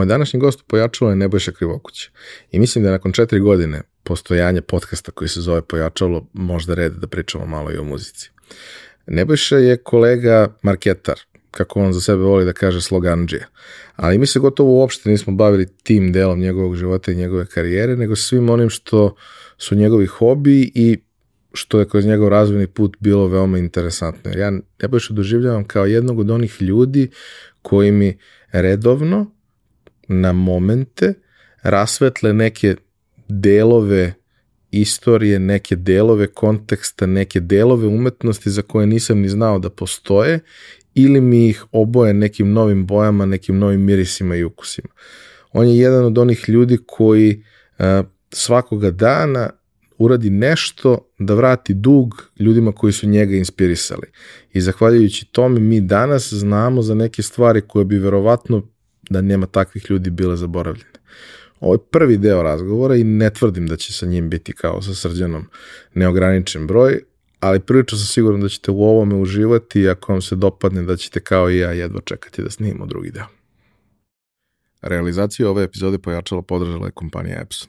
Moj današnji gost pojačalo je Nebojša Krivokuća i mislim da nakon četiri godine postojanja podcasta koji se zove Pojačalo možda red da pričamo malo i o muzici. Nebojša je kolega marketar, kako on za sebe voli da kaže sloganđija. Ali mi se gotovo uopšte nismo bavili tim delom njegovog života i njegove karijere, nego svim onim što su njegovi hobi i što je kroz njegov razvojni put bilo veoma interesantno. Ja Nebojšu doživljavam kao jednog od onih ljudi koji mi redovno na momente rasvetle neke delove istorije, neke delove konteksta, neke delove umetnosti za koje nisam ni znao da postoje ili mi ih oboje nekim novim bojama, nekim novim mirisima i ukusima. On je jedan od onih ljudi koji uh, svakoga dana uradi nešto da vrati dug ljudima koji su njega inspirisali. I zahvaljujući tome mi danas znamo za neke stvari koje bi verovatno da nema takvih ljudi bile zaboravljene. Ovo je prvi deo razgovora i ne tvrdim da će sa njim biti kao sa srđanom neograničen broj, ali prilično sam siguran da ćete u ovome uživati i ako vam se dopadne da ćete kao i ja jedva čekati da snimimo drugi deo. Realizaciju ove epizode pojačala podržala je kompanija Epson.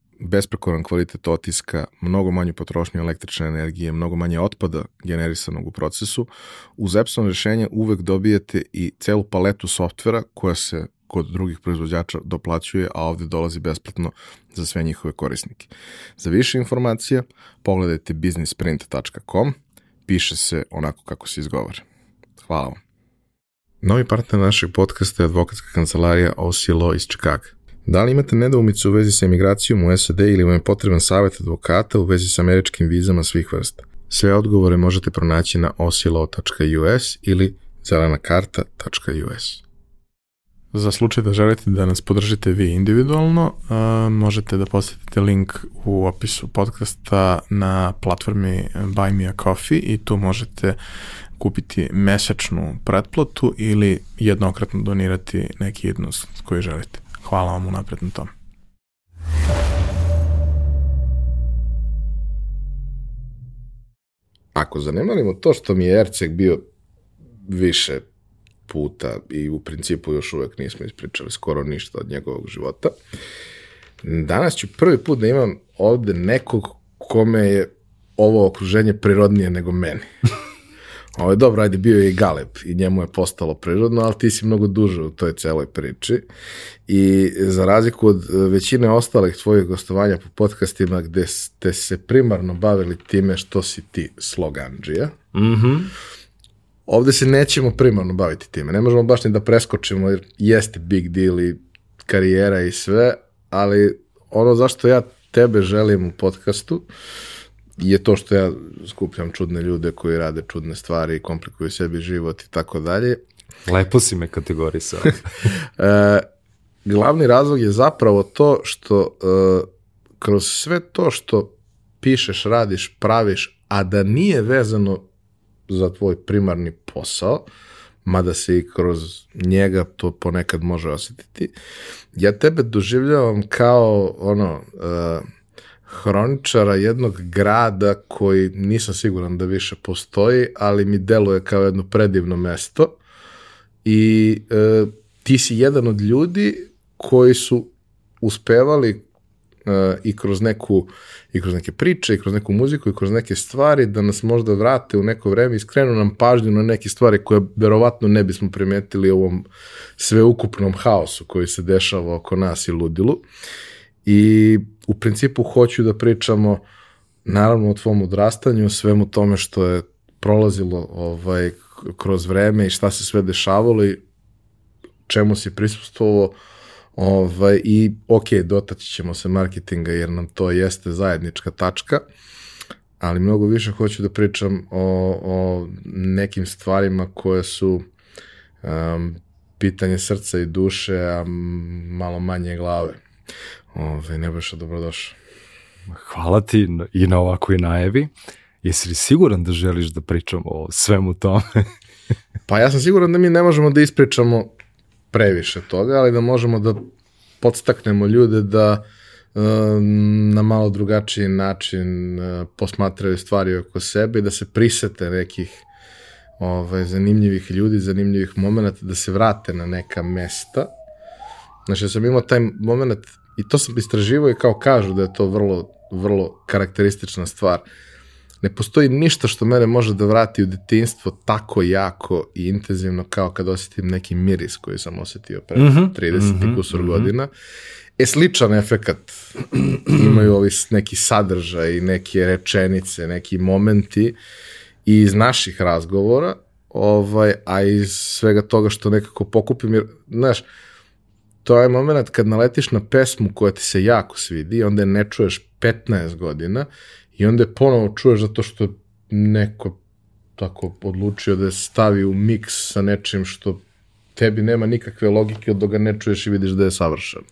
besprekoran kvalitet otiska, mnogo manju potrošnju električne energije, mnogo manje otpada generisanog u procesu, uz Epson rešenja uvek dobijete i celu paletu softvera koja se kod drugih proizvođača doplaćuje, a ovde dolazi besplatno za sve njihove korisnike. Za više informacija pogledajte businessprint.com, piše se onako kako se izgovara. Hvala vam. Novi partner našeg podcasta je advokatska kancelarija OC Law iz Čikaga. Da li imate nedoumicu u vezi sa emigracijom u SAD ili vam je potreban savjet advokata u vezi sa američkim vizama svih vrsta? Sve odgovore možete pronaći na osilo.us ili zelanakarta.us. Za slučaj da želite da nas podržite vi individualno, možete da posetite link u opisu podcasta na platformi Buy Me a Coffee i tu možete kupiti mesečnu pretplatu ili jednokratno donirati neki jednost koji želite. Hvala vam unapred na tom. Ako zanemarimo to što mi je Erceg bio više puta i u principu još uvek nismo ispričali skoro ništa od njegovog života. Danas ću prvi put da imam ovde nekog kome je ovo okruženje prirodnije nego meni. Ovo je dobro, ajde, bio je i Galeb i njemu je postalo prirodno, ali ti si mnogo duže u toj celoj priči. I za razliku od većine ostalih tvojih gostovanja po podcastima gde ste se primarno bavili time što si ti sloganđija, mm -hmm Ovde se nećemo primarno baviti time. Ne možemo baš ni da preskočimo jer jeste big deal i karijera i sve, ali ono zašto ja tebe želim u podcastu je to što ja skupljam čudne ljude koji rade čudne stvari i komplikuju sebi život i tako dalje. Lepo si me kategorisao. e, glavni razlog je zapravo to što e, kroz sve to što pišeš, radiš, praviš, a da nije vezano za tvoj primarni posao, mada se i kroz njega to ponekad može osetiti. Ja tebe doživljavam kao ono uh, hroničara jednog grada koji nisam siguran da više postoji, ali mi deluje kao jedno predivno mesto i uh, ti si jedan od ljudi koji su uspevali uh, i kroz neku i kroz neke priče i kroz neku muziku i kroz neke stvari da nas možda vrate u neko vreme i skrenu nam pažnju na neke stvari koje verovatno ne bismo primetili u ovom sveukupnom haosu koji se dešava oko nas i ludilu. I u principu hoću da pričamo naravno o tvom odrastanju, svemu tome što je prolazilo ovaj, kroz vreme i šta se sve dešavalo i čemu si prisustvovao Ovaj, I ok, dotaći ćemo se marketinga jer nam to jeste zajednička tačka, ali mnogo više hoću da pričam o, o nekim stvarima koje su um, pitanje srca i duše, a malo manje glave. Ove, ovaj, Nebojša, dobrodošao. hvala ti i na ovakvoj najavi. Jesi li siguran da želiš da pričamo o svemu tome? pa ja sam siguran da mi ne možemo da ispričamo previše toga, ali da možemo da podstaknemo ljude da na malo drugačiji način posmatraju stvari oko sebe i da se prisete nekih ovaj, zanimljivih ljudi, zanimljivih momenta, da se vrate na neka mesta. Znači, ja sam imao taj moment, i to sam istraživo i kao kažu da je to vrlo, vrlo karakteristična stvar. Ne postoji ništa što mene može da vrati u detinstvo tako jako i intenzivno kao kad osjetim neki miris koji sam osetio pre mm -hmm, 30 mm -hmm, kusur mm -hmm. godina. E, sličan efekat imaju ovi neki sadržaj, neke rečenice, neki momenti i iz naših razgovora, ovaj, a iz svega toga što nekako pokupim, jer, znaš, to je moment kad naletiš na pesmu koja ti se jako svidi, onda je ne čuješ 15 godina i onda je ponovo čuješ zato što neko tako odlučio da je stavi u miks sa nečim što tebi nema nikakve logike od da ne čuješ i vidiš da je savršeno.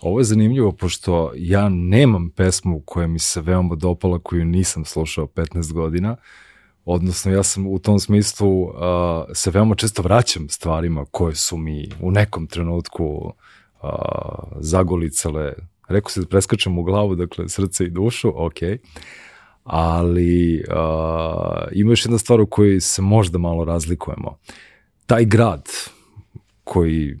Ovo je zanimljivo, pošto ja nemam pesmu koja mi se veoma dopala, koju nisam slušao 15 godina, odnosno ja sam u tom smislu uh, se veoma često vraćam stvarima koje su mi u nekom trenutku uh, zagolicale, rekao se da preskačem u glavu, dakle srce i dušu, ok, ali uh, ima još jedna stvar u kojoj se možda malo razlikujemo. Taj grad koji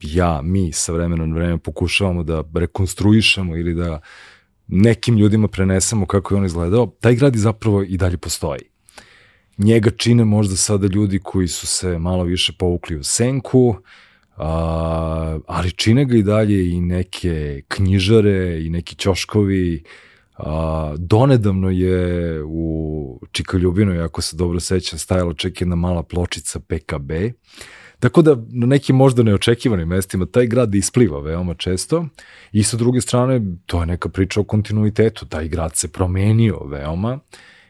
ja, mi sa vremena na vreme pokušavamo da rekonstruišemo ili da nekim ljudima prenesemo kako je on izgledao, taj grad i zapravo i dalje postoji. Njega čine možda sada ljudi koji su se malo više povukli u senku, a, ali čine ga i dalje i neke knjižare i neki ćoškovi. A, donedavno je u Čikaljubinoj, ako se dobro sećam, stajala čak jedna mala pločica PKB, Tako da na nekim možda neočekivanim mestima taj grad ispliva veoma često i sa druge strane to je neka priča o kontinuitetu. Taj grad se promenio veoma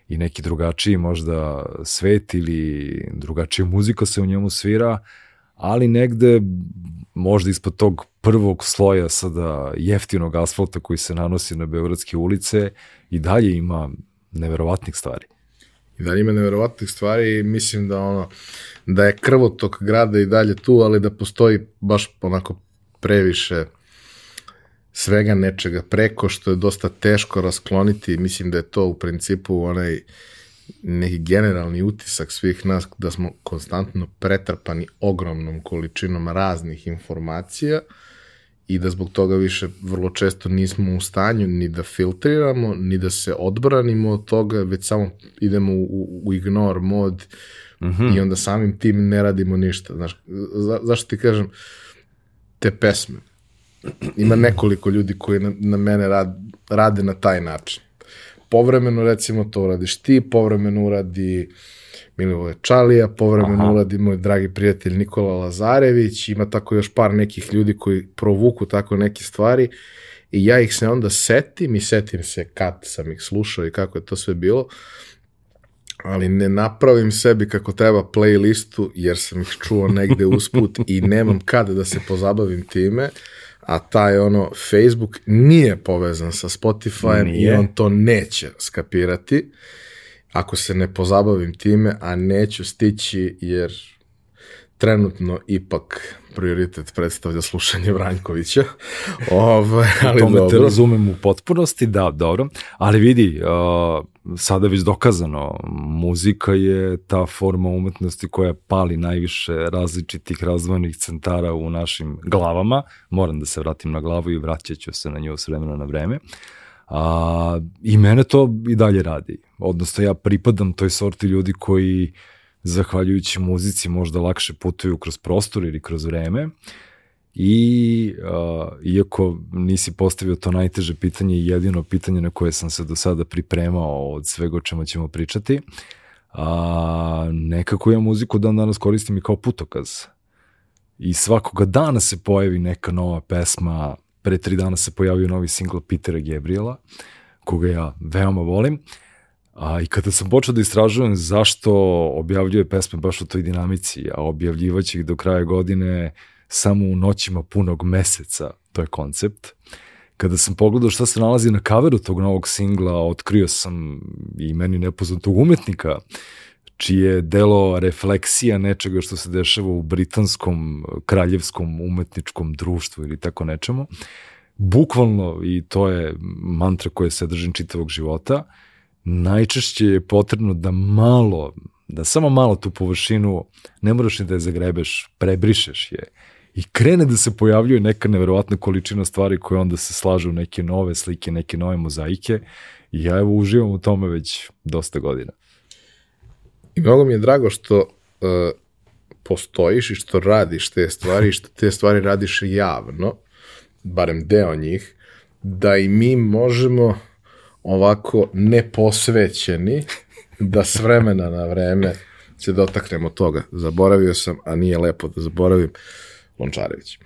i neki drugačiji možda svet ili drugačija muzika se u njemu svira, ali negde možda ispod tog prvog sloja sada jeftinog asfalta koji se nanosi na Beogradske ulice i dalje ima neverovatnih stvari. I dalje ima neverovatnih stvari i mislim da ono, da je krvotok grada i dalje tu, ali da postoji baš onako previše svega nečega preko što je dosta teško raskloniti. Mislim da je to u principu onaj neki generalni utisak svih nas da smo konstantno pretrpani ogromnom količinom raznih informacija i da zbog toga više vrlo često nismo u stanju ni da filtriramo, ni da se odbranimo od toga, već samo idemo u, u ignore mod mm -hmm. i onda samim tim ne radimo ništa. Znaš, za, zašto ti kažem te pesme? Ima nekoliko ljudi koji na, na mene rad, rade na taj način. Povremeno recimo to uradiš ti, povremeno uradi Milivoje Čalija, povremeno Aha. uradi moj dragi prijatelj Nikola Lazarević, ima tako još par nekih ljudi koji provuku tako neke stvari i ja ih se onda setim i setim se kad sam ih slušao i kako je to sve bilo, ali ne napravim sebi kako treba playlistu jer sam ih čuo negde usput i nemam kada da se pozabavim time, a taj ono Facebook nije povezan sa Spotifyem i on to neće skapirati. Ako se ne pozabavim time, a neću stići jer trenutno ipak prioritet predstavlja slušanje Vranjkovića. Ove, ali Tome dobro. te razumem u potpunosti, da, dobro. Ali vidi, uh, sada već dokazano, muzika je ta forma umetnosti koja pali najviše različitih razvojnih centara u našim glavama. Moram da se vratim na glavu i vraćaću se na nju s vremena na vreme. A, I mene to i dalje radi. Odnosno, ja pripadam toj sorti ljudi koji zahvaljujući muzici možda lakše putuju kroz prostor ili kroz vreme i uh, iako nisi postavio to najteže pitanje i jedino pitanje na koje sam se do sada pripremao od svega o čemu ćemo pričati, a, nekako ja muziku dan danas koristim i kao putokaz. I svakoga dana se pojavi neka nova pesma, pre tri dana se pojavio novi singl Petera Gabriela, koga ja veoma volim, A, I kada sam počeo da istražujem zašto objavljuje pesme baš u toj dinamici, a objavljivaće ih do kraja godine samo u noćima punog meseca, to je koncept, kada sam pogledao šta se nalazi na kaveru tog novog singla, otkrio sam i meni nepoznatog umetnika, čije je delo refleksija nečega što se dešava u britanskom kraljevskom umetničkom društvu ili tako nečemu. Bukvalno, i to je mantra koje se držim čitavog života, najčešće je potrebno da malo, da samo malo tu površinu, ne moraš ni da je zagrebeš, prebrišeš je i krene da se pojavljuje neka neverovatna količina stvari koje onda se slažu u neke nove slike, neke nove mozaike i ja evo uživam u tome već dosta godina. I mnogo mi je drago što uh, postojiš i što radiš te stvari i što te stvari radiš javno, barem deo njih, da i mi možemo ovako neposvećeni da s vremena na vreme se dotaknemo toga. Zaboravio sam, a nije lepo da zaboravim, Lončarević.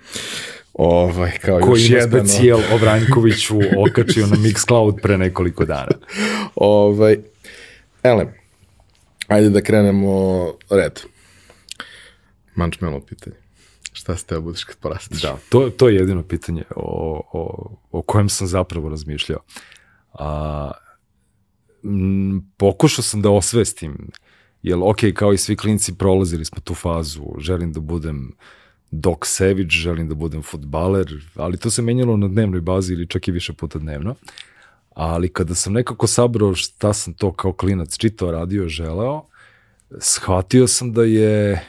Ovaj, kao Koji još jedan, specijal o Vranjkoviću okačio na Mixcloud pre nekoliko dana. Ovaj, ele, ajde da krenemo red. Mančmelo pitanje. Šta ste budeš kad porasteš? Da, to, to je jedino pitanje o, o, o kojem sam zapravo razmišljao. A, m, pokušao sam da osvestim, jer ok, kao i svi klinci prolazili smo tu fazu, želim da budem Doc Savage, želim da budem futbaler, ali to se menjalo na dnevnoj bazi ili čak i više puta dnevno. Ali kada sam nekako sabrao šta sam to kao klinac čitao, radio, želeo, shvatio sam da je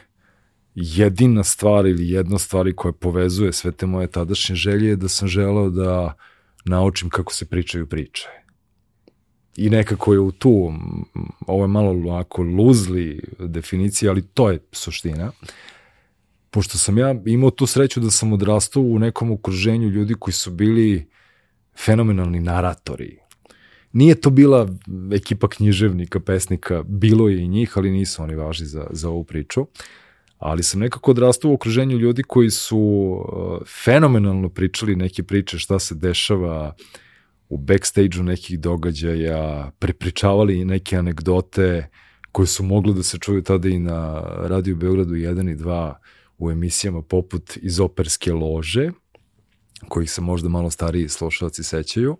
jedina stvar ili jedna stvari koja povezuje sve te moje tadašnje želje je da sam želeo da naučim kako se pričaju priče. I nekako je u tu, ovo je malo ovako luzli definicija, ali to je suština. Pošto sam ja imao tu sreću da sam odrastao u nekom okruženju ljudi koji su bili fenomenalni naratori. Nije to bila ekipa književnika, pesnika, bilo je i njih, ali nisu oni važni za, za ovu priču. Ali sam nekako odrastao u okruženju ljudi koji su uh, fenomenalno pričali neke priče šta se dešava u backstage-u nekih događaja, prepričavali neke anegdote koje su mogle da se čuju tada i na Radio Beogradu 1 i 2 u emisijama poput iz operske lože, kojih se možda malo stariji slušalci sećaju,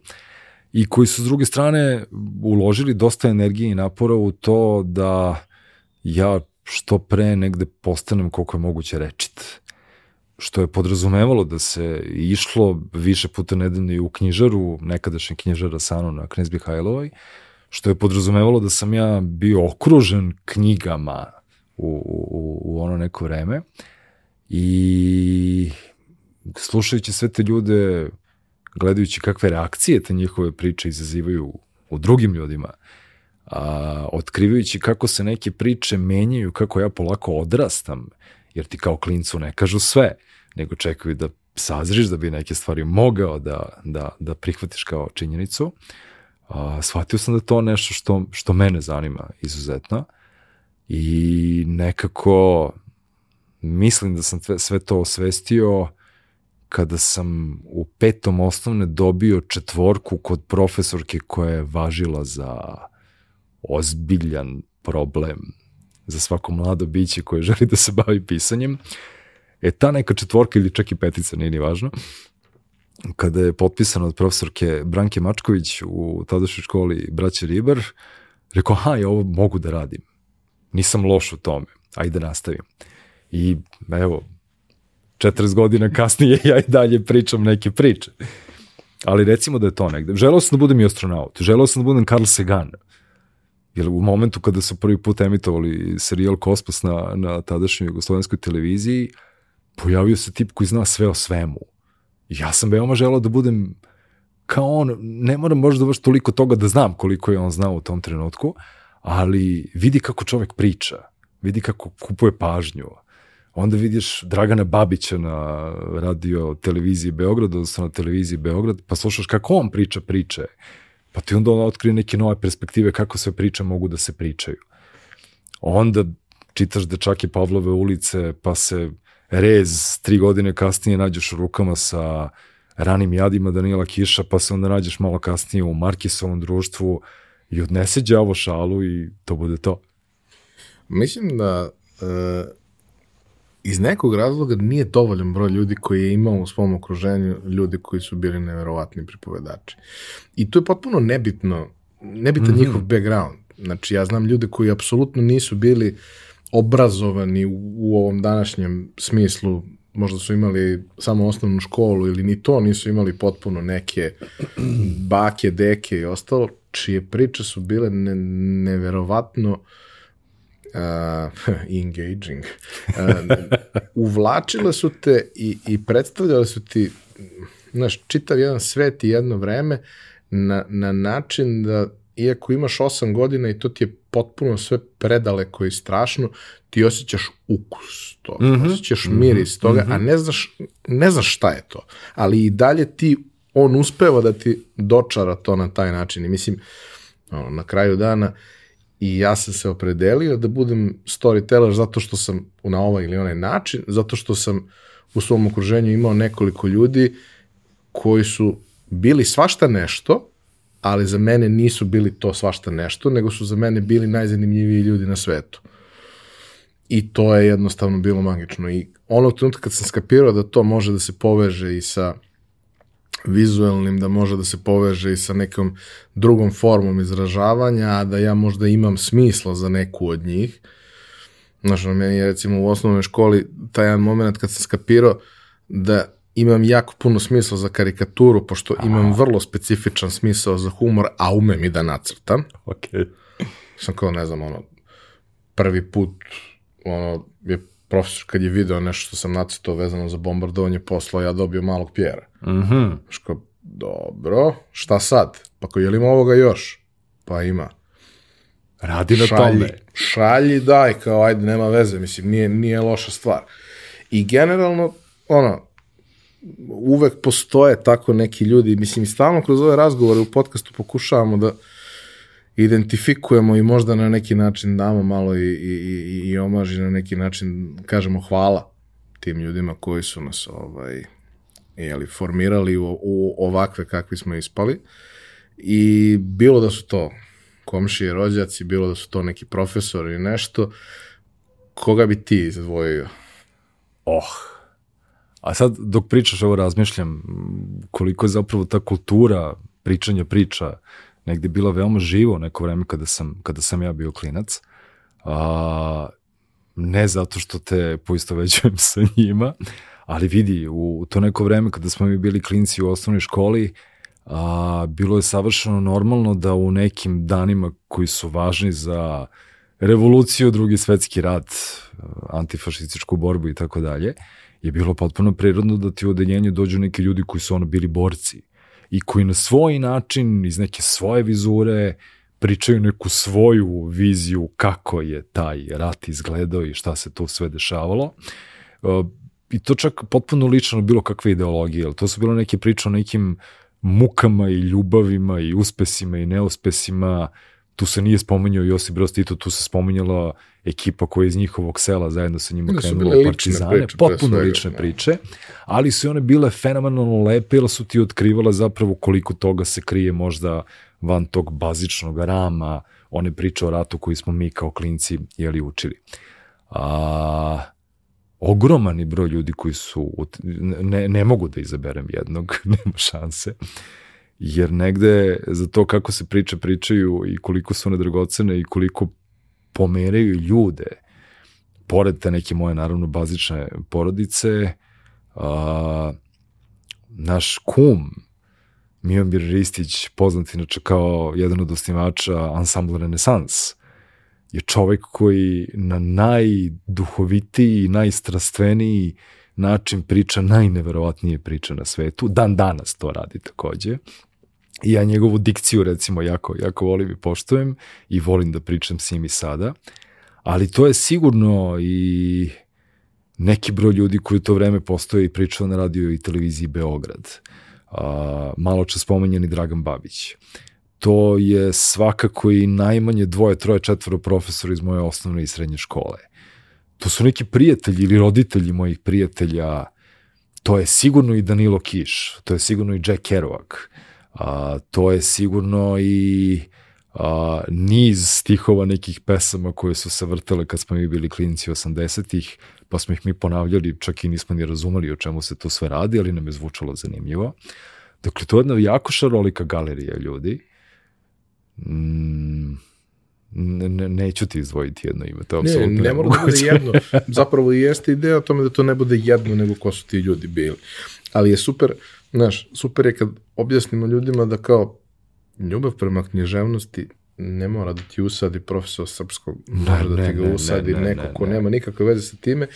i koji su s druge strane uložili dosta energije i napora u to da ja što pre negde postanem koliko je moguće rečit. Što je podrazumevalo da se išlo više puta nedeljno i u knjižaru, nekadašnje knjižara Sano na Knez Mihajlovoj, što je podrazumevalo da sam ja bio okružen knjigama u, u, u ono neko vreme i slušajući sve te ljude, gledajući kakve reakcije te njihove priče izazivaju u drugim ljudima, a, otkrivajući kako se neke priče menjaju, kako ja polako odrastam, jer ti kao klincu ne kažu sve, nego čekaju da sazriš da bi neke stvari mogao da, da, da prihvatiš kao činjenicu, a, shvatio sam da to nešto što, što mene zanima izuzetno i nekako mislim da sam sve to osvestio kada sam u petom osnovne dobio četvorku kod profesorke koja je važila za ozbiljan problem za svako mlado biće koje želi da se bavi pisanjem. E, ta neka četvorka ili čak i petica, nije ni važno, kada je potpisana od profesorke Branke Mačković u tadašnjoj školi Braće Ribar, rekao, aha, ja ovo mogu da radim. Nisam loš u tome, ajde da nastavim. I evo, 40 godina kasnije ja i dalje pričam neke priče. Ali recimo da je to negde. Želeo sam da budem i astronaut. Želeo sam da budem Carl Sagan. Jer u momentu kada su prvi put emitovali serijal Kosmos na, na tadašnjoj jugoslovenskoj televiziji, pojavio se tip koji zna sve o svemu. Ja sam veoma želao da budem kao on, ne moram možda baš toliko toga da znam koliko je on znao u tom trenutku, ali vidi kako čovek priča, vidi kako kupuje pažnju, onda vidiš Dragana Babića na radio televiziji Beograd, odnosno na televiziji Beograd, pa slušaš kako on priča priče, pa ti onda on otkrije neke nove perspektive kako sve priče mogu da se pričaju. Onda čitaš dečake Pavlove ulice, pa se rez tri godine kasnije nađeš u rukama sa ranim jadima Danila Kiša, pa se onda nađeš malo kasnije u Markisovom društvu i odnese đavo šalu i to bude to. Mislim da uh, iz nekog razloga nije dovoljan broj ljudi koji je imao u svom okruženju ljudi koji su bili neverovatni pripovedači. I to je potpuno nebitno, nebitan mm -hmm. njihov background. Znači, ja znam ljude koji apsolutno nisu bili obrazovani u, u ovom današnjem smislu, možda su imali samo osnovnu školu ili ni to nisu imali potpuno neke bake, deke i ostalo, čije priče su bile ne, neverovatno uh, engaging. Uh, uvlačile su te i, i predstavljale su ti znaš, čitav jedan svet i jedno vreme na, na način da iako imaš 8 godina i to ti je potpuno sve predaleko i strašno, ti osjećaš ukus toga, mm -hmm. osjećaš miris toga, mm -hmm. a ne znaš, ne znaš šta je to. Ali i dalje ti, on uspeva da ti dočara to na taj način. I mislim, ono, na kraju dana, i ja sam se opredelio da budem storyteller zato što sam na ovaj ili onaj način, zato što sam u svom okruženju imao nekoliko ljudi koji su bili svašta nešto, ali za mene nisu bili to svašta nešto, nego su za mene bili najzanimljiviji ljudi na svetu. I to je jednostavno bilo magično. I onog trenutka kad sam skapirao da to može da se poveže i sa vizuelnim, da može da se poveže i sa nekom drugom formom izražavanja, a da ja možda imam smisla za neku od njih. Znaš, meni je recimo u osnovnoj školi taj jedan moment kad sam skapirao da imam jako puno smisla za karikaturu, pošto Aha. imam vrlo specifičan smisao za humor, a umem i da nacrtam. Ok. Sam kao, ne znam, ono, prvi put, ono, je profesor kad je video nešto što sam nacrtao vezano za bombardovanje posla, ja dobio malog pjera. Mhm. Mm Ško, dobro, šta sad? Pa ko, je li ima ovoga još? Pa ima. Radi na šalji, tome. Šalji, daj, kao, ajde, nema veze, mislim, nije, nije loša stvar. I generalno, ono, uvek postoje tako neki ljudi, mislim i stalno kroz ove razgovore u podcastu pokušavamo da identifikujemo i možda na neki način damo malo i, i, i, i omaži na neki način kažemo hvala tim ljudima koji su nas ovaj, jeli, formirali u, u ovakve kakvi smo ispali i bilo da su to komšije, rođaci, bilo da su to neki profesori ili nešto, koga bi ti izdvojio? Oh, A sad, dok pričaš ovo, razmišljam koliko je zapravo ta kultura pričanja priča negde bila veoma živo neko vreme kada sam, kada sam ja bio klinac. A, ne zato što te poistovećujem sa njima, ali vidi, u, to neko vreme kada smo mi bili klinci u osnovnoj školi, a, bilo je savršeno normalno da u nekim danima koji su važni za revoluciju, drugi svetski rat, antifašističku borbu i tako dalje, je bilo potpuno prirodno da ti u odeljenju dođu neki ljudi koji su ono bili borci i koji na svoj način, iz neke svoje vizure, pričaju neku svoju viziju kako je taj rat izgledao i šta se tu sve dešavalo. Uh, I to čak potpuno lično bilo kakve ideologije, to su bilo neke priče o nekim mukama i ljubavima i uspesima i neuspesima, tu se nije spominjao Josip Broz Tito, tu se spominjala ekipa koja je iz njihovog sela zajedno sa njima krenula u Partizane, priče, potpuno lične ja. priče, ali su one bile fenomenalno lepe, jer su ti otkrivala zapravo koliko toga se krije možda van tog bazičnog rama, one priče o ratu koji smo mi kao klinci jeli učili. A, ogroman je broj ljudi koji su, ne, ne mogu da izaberem jednog, nema šanse, jer negde za to kako se priče pričaju i koliko su one dragocene i koliko pomeraju ljude, pored te neke moje naravno bazične porodice, a, naš kum Miomir Ristić, poznat inače kao jedan od osnivača ansambla Renesans, je čovek koji na najduhovitiji najstrastveniji način priča najneverovatnije priče na svetu. Dan danas to radi takođe. I ja njegovu dikciju recimo jako, jako volim i poštujem i volim da pričam s njim i sada. Ali to je sigurno i neki broj ljudi koji u to vreme postoje i pričao na radio i televiziji Beograd. A, malo čas spomenjeni Dragan Babić. To je svakako i najmanje dvoje, troje, četvoro profesora iz moje osnovne i srednje škole. To su neki prijatelji ili roditelji mojih prijatelja. To je sigurno i Danilo Kiš, to je sigurno i Jack Kerouac a, to je sigurno i a, niz stihova nekih pesama koje su se vrtele kad smo mi bili klinci 80-ih, pa smo ih mi ponavljali, čak i nismo ni razumeli o čemu se to sve radi, ali nam je zvučalo zanimljivo. Dakle, to je jedna jako šarolika galerija ljudi. Mm, ne, ne, neću ti izdvojiti jedno ime, to je Ne, apsolutno ne mora da bude jedno. Zapravo i jeste ideja o tome da to ne bude jedno, nego ko su ti ljudi bili. Ali je super, znaš, super je kad objasnimo ljudima da kao ljubav prema književnosti ne mora da ti usadi profesor srpskog, može da ne, ti ga ne, usadi ne, ne, neko ne, ko ne. nema nikakve veze sa time,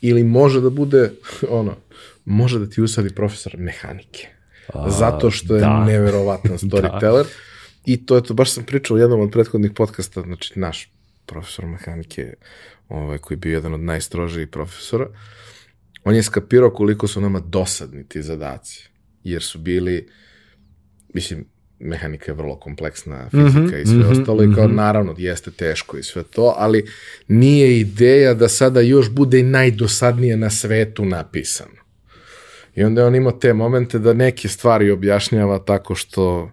ili može da bude, ono, može da ti usadi profesor mehanike. A, Zato što je da. neverovatan storyteller. I to je to, baš sam pričao u jednom od prethodnih podcasta, znači naš profesor mehanike, ovaj, koji je bio jedan od najstrožijih profesora, on je skapirao koliko su nama dosadni ti zadaci, jer su bili, mislim, mehanika je vrlo kompleksna, fizika i sve mhm, ostalo, i kao mhm. naravno jeste teško i sve to, ali nije ideja da sada još bude i najdosadnije na svetu napisano. I onda je on imao te momente da neke stvari objašnjava tako što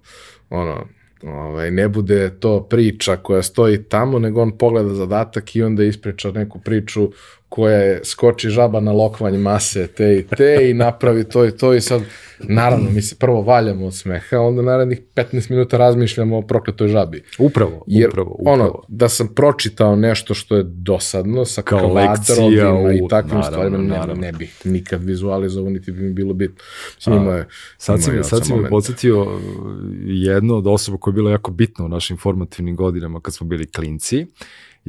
ono, ovaj, ne bude to priča koja stoji tamo, nego on pogleda zadatak i onda ispriča neku priču koja je skoči žaba na lokvanj mase te i te i napravi to i to i sad naravno mi se prvo valjamo od smeha, onda narednih 15 minuta razmišljamo o prokletoj žabi. Upravo, Jer upravo, upravo. ono, da sam pročitao nešto što je dosadno sa Kao kvadrovima lekcija i u- takvim naravno, stvarima, ne, naravno. ne bih nikad vizualizovao, niti bi mi bilo bitno. Mislim, je, Sad si, sad si me podsjetio uh, jednu od osoba koja je bila jako bitna u našim formativnim godinama kad smo bili klinci,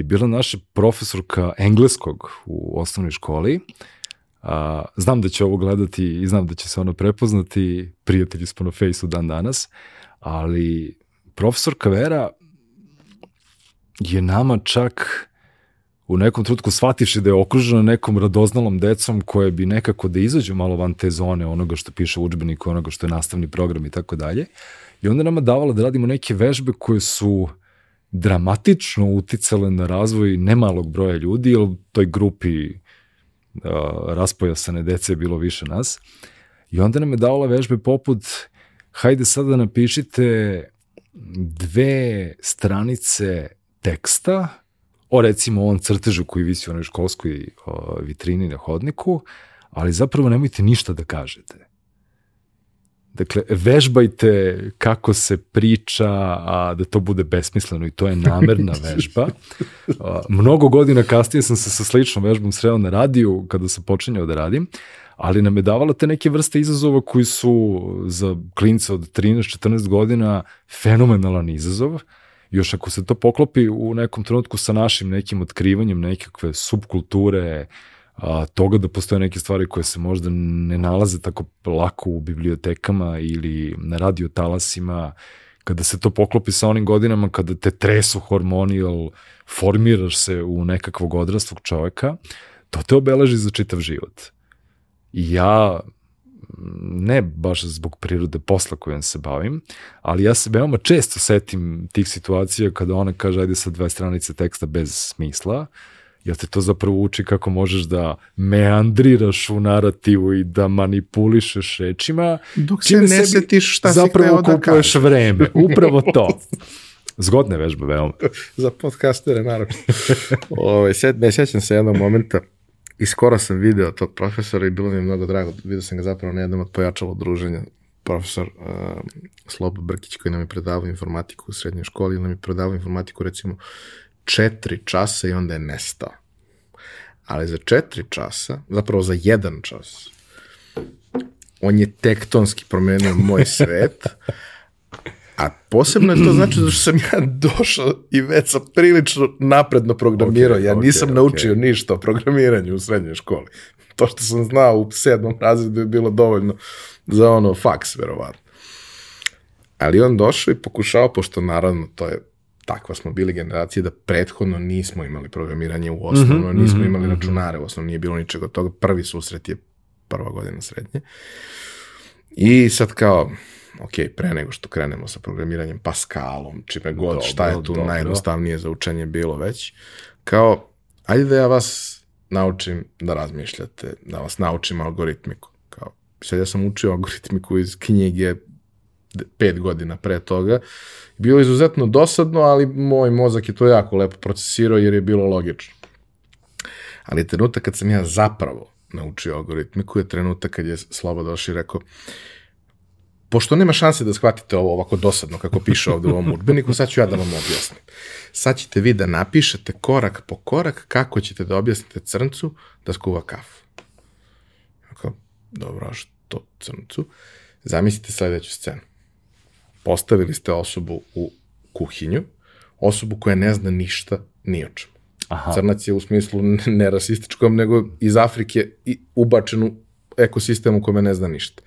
je bila naša profesorka engleskog u osnovnoj školi. A, znam da će ovo gledati i znam da će se ono prepoznati, prijatelji smo na fejsu dan danas, ali profesorka Vera je nama čak u nekom trutku shvativši da je okružena nekom radoznalom decom koje bi nekako da izađu malo van te zone onoga što piše u učbeniku, onoga što je nastavni program i tako dalje. I onda nama davala da radimo neke vežbe koje su dramatično uticale na razvoj nemalog broja ljudi, jer toj grupi uh, raspojasane dece je bilo više nas. I onda nam je davala vežbe poput hajde sada napišite dve stranice teksta o recimo ovom crtežu koji visi u onoj školskoj o, vitrini na hodniku, ali zapravo nemojte ništa da kažete. Dakle, vežbajte kako se priča, a da to bude besmisleno i to je namerna vežba. Mnogo godina kasnije sam se sa sličnom vežbom sreo na radiju kada sam počinjao da radim, ali nam je davala te neke vrste izazova koji su za klinca od 13-14 godina fenomenalan izazov. Još ako se to poklopi u nekom trenutku sa našim nekim otkrivanjem nekakve subkulture, a, toga da postoje neke stvari koje se možda ne nalaze tako lako u bibliotekama ili na radio talasima, kada se to poklopi sa onim godinama kada te tresu hormoni, jel formiraš se u nekakvog odraslog čoveka, to te obeleži za čitav život. I ja, ne baš zbog prirode posla kojom se bavim, ali ja se veoma često setim tih situacija kada ona kaže ajde sa dve stranice teksta bez smisla, jer te to zapravo uči kako možeš da meandriraš u narativu i da manipulišeš rečima, Dok se ne setiš šta si zapravo hteo da kupuješ kažeš. vreme. Upravo to. Zgodne vežbe, veoma. Za podcastere, naravno. Ove, sjet, ne sjećam se jednog momenta i skoro sam video tog profesora i bilo mi je mnogo drago. Video sam ga zapravo na jednom od pojačalo druženja. Profesor uh, Slobo Brkić koji nam je predavao informatiku u srednjoj školi, nam je predavao informatiku recimo četiri časa i onda je nestao. Ali za četiri časa, zapravo za jedan čas, on je tektonski promenio moj svet, A posebno je to znači da što sam ja došao i već sam prilično napredno programirao. Ok, ja nisam ok. naučio ništa o programiranju u srednjoj školi. To što sam znao u sedmom razredu je bilo dovoljno za ono faks, verovatno. Ali on došao i pokušao, pošto naravno to je takva smo bili generacije da prethodno nismo imali programiranje u osnovno, Mhm, nismo mhm, imali mhm. računare, u osnovno nije bilo ničega od toga. Prvi susret je prva godina srednje. I sad kao, ok, pre nego što krenemo sa programiranjem Pascalom, čime god, Dobro, šta je tu dobro. najjednostavnije za učenje bilo već, kao, ajde da ja vas naučim da razmišljate, da vas naučim algoritmiku. Kao, sad ja sam učio algoritmiku iz knjige pet godina pre toga. Bilo izuzetno dosadno, ali moj mozak je to jako lepo procesirao jer je bilo logično. Ali trenutak kad sam ja zapravo naučio algoritmiku je trenutak kad je Slobo došao i rekao pošto nema šanse da shvatite ovo ovako dosadno kako piše ovde u ovom udbeniku, sad ću ja da vam objasnim. Sad ćete vi da napišete korak po korak kako ćete da objasnite crncu da skuva kafu. Ako, dobro, a što crncu? Zamislite sledeću scenu. Postavili ste osobu u kuhinju, osobu koja ne zna ništa ni o čemu. Aha. Crnac je u smislu ne rasističkom, nego iz Afrike i ubačen u ekosistem u kome ne zna ništa.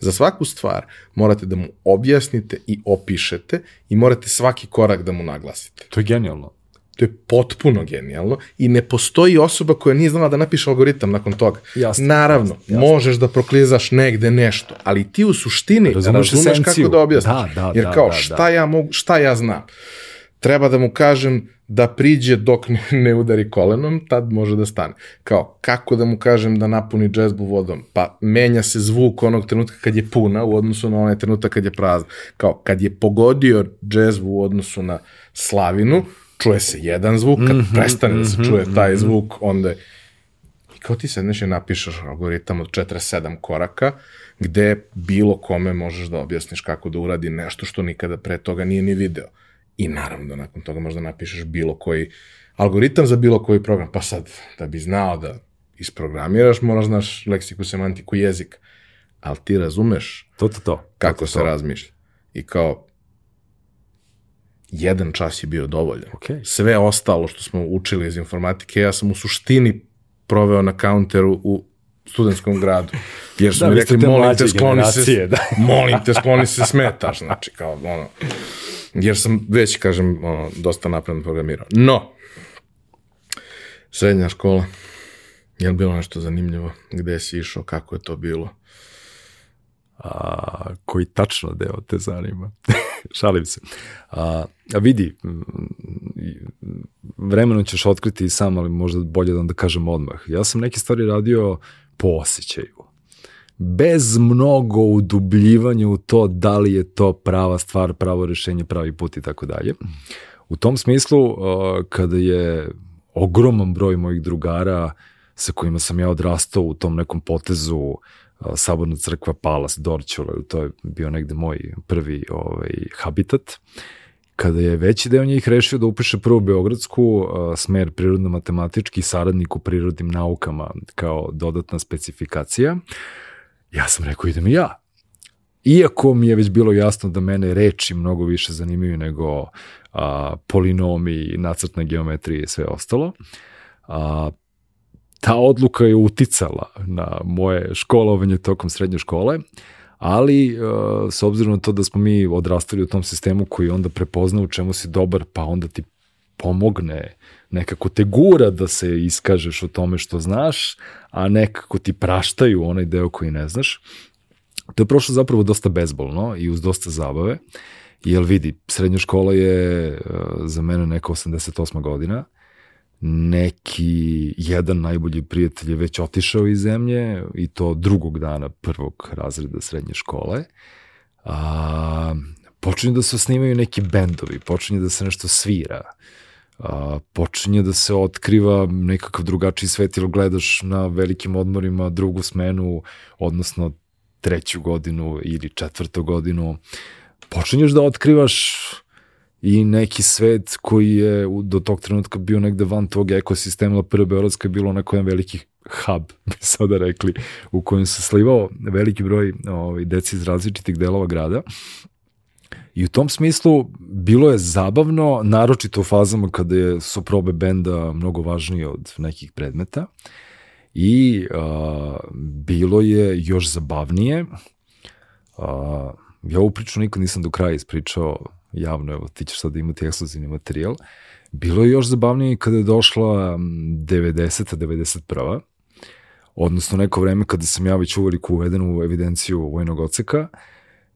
Za svaku stvar morate da mu objasnite i opišete i morate svaki korak da mu naglasite. To je genijalno. To je potpuno genijalno i ne postoji osoba koja nije znala da napiše algoritam nakon toga. Jasno, Naravno, možeš da proklizaš negde nešto, ali ti u suštini Razumeš razumeš, esenciju. kako da objasniš. Da, da, Jer da, kao, da, da. šta ja mogu, šta ja znam? Treba da mu kažem da priđe dok ne, ne udari kolenom, tad može da stane. Kao, kako da mu kažem da napuni džezbu vodom? Pa menja se zvuk onog trenutka kad je puna u odnosu na onaj trenutak kad je prazna. Kao, kad je pogodio džezbu u odnosu na slavinu, čuje se jedan zvuk, kad prestane da se čuje taj zvuk, onda I kao ti sedneš i napišeš algoritam od 47 koraka, gde bilo kome možeš da objasniš kako da uradi nešto što nikada pre toga nije ni video. I naravno da nakon toga možda napišeš bilo koji algoritam za bilo koji program. Pa sad, da bi znao da isprogramiraš, moraš znaš leksiku, semantiku, jezik. Ali ti razumeš To, to, to. kako to, se to. razmišlja. I kao, jedan čas je bio dovoljan. Okej. Sve ostalo što smo učili iz informatike, ja sam u suštini proveo na kaunteru u studentskom gradu. Jer su Da, mi rekli, molim te, skloni se, da. molim te, skloni se, smetaš. Znači, kao, ono, jer sam već, kažem, ono, dosta napredno programirao. No, srednja škola, je li bilo nešto zanimljivo? Gde si išao? Kako je to bilo? A, koji tačno deo te zanima. Šalim se. A, a vidi, vremenom ćeš otkriti i sam, ali možda bolje da onda kažem odmah. Ja sam neke stvari radio po osjećaju. Bez mnogo udubljivanja u to da li je to prava stvar, pravo rešenje, pravi put i tako dalje. U tom smislu, kada je ogroman broj mojih drugara sa kojima sam ja odrastao u tom nekom potezu Saborna crkva Palas, Dorćola, to je bio negde moj prvi ovaj, habitat. Kada je veći deo njih rešio da upiše prvu Beogradsku, smer prirodno-matematički saradnik u prirodnim naukama kao dodatna specifikacija, ja sam rekao idem i ja. Iako mi je već bilo jasno da mene reči mnogo više zanimaju nego a, polinomi, nacrtna geometrija i sve ostalo, a, ta odluka je uticala na moje školovanje tokom srednje škole, ali e, s obzirom na to da smo mi odrastali u tom sistemu koji onda prepozna u čemu si dobar, pa onda ti pomogne, nekako te gura da se iskažeš o tome što znaš, a nekako ti praštaju onaj deo koji ne znaš. To je prošlo zapravo dosta bezbolno i uz dosta zabave, jer vidi, srednja škola je e, za mene neka 88. godina, neki jedan najbolji prijatelj je već otišao iz zemlje i to drugog dana prvog razreda srednje škole. A, počinju da se snimaju neki bendovi, počinje da se nešto svira, a, počinje da se otkriva nekakav drugačiji svet ili gledaš na velikim odmorima drugu smenu, odnosno treću godinu ili četvrtu godinu, počinješ da otkrivaš i neki svet koji je do tog trenutka bio negde van tog ekosistema, prva Beogradska je bilo onako jedan veliki hub, bi sada rekli, u kojem se slivao veliki broj ovaj, deci iz različitih delova grada. I u tom smislu bilo je zabavno, naročito u fazama kada je, su probe benda mnogo važnije od nekih predmeta. I a, bilo je još zabavnije. A, ja ovu priču nikad nisam do kraja ispričao javno, evo ti ćeš sad imati ekskluzivni materijal. Bilo je još zabavnije kada je došla mm, 90. 91. Odnosno neko vreme kada sam ja već uveliko uveden u evidenciju vojnog oceka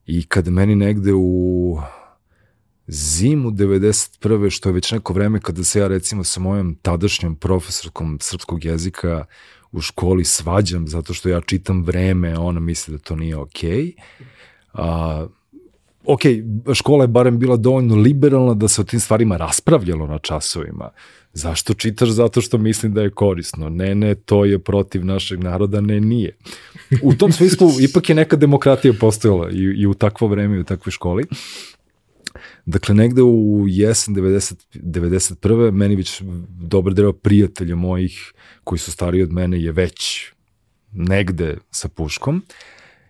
i kada meni negde u zimu 91. što je već neko vreme kada se ja recimo sa mojom tadašnjom profesorkom srpskog jezika u školi svađam zato što ja čitam vreme, ona misli da to nije okej. A, ok, škola je barem bila dovoljno liberalna da se o tim stvarima raspravljalo na časovima. Zašto čitaš? Zato što mislim da je korisno. Ne, ne, to je protiv našeg naroda, ne, nije. U tom smislu ipak je neka demokratija postojala i, i u takvo vreme i u takvoj školi. Dakle, negde u jesen 90, 91. meni već dobar deo prijatelja mojih koji su stariji od mene je već negde sa puškom.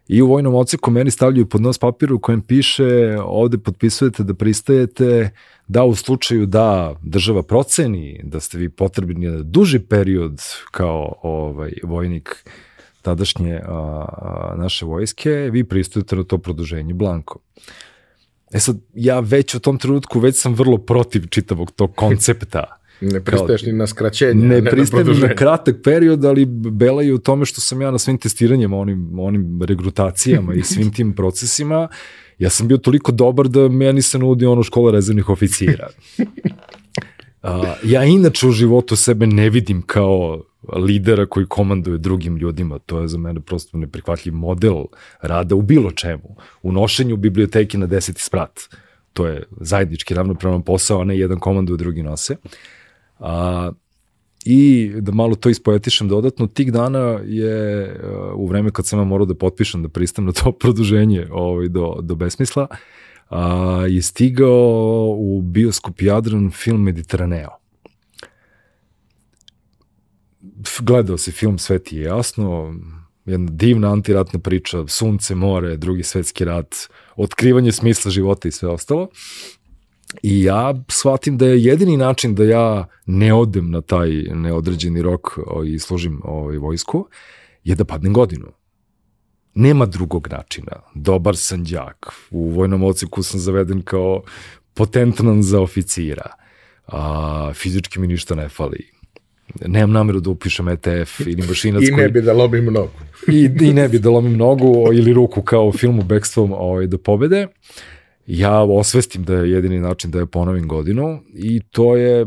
I u vojnom oceku meni stavljaju pod nos papir u kojem piše ovde potpisujete da pristajete da u slučaju da država proceni da ste vi potrebni na duži period kao ovaj vojnik tadašnje a, a, naše vojske, vi pristajete na to produženje blanko. E sad, ja već u tom trenutku, već sam vrlo protiv čitavog tog koncepta. Ne pristaješ ni na skraćenje, ne, ne pristajem na, na kratak period, ali bela je u tome što sam ja na svim testiranjima, onim, onim regrutacijama i svim tim procesima, ja sam bio toliko dobar da meni se nudi ono škola rezervnih oficira. Uh, ja inače u životu sebe ne vidim kao lidera koji komanduje drugim ljudima. To je za mene prosto neprihvatljiv model rada u bilo čemu. U nošenju biblioteki na deseti sprat. To je zajednički ravnopravan posao, a ne jedan komanduje, drugi nose. A, I da malo to ispoetišem dodatno, tih dana je u vreme kad sam ja morao da potpišem da pristam na to produženje ovaj, do, do besmisla, a, je stigao u bioskop Jadran film Mediteraneo gledao se film Sve ti je jasno, jedna divna antiratna priča, sunce, more, drugi svetski rat, otkrivanje smisla života i sve ostalo. I ja shvatim da je jedini način da ja ne odem na taj neodređeni rok i služim ovaj vojsku, je da padnem godinu. Nema drugog načina. Dobar sam đak. U vojnom ociku sam zaveden kao potentnan za oficira. A, fizički mi ništa ne fali nemam nameru da upišem ETF ili mašinac I ne bi da lomim nogu. I, I ne bi da lomim nogu ili ruku kao u filmu Bekstvom ovaj, da pobede. Ja osvestim da je jedini način da je ponovim godinu i to je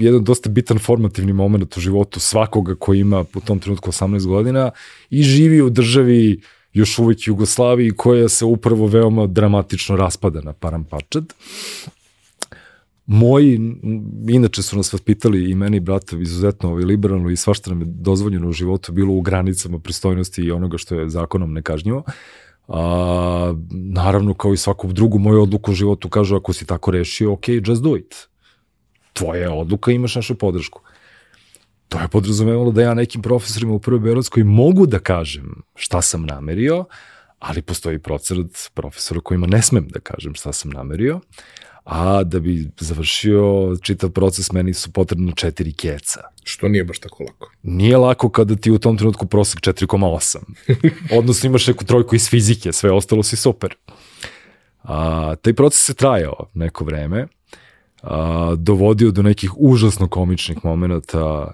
jedan dosta bitan formativni moment u životu svakoga ko ima u tom trenutku 18 godina i živi u državi još uvek Jugoslaviji koja se upravo veoma dramatično raspada na paramparčad moji, inače su nas vaspitali i meni i brata izuzetno ovaj, liberalno i svašta nam je dozvoljeno u životu bilo u granicama pristojnosti i onoga što je zakonom nekažnjivo. A, naravno, kao i svaku drugu moju odluku u životu kažu ako si tako rešio, ok, just do it. Tvoja odluka, imaš našu podršku. To je podrazumevalo da ja nekim profesorima u Prvoj Beogradskoj mogu da kažem šta sam namerio, ali postoji procenat profesora kojima ne smem da kažem šta sam namerio a da bi završio čitav proces meni su potrebno četiri keca. Što nije baš tako lako. Nije lako kada ti u tom trenutku prosek 4,8. Odnosno imaš neku trojku iz fizike, sve ostalo si super. A, taj proces je trajao neko vreme, a, dovodio do nekih užasno komičnih momenta,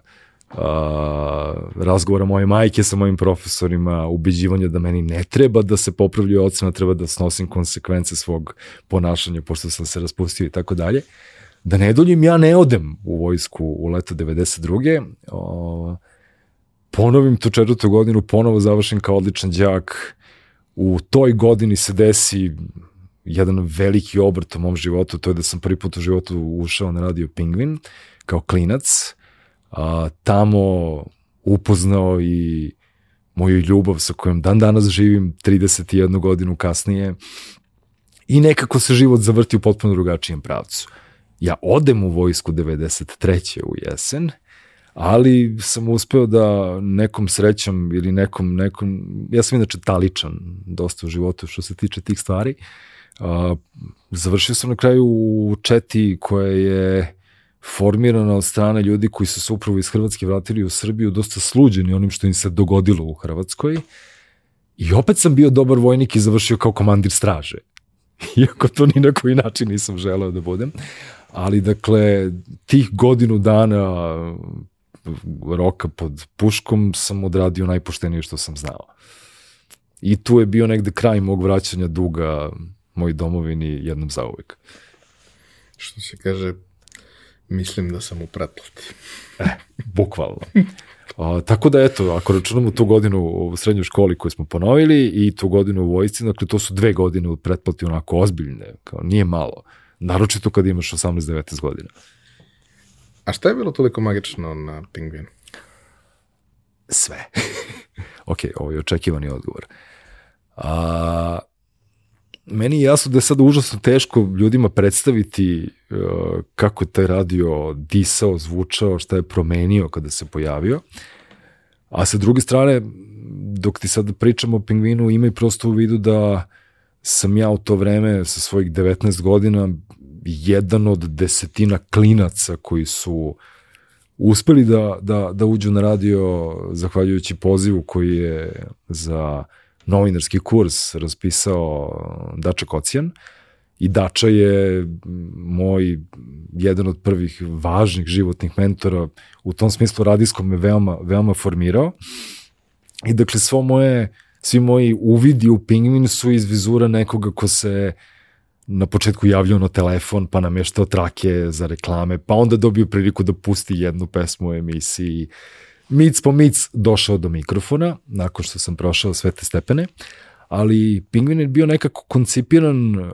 a, razgovora moje majke sa mojim profesorima, ubeđivanja da meni ne treba da se popravljaju ocena, treba da snosim konsekvence svog ponašanja pošto sam se raspustio i tako dalje. Da ne doljim, ja ne odem u vojsku u leto 92. O, ponovim tu četvrtu godinu, ponovo završim kao odličan đak. U toj godini se desi jedan veliki obrt u mom životu, to je da sam prvi put u životu ušao na radio Pingvin kao klinac a, tamo upoznao i moju ljubav sa kojom dan danas živim 31 godinu kasnije i nekako se život zavrti u potpuno drugačijem pravcu. Ja odem u vojsku 93. u jesen, ali sam uspeo da nekom srećom ili nekom, nekom, ja sam inače taličan dosta u životu što se tiče tih stvari, završio sam na kraju u četi koja je formirana od strane ljudi koji su se upravo iz Hrvatske vratili u Srbiju, dosta sluđeni onim što im se dogodilo u Hrvatskoj. I opet sam bio dobar vojnik i završio kao komandir straže. Iako to ni na koji način nisam želeo da budem. Ali, dakle, tih godinu dana roka pod puškom sam odradio najpoštenije što sam znao. I tu je bio negde kraj mog vraćanja duga moj domovini jednom zauvek. Što se kaže, Mislim da sam u pretplati. E, bukvalno. A, tako da eto, ako računamo tu godinu u srednjoj školi koju smo ponovili i tu godinu u vojsci, dakle to su dve godine u pretplati onako ozbiljne, kao nije malo. Naročito kad imaš 18-19 godina. A šta je bilo toliko magično na Pingvinu? Sve. ok, ovo je očekivani odgovor. A, meni je jasno da je sad užasno teško ljudima predstaviti uh, kako je taj radio disao, zvučao, šta je promenio kada se pojavio. A sa druge strane, dok ti sad pričamo o pingvinu, imaj prosto u vidu da sam ja u to vreme sa svojih 19 godina jedan od desetina klinaca koji su uspeli da, da, da uđu na radio zahvaljujući pozivu koji je za novinarski kurs raspisao Dača Kocijan i Dača je moj jedan od prvih važnih životnih mentora u tom smislu radijskom me veoma, veoma formirao i dakle svo moje svi moji uvidi u Pingvin su iz vizura nekoga ko se na početku javljao na telefon, pa nameštao trake za reklame, pa onda dobio priliku da pusti jednu pesmu u emisiji. Mic po mic došao do mikrofona, nakon što sam prošao sve te stepene, ali Pingvin je bio nekako koncipiran, uh,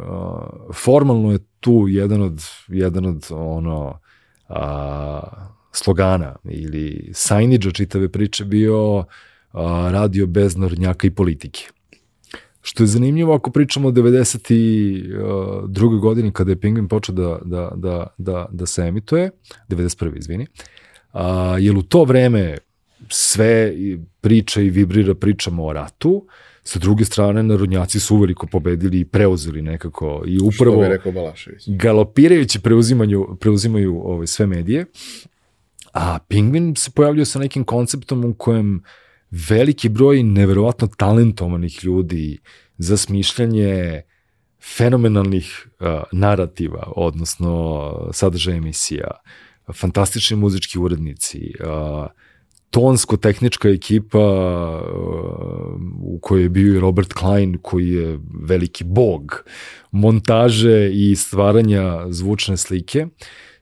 formalno je tu jedan od, jedan od ono, uh, slogana ili sajniđa čitave priče bio uh, radio bez nornjaka i politike. Što je zanimljivo ako pričamo o 92. godini kada je Penguin počeo da, da, da, da, da se emituje, 91. izvini, a, jer u to vreme sve priča i vibrira pričamo o ratu, sa druge strane narodnjaci su uveliko pobedili i preuzeli nekako i upravo Što rekao Balašević. galopirajući preuzimanju, preuzimaju ove, sve medije, a Pingvin se pojavljuje sa nekim konceptom u kojem veliki broj neverovatno talentovanih ljudi za smišljanje fenomenalnih uh, narativa, odnosno sadržaja emisija, fantastični muzički urednici, uh, tonsko-tehnička ekipa uh, u kojoj je bio i Robert Klein koji je veliki bog montaže i stvaranja zvučne slike.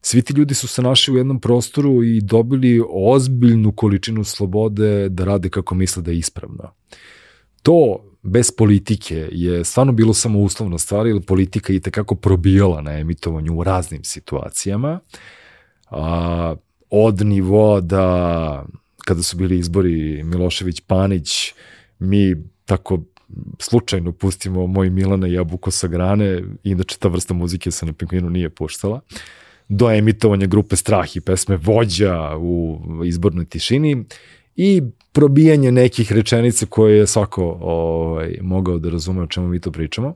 Svi ti ljudi su se našli u jednom prostoru i dobili ozbiljnu količinu slobode da rade kako misle da je ispravno. To bez politike je stvarno bilo samo uslovna stvar, jer politika i tekako probijala na emitovanju u raznim situacijama. A, od nivoa da kada su bili izbori Milošević-Panić, mi tako slučajno pustimo Moj Milana Jabuko sa grane, inače ta vrsta muzike se na Pinguinu nije puštala, do emitovanja grupe Strah i pesme Vođa u izbornoj tišini i probijanje nekih rečenica koje je svako ovaj, mogao da razume o čemu mi to pričamo.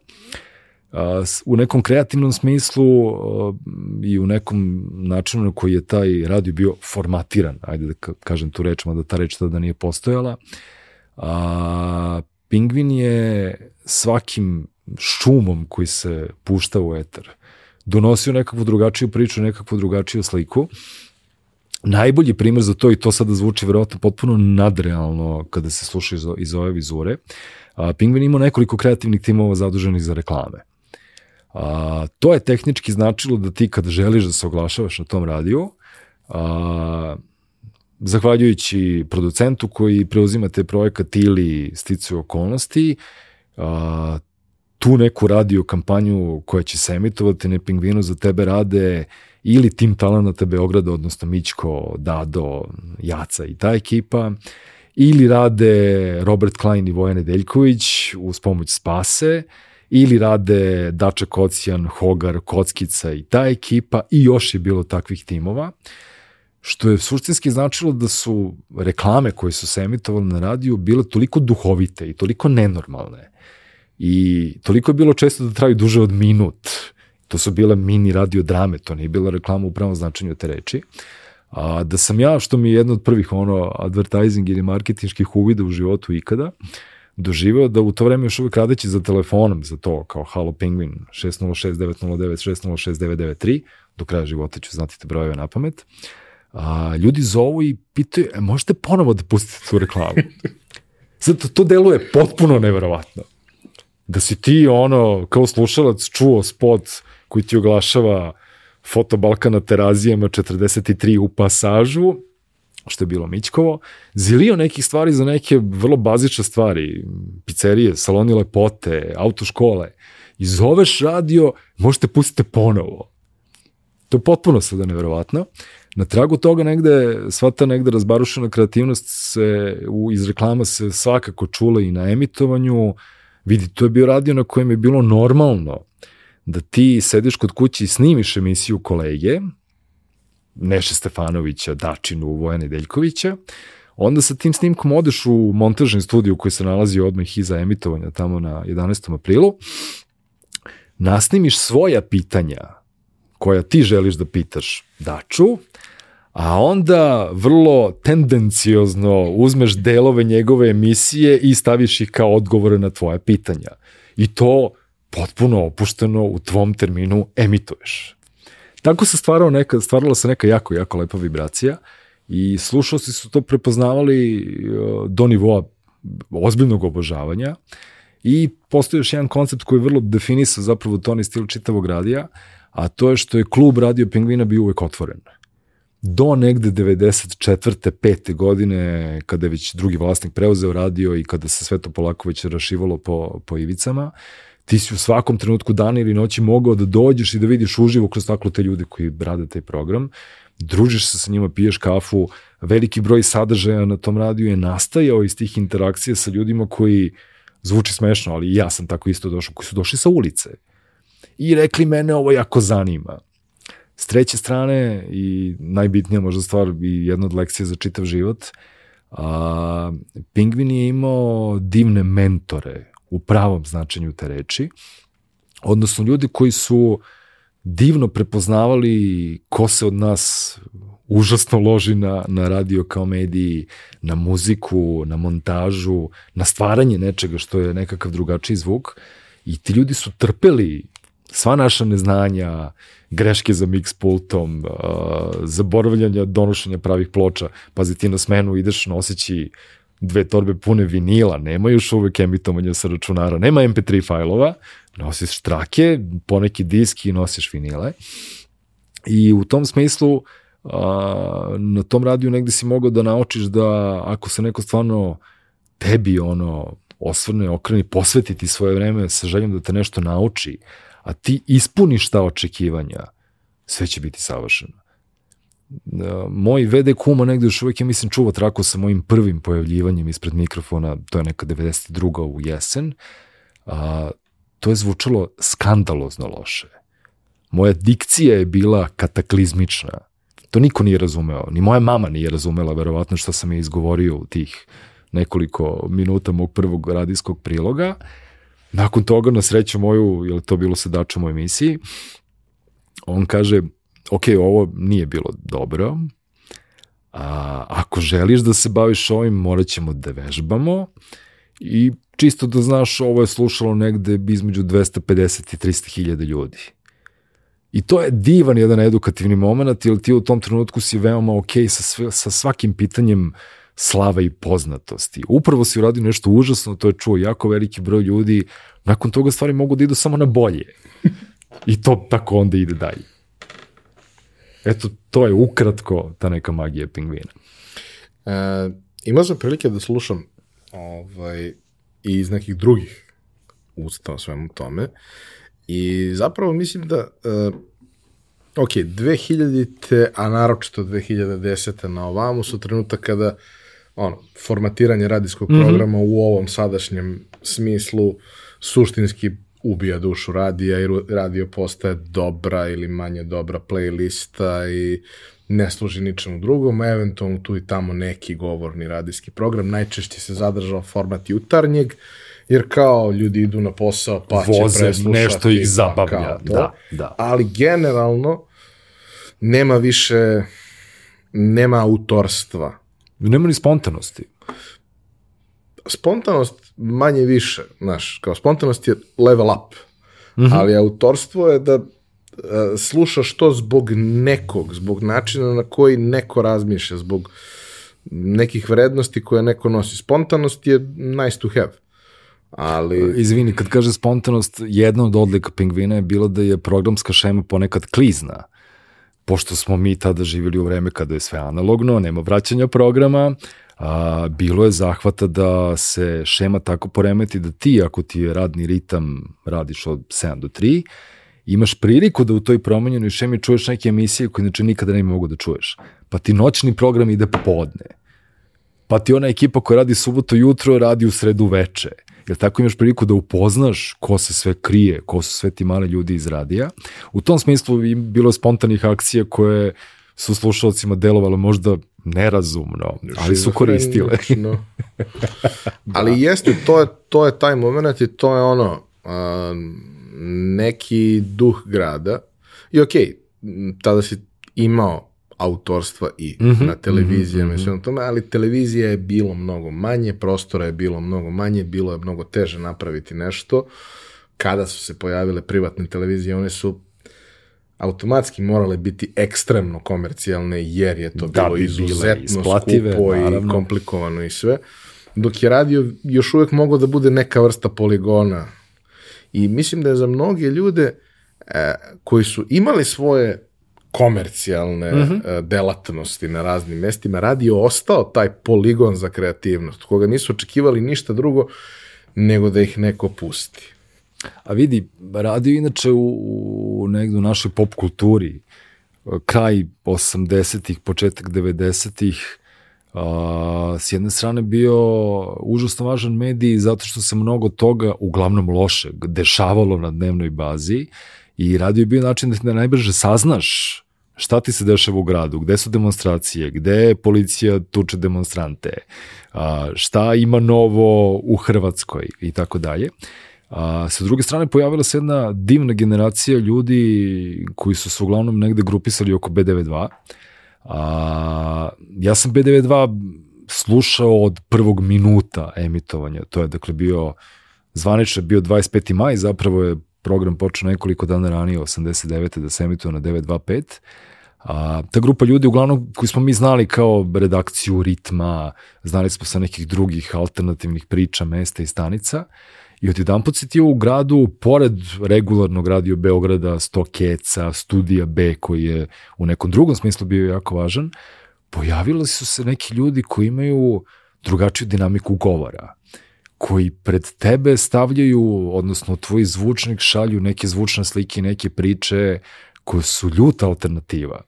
U nekom kreativnom smislu i u nekom načinu na koji je taj radio bio formatiran, ajde da kažem tu reč, da ta reč tada nije postojala, a, Pingvin je svakim šumom koji se pušta u etar donosio nekakvu drugačiju priču, nekakvu drugačiju sliku najbolji primer za to, i to sada zvuči verovatno potpuno nadrealno kada se sluša iz, iz ove vizure, a, Pingvin ima nekoliko kreativnih timova zaduženih za reklame. A, to je tehnički značilo da ti kada želiš da se oglašavaš na tom radiju, a, zahvaljujući producentu koji preuzima te projekat ili sticu okolnosti, a, tu neku radio kampanju koja će se emitovati na Pingvinu za tebe rade ili tim talenata Beograda, odnosno Mićko, Dado, Jaca i ta ekipa, ili rade Robert Klein i Vojane Deljković uz pomoć Spase, ili rade Dača Kocijan, Hogar, Kockica i ta ekipa i još je bilo takvih timova, što je suštinski značilo da su reklame koje su se emitovale na radiju bile toliko duhovite i toliko nenormalne i toliko je bilo često da traju duže od minut To su bile mini radio drame, to nije bila reklama u pravom značenju te reči. A, da sam ja, što mi je jedno od prvih ono advertising ili marketinških uvida u životu ikada, doživeo da u to vreme još uvek radeći za telefonom za to kao Halo Penguin 606 909 606 993 do kraja života ću znati te brojeve na pamet a, ljudi zovu i pitaju e, možete ponovo da pustite tu reklamu? Zato to deluje potpuno neverovatno. Da si ti ono kao slušalac čuo spot koji ti oglašava foto Balkana terazijama 43 u pasažu, što je bilo Mićkovo, zilio nekih stvari za neke vrlo bazične stvari, pizzerije, saloni lepote, autoškole. I zoveš radio, možete pustiti ponovo. To je potpuno sada neverovatno. Na tragu toga negde, sva ta negde razbarušena kreativnost se u, iz reklama se svakako čula i na emitovanju. Vidi, to je bio radio na kojem je bilo normalno da ti sediš kod kuće i snimiš emisiju kolege, Neše Stefanovića, Dačinu, Vojana Deljkovića, onda sa tim snimkom odeš u montažni studiju koji se nalazi odmah iza emitovanja tamo na 11. aprilu, nasnimiš svoja pitanja koja ti želiš da pitaš Daču, a onda vrlo tendenciozno uzmeš delove njegove emisije i staviš ih kao odgovore na tvoje pitanja. I to potpuno opušteno u tvom terminu emituješ. Tako se stvarao neka, stvarala se neka jako, jako lepa vibracija i slušalci su to prepoznavali uh, do nivoa ozbiljnog obožavanja i postoji još jedan koncept koji je vrlo definisao zapravo toni stil čitavog radija, a to je što je klub Radio Pingvina bio uvek otvoren. Do negde 94. 5. godine, kada je već drugi vlasnik preuzeo radio i kada se sve to polako već rašivalo po, po ivicama, ti si u svakom trenutku dana ili noći mogao da dođeš i da vidiš uživo kroz taklo te ljude koji rade taj program, družiš se sa njima, piješ kafu, veliki broj sadržaja na tom radiju je nastajao iz tih interakcija sa ljudima koji, zvuči smešno, ali ja sam tako isto došao, koji su došli sa ulice i rekli mene ovo jako zanima. S treće strane i najbitnija možda stvar i jedna od lekcija za čitav život, a, Pingvin je imao divne mentore u pravom značenju te reči, odnosno ljudi koji su divno prepoznavali ko se od nas užasno loži na, na radio kao mediji, na muziku, na montažu, na stvaranje nečega što je nekakav drugačiji zvuk. I ti ljudi su trpeli sva naša neznanja, greške za mix pultom, uh, zaboravljanja donošenja pravih ploča, pazi ti na smenu ideš noseći dve torbe pune vinila, nema još uvek emitovanja sa računara, nema MP3 fajlova, nosiš štrake, poneki disk i nosiš vinile. I u tom smislu a, na tom radiju negde si mogao da naučiš da ako se neko stvarno tebi ono osvrne, okreni, posvetiti svoje vreme sa željom da te nešto nauči, a ti ispuniš ta očekivanja, sve će biti savršeno moj VD kuma negde još uvek, ja mislim, čuva traku sa mojim prvim pojavljivanjem ispred mikrofona, to je neka 92. u jesen, a, to je zvučalo skandalozno loše. Moja dikcija je bila kataklizmična. To niko nije razumeo. Ni moja mama nije razumela, verovatno, što sam je izgovorio u tih nekoliko minuta mog prvog radijskog priloga. Nakon toga, na sreću moju, je to bilo sa dačom u emisiji, on kaže, ok, ovo nije bilo dobro, a, ako želiš da se baviš ovim, morat ćemo da vežbamo i čisto da znaš, ovo je slušalo negde između 250 i 300 hiljada ljudi. I to je divan jedan edukativni moment, jer ti u tom trenutku si veoma ok sa, sve, sa svakim pitanjem slava i poznatosti. Upravo si uradio nešto užasno, to je čuo jako veliki broj ljudi, nakon toga stvari mogu da idu samo na bolje. I to tako onda ide dalje. Eto, to je ukratko ta neka magija pingvina. E, imao sam prilike da slušam ovaj, i iz nekih drugih usta o svemu tome i zapravo mislim da uh, ok, 2000-te, a naročito 2010. na ovamu su trenutak kada ono, formatiranje radijskog mm -hmm. programa u ovom sadašnjem smislu suštinski ubija dušu radija i radio postaje dobra ili manje dobra playlista i ne služi ničemu drugom, eventualno tu i tamo neki govorni radijski program, najčešće se zadržao format jutarnjeg, jer kao ljudi idu na posao pa Voze, će preslušati. nešto ih pa zabavlja, da, da. Ali generalno nema više, nema autorstva. Nema ni spontanosti spontanost manje više, znaš, kao spontanost je level up, mm -hmm. ali autorstvo je da uh, slušaš to zbog nekog, zbog načina na koji neko razmišlja, zbog nekih vrednosti koje neko nosi. Spontanost je nice to have. Ali... Izvini, kad kaže spontanost, jedna od odlika pingvina je bila da je programska šema ponekad klizna pošto smo mi tada živjeli u vreme kada je sve analogno, nema vraćanja programa, a, bilo je zahvata da se šema tako poremeti da ti, ako ti je radni ritam, radiš od 7 do 3, imaš priliku da u toj promenjenoj šemi čuješ neke emisije koje inače nikada ne bi mogu da čuješ. Pa ti noćni program ide popodne. Pa ti ona ekipa koja radi suboto jutro radi u sredu veče. Jer tako imaš priliku da upoznaš ko se sve krije, ko su sve ti mali ljudi iz radija. U tom smislu bilo je spontanih akcija koje su slušalcima delovalo možda nerazumno, ali su koristile. ali jeste, to je, to je taj moment i to je ono, um, neki duh grada. I okej, okay, tada si imao autorstva i mm -hmm, na televizijama mm -hmm. i sve tome, ali televizija je bilo mnogo manje, prostora je bilo mnogo manje, bilo je mnogo teže napraviti nešto. Kada su se pojavile privatne televizije, one su automatski morale biti ekstremno komercijalne jer je to da bilo izuzetno skupo naravno. i komplikovano i sve. Dok je radio još uvek mogao da bude neka vrsta poligona. I mislim da je za mnoge ljude e, koji su imali svoje komercijalne mm -hmm. delatnosti na raznim mestima, radio ostao taj poligon za kreativnost, koga nisu očekivali ništa drugo nego da ih neko pusti. A vidi, radio inače u, u negdje u našoj pop kulturi, kraj 80-ih, početak 90-ih, a, s jedne strane bio užasno važan medij zato što se mnogo toga, uglavnom loše, dešavalo na dnevnoj bazi i radio je bio način da najbrže saznaš šta ti se dešava u gradu, gde su demonstracije, gde policija tuče demonstrante, šta ima novo u Hrvatskoj i tako dalje. A, sa druge strane, pojavila se jedna divna generacija ljudi koji su se uglavnom negde grupisali oko B92. A, ja sam B92 slušao od prvog minuta emitovanja. To je dakle bio zvanično bio 25. maj, zapravo je program počeo nekoliko dana ranije, 89. da se emituje na 925. A, ta grupa ljudi, uglavnom, koji smo mi znali kao redakciju ritma, znali smo sa nekih drugih alternativnih priča, mesta i stanica, I jedan put si ti u gradu, pored regularnog radio Beograda, Stokeca, Studija B, koji je u nekom drugom smislu bio jako važan, pojavili su se neki ljudi koji imaju drugačiju dinamiku govora koji pred tebe stavljaju, odnosno tvoj zvučnik šalju neke zvučne slike, neke priče koje su ljuta alternativa.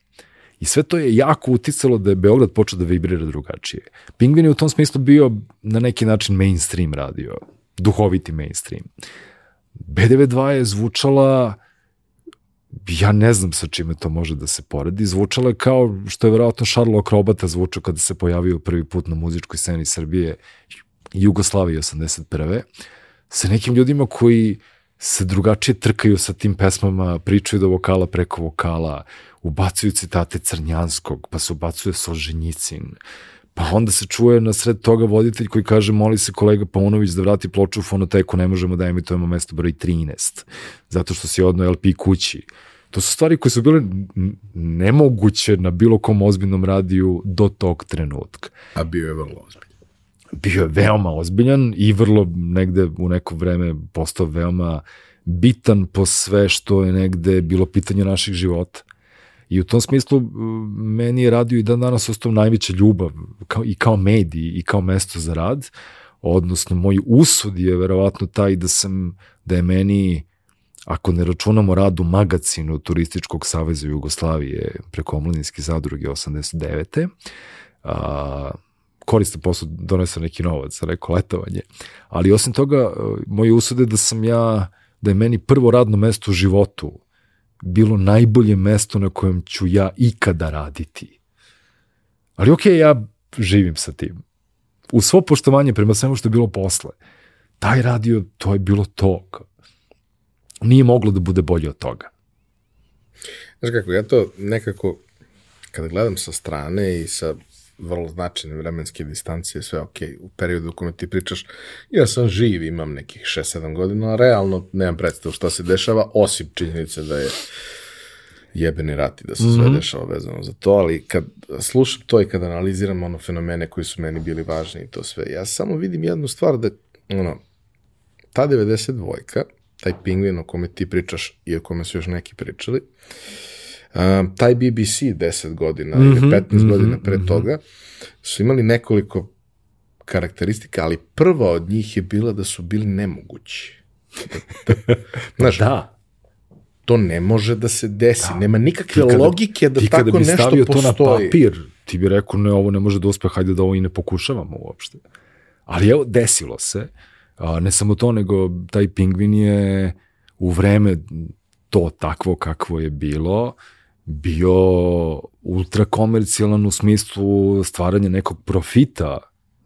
I sve to je jako uticalo da je Beograd počeo da vibrira drugačije. Pingvin je u tom smislu bio na neki način mainstream radio duhoviti mainstream. B92 je zvučala ja ne znam sa čime to može da se poredi, zvučala je kao što je verovatno Šarlo Akrobata zvučao kada se pojavio prvi put na muzičkoj sceni Srbije Jugoslavije 81. sa nekim ljudima koji se drugačije trkaju sa tim pesmama, pričaju do vokala preko vokala, ubacuju citate Crnjanskog, pa se ubacuje Solženjicin, uh, Pa onda se čuje na sred toga voditelj koji kaže moli se kolega Paunović da vrati ploču u fonoteku, ne možemo da emitujemo mesto broj 13, zato što si odno LP kući. To su stvari koje su bile nemoguće na bilo kom ozbiljnom radiju do tog trenutka. A bio je vrlo ozbiljan. Bio je veoma ozbiljan i vrlo negde u neko vreme postao veoma bitan po sve što je negde bilo pitanje naših života. I u tom smislu meni je radio i dan danas ostao najveća ljubav kao, i kao medij i kao mesto za rad, odnosno moj usud je verovatno taj da sam, da je meni ako ne računamo rad u magacinu Turističkog saveza Jugoslavije preko omladinske zadruge 89. A, koristan posao donesao neki novac neko letovanje. Ali osim toga, moj usud je da sam ja, da je meni prvo radno mesto u životu bilo najbolje mesto na kojem ću ja ikada raditi. Ali okej, okay, ja živim sa tim. U svo poštovanje prema svemu što je bilo posle, taj radio, to je bilo to. Nije moglo da bude bolje od toga. Znaš kako, ja to nekako, kada gledam sa strane i sa vrlo značajne vremenske distancije, sve ok, u periodu u kome ti pričaš, ja sam živ, imam nekih 6-7 godina, a realno nemam predstavu šta se dešava, osim činjenice da je jebeni rat i da se sve mm -hmm. dešava vezano za to, ali kad slušam to i kad analiziram ono fenomene koji su meni bili važni i to sve, ja samo vidim jednu stvar da, ono, ta 92-ka, taj pingvin o kome ti pričaš i o kome su još neki pričali, Taj BBC 10 godina ili Mhm, 15 mhm, godina pre mhm. toga su imali nekoliko karakteristika, ali prva od njih je bila da su bili nemogući. Znaš, Da, to ne može da se desi. Nema nikakve Ti kada- logike da ti kada tako bi nešto stavio to na postoji. papir, ti bi rekao, ne, ovo ne može da uspe, hajde da ovo i ne pokušavamo uopšte. Ali evo, desilo se. A, ne samo to, nego taj pingvin je u vreme to takvo kakvo je bilo, bio ultrakomercijalan u smislu stvaranja nekog profita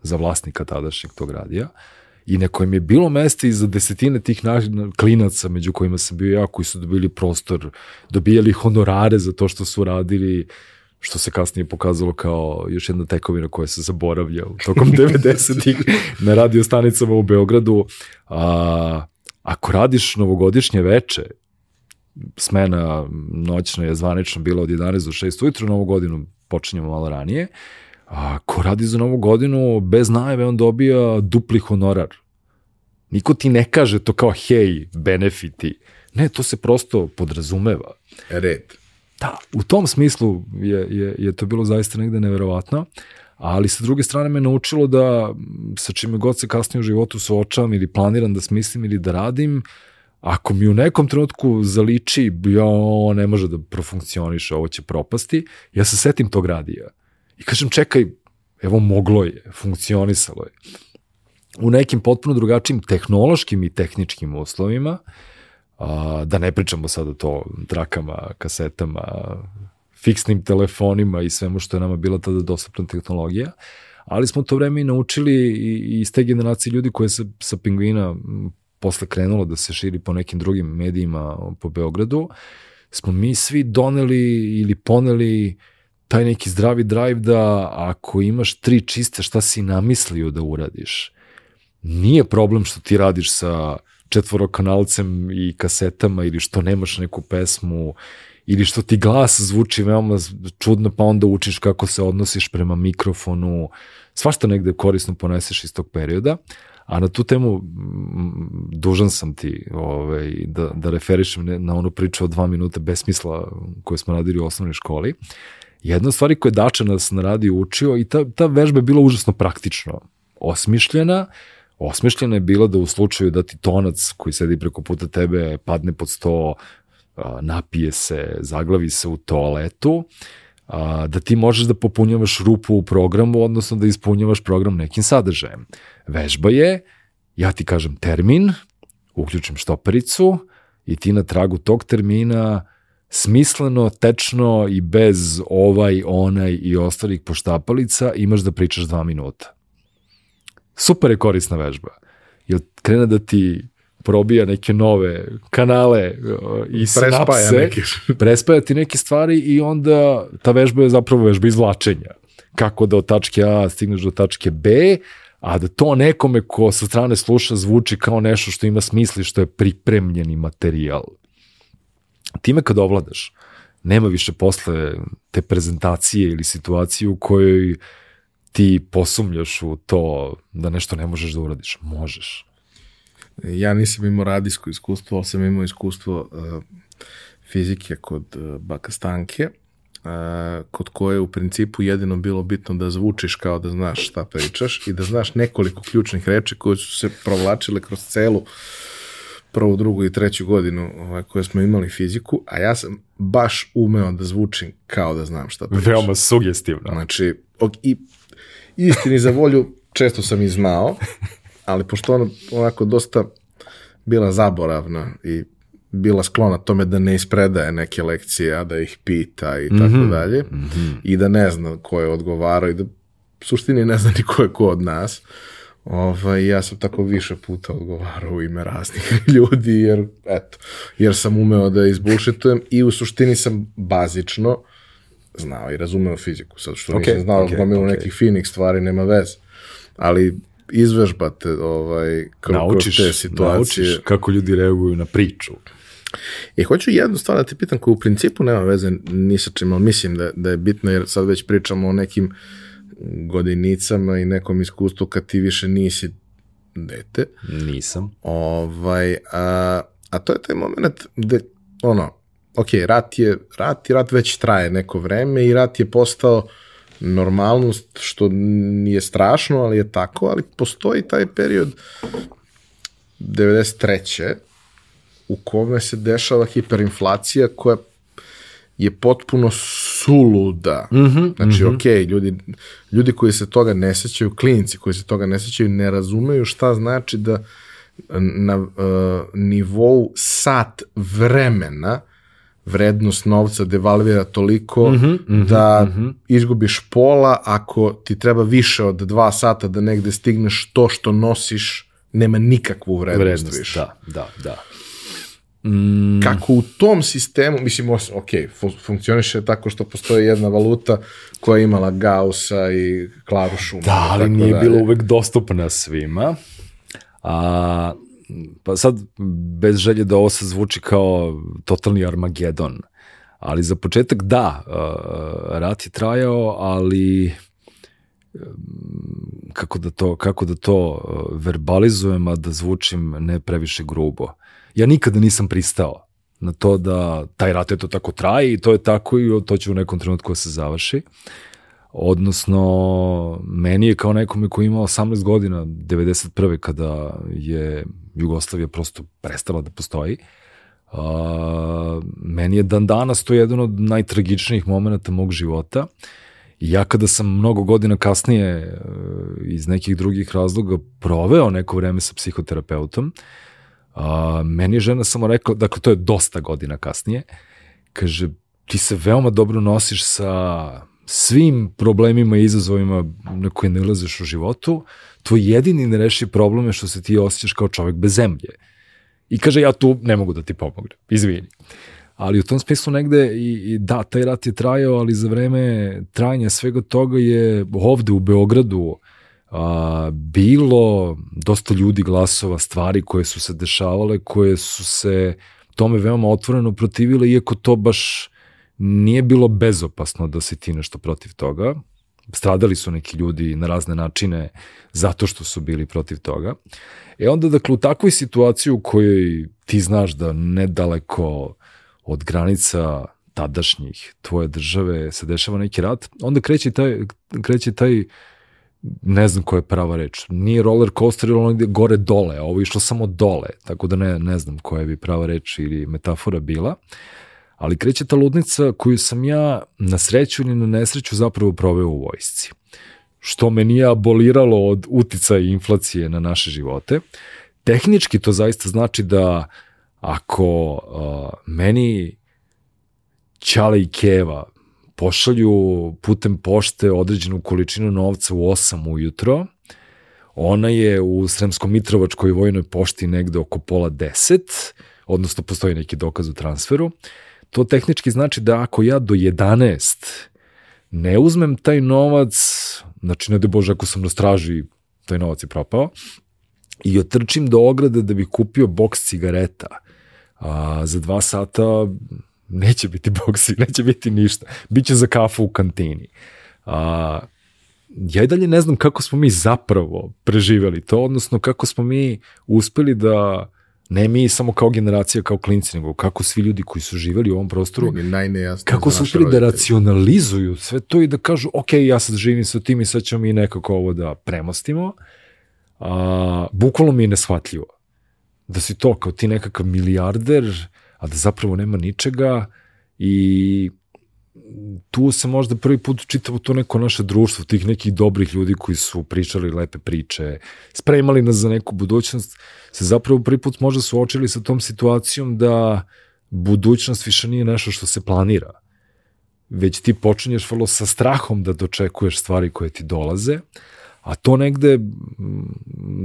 za vlasnika tadašnjeg tog radija i na kojem je bilo mesta i za desetine tih naš, klinaca među kojima sam bio ja koji su dobili prostor, dobijali honorare za to što su radili, što se kasnije pokazalo kao još jedna tekovina koja se zaboravlja u tokom 90-ih na radio stanicama u Beogradu. A, ako radiš novogodišnje veče, smena noćna je zvanično bila od 11 do 6 ujutru, novu godinu počinjemo malo ranije, a ko radi za novu godinu bez najave on dobija dupli honorar. Niko ti ne kaže to kao hej, benefiti. Ne, to se prosto podrazumeva. Red. Da, u tom smislu je, je, je to bilo zaista negde neverovatno, ali sa druge strane me naučilo da sa čime god se kasnije u životu suočavam ili planiram da smislim ili da radim, ako mi u nekom trenutku zaliči, jo, ne može da profunkcioniše, ovo će propasti, ja se setim tog radija. I kažem, čekaj, evo moglo je, funkcionisalo je. U nekim potpuno drugačijim tehnološkim i tehničkim uslovima, a, da ne pričamo sada to trakama, kasetama, fiksnim telefonima i svemu što je nama bila tada dostupna tehnologija, ali smo to vreme i naučili i, i iz te generacije ljudi koje se sa pingvina posle krenulo da se širi po nekim drugim medijima po Beogradu, smo mi svi doneli ili poneli taj neki zdravi drive da ako imaš tri čiste šta si namislio da uradiš, nije problem što ti radiš sa četvorokanalcem i kasetama ili što nemaš neku pesmu ili što ti glas zvuči veoma čudno pa onda učiš kako se odnosiš prema mikrofonu, svašta negde korisno poneseš iz tog perioda, a na tu temu dužan sam ti ovaj, da, da referišem na onu priču od dva minuta besmisla koju smo radili u osnovnoj školi. Jedna od stvari koje je Dača nas na radiju učio i ta, ta vežba je bila užasno praktično osmišljena, osmišljena je bila da u slučaju da ti tonac koji sedi preko puta tebe padne pod sto, napije se, zaglavi se u toaletu, a, da ti možeš da popunjavaš rupu u programu, odnosno da ispunjavaš program nekim sadržajem. Vežba je, ja ti kažem termin, uključim štopericu i ti na tragu tog termina smisleno, tečno i bez ovaj, onaj i ostalih poštapalica imaš da pričaš dva minuta. Super je korisna vežba. Jer krene da ti probija neke nove kanale uh, i Prespaja sinapse, neke. prespaja ti neke stvari i onda ta vežba je zapravo vežba izvlačenja. Kako da od tačke A stigneš do tačke B, a da to nekome ko sa strane sluša zvuči kao nešto što ima smisla i što je pripremljeni materijal. Time kad ovladaš, nema više posle te prezentacije ili situacije u kojoj ti posumljaš u to da nešto ne možeš da uradiš. Možeš. Ja nisam imao radijsko iskustvo, ali sam imao iskustvo uh, fizike kod uh, baka Stanke, uh, kod koje je u principu jedino bilo bitno da zvučiš kao da znaš šta pričaš i da znaš nekoliko ključnih reči koje su se provlačile kroz celu prvu, drugu i treću godinu ovaj, koje smo imali fiziku, a ja sam baš umeo da zvučim kao da znam šta pričam. Veoma sugestivno. Znači, ok, i istini za volju često sam i znao, ali pošto ona onako dosta bila zaboravna i bila sklona tome da ne ispredaje neke lekcije, a da ih pita i tako dalje, i da ne zna ko je odgovarao i da suštini ne zna ni ko je ko od nas. Ovaj, ja sam tako više puta odgovarao u ime raznih ljudi, jer, eto, jer sam umeo da izbušitujem i u suštini sam bazično znao i razumeo fiziku, sad što Ok, nisam znao ok, gomilu ok. nekih finih stvari, nema veze. Ali izvežbate ovaj, kroz, Naučiš, te situacije. naučiš kako ljudi reaguju na priču. I hoću jednu stvar da te pitam koja u principu nema veze ni sa čim, ali mislim da, da je bitno jer sad već pričamo o nekim godinicama i nekom iskustvu kad ti više nisi dete. Nisam. Ovaj, a, a to je taj moment gde, ono, ok, rat je, rat i rat već traje neko vreme i rat je postao normalnost, što nije strašno, ali je tako, ali postoji taj period 93. u kome se dešava hiperinflacija koja je potpuno suluda. Mm -hmm, znači, mm -hmm. ok, ljudi, ljudi koji se toga ne sećaju, klinici koji se toga ne sećaju, ne razumeju šta znači da na uh, nivou sat vremena vrednost novca devalvira toliko mm -hmm, mm -hmm, da mm -hmm. izgubiš pola ako ti treba više od dva sata da negde stigneš to što nosiš nema nikakvu vrednost, vrednost više. Da, da, da. Mm. Kako u tom sistemu, mislim, ok, funkcioniše tako što postoji jedna valuta koja je imala Gaussa i Klaru Šumu. Da, ali nije bilo uvek dostupna svima. A, pa sad, bez želje da ovo se zvuči kao totalni Armagedon, ali za početak da, rat je trajao, ali kako da to, kako da to verbalizujem, a da zvučim ne previše grubo. Ja nikada nisam pristao na to da taj rat eto tako traje i to je tako i to će u nekom trenutku da se završi. Odnosno, meni je kao nekome koji ima 18 godina, 91. kada je Jugoslavija prosto prestala da postoji, uh, meni je dan danas to jedan od najtragičnijih momenta mog života. Ja kada sam mnogo godina kasnije iz nekih drugih razloga proveo neko vreme sa psihoterapeutom, uh, meni je žena samo rekla, dakle to je dosta godina kasnije, kaže, ti se veoma dobro nosiš sa svim problemima i izazovima na koje ne ulaziš u životu, tvoj jedini nereši problem je što se ti osjećaš kao čovek bez zemlje. I kaže, ja tu ne mogu da ti pomognem, izvini. Ali u tom smislu negde i, i da, taj rat je trajao, ali za vreme trajanja svega toga je ovde u Beogradu a, bilo dosta ljudi glasova, stvari koje su se dešavale, koje su se tome veoma otvoreno protivile, iako to baš nije bilo bezopasno da se ti nešto protiv toga. Stradali su neki ljudi na razne načine zato što su bili protiv toga. E onda, dakle, u takvoj situaciji u kojoj ti znaš da nedaleko od granica tadašnjih tvoje države se dešava neki rat, onda kreće taj, kreće taj ne znam koja je prava reč. Nije roller coaster ili ono ide gore dole, a ovo je išlo samo dole, tako da ne, ne znam koja bi prava reč ili metafora bila. Uh, ali kreće ta ludnica koju sam ja na sreću ili na nesreću zapravo proveo u vojsci. Što me nije aboliralo od utica i inflacije na naše živote. Tehnički to zaista znači da ako uh, meni Ćale i Keva pošalju putem pošte određenu količinu novca u 8 ujutro, ona je u Sremskom Mitrovačkoj vojnoj pošti negde oko pola 10, odnosno postoji neki dokaz u transferu, to tehnički znači da ako ja do 11 ne uzmem taj novac, znači ne da Bože ako sam na straži, taj novac je propao, i otrčim do ograde da bih kupio boks cigareta, a, za dva sata neće biti boksi, neće biti ništa. Biće za kafu u kantini. A, ja i dalje ne znam kako smo mi zapravo preživeli to, odnosno kako smo mi uspeli da ne mi samo kao generacija, kao klinci, nego kako svi ljudi koji su živeli u ovom prostoru, kako su uspeli da racionalizuju sve to i da kažu, ok, ja sad živim sa tim i sad ćemo mi nekako ovo da premostimo, a, bukvalno mi je neshvatljivo. Da si to kao ti nekakav milijarder, a da zapravo nema ničega i tu se možda prvi put čitavo to neko naše društvo, tih nekih dobrih ljudi koji su pričali lepe priče, spremali nas za neku budućnost, se zapravo prvi put možda suočili sa tom situacijom da budućnost više nije nešto što se planira, već ti počinješ vrlo sa strahom da dočekuješ stvari koje ti dolaze, a to negde,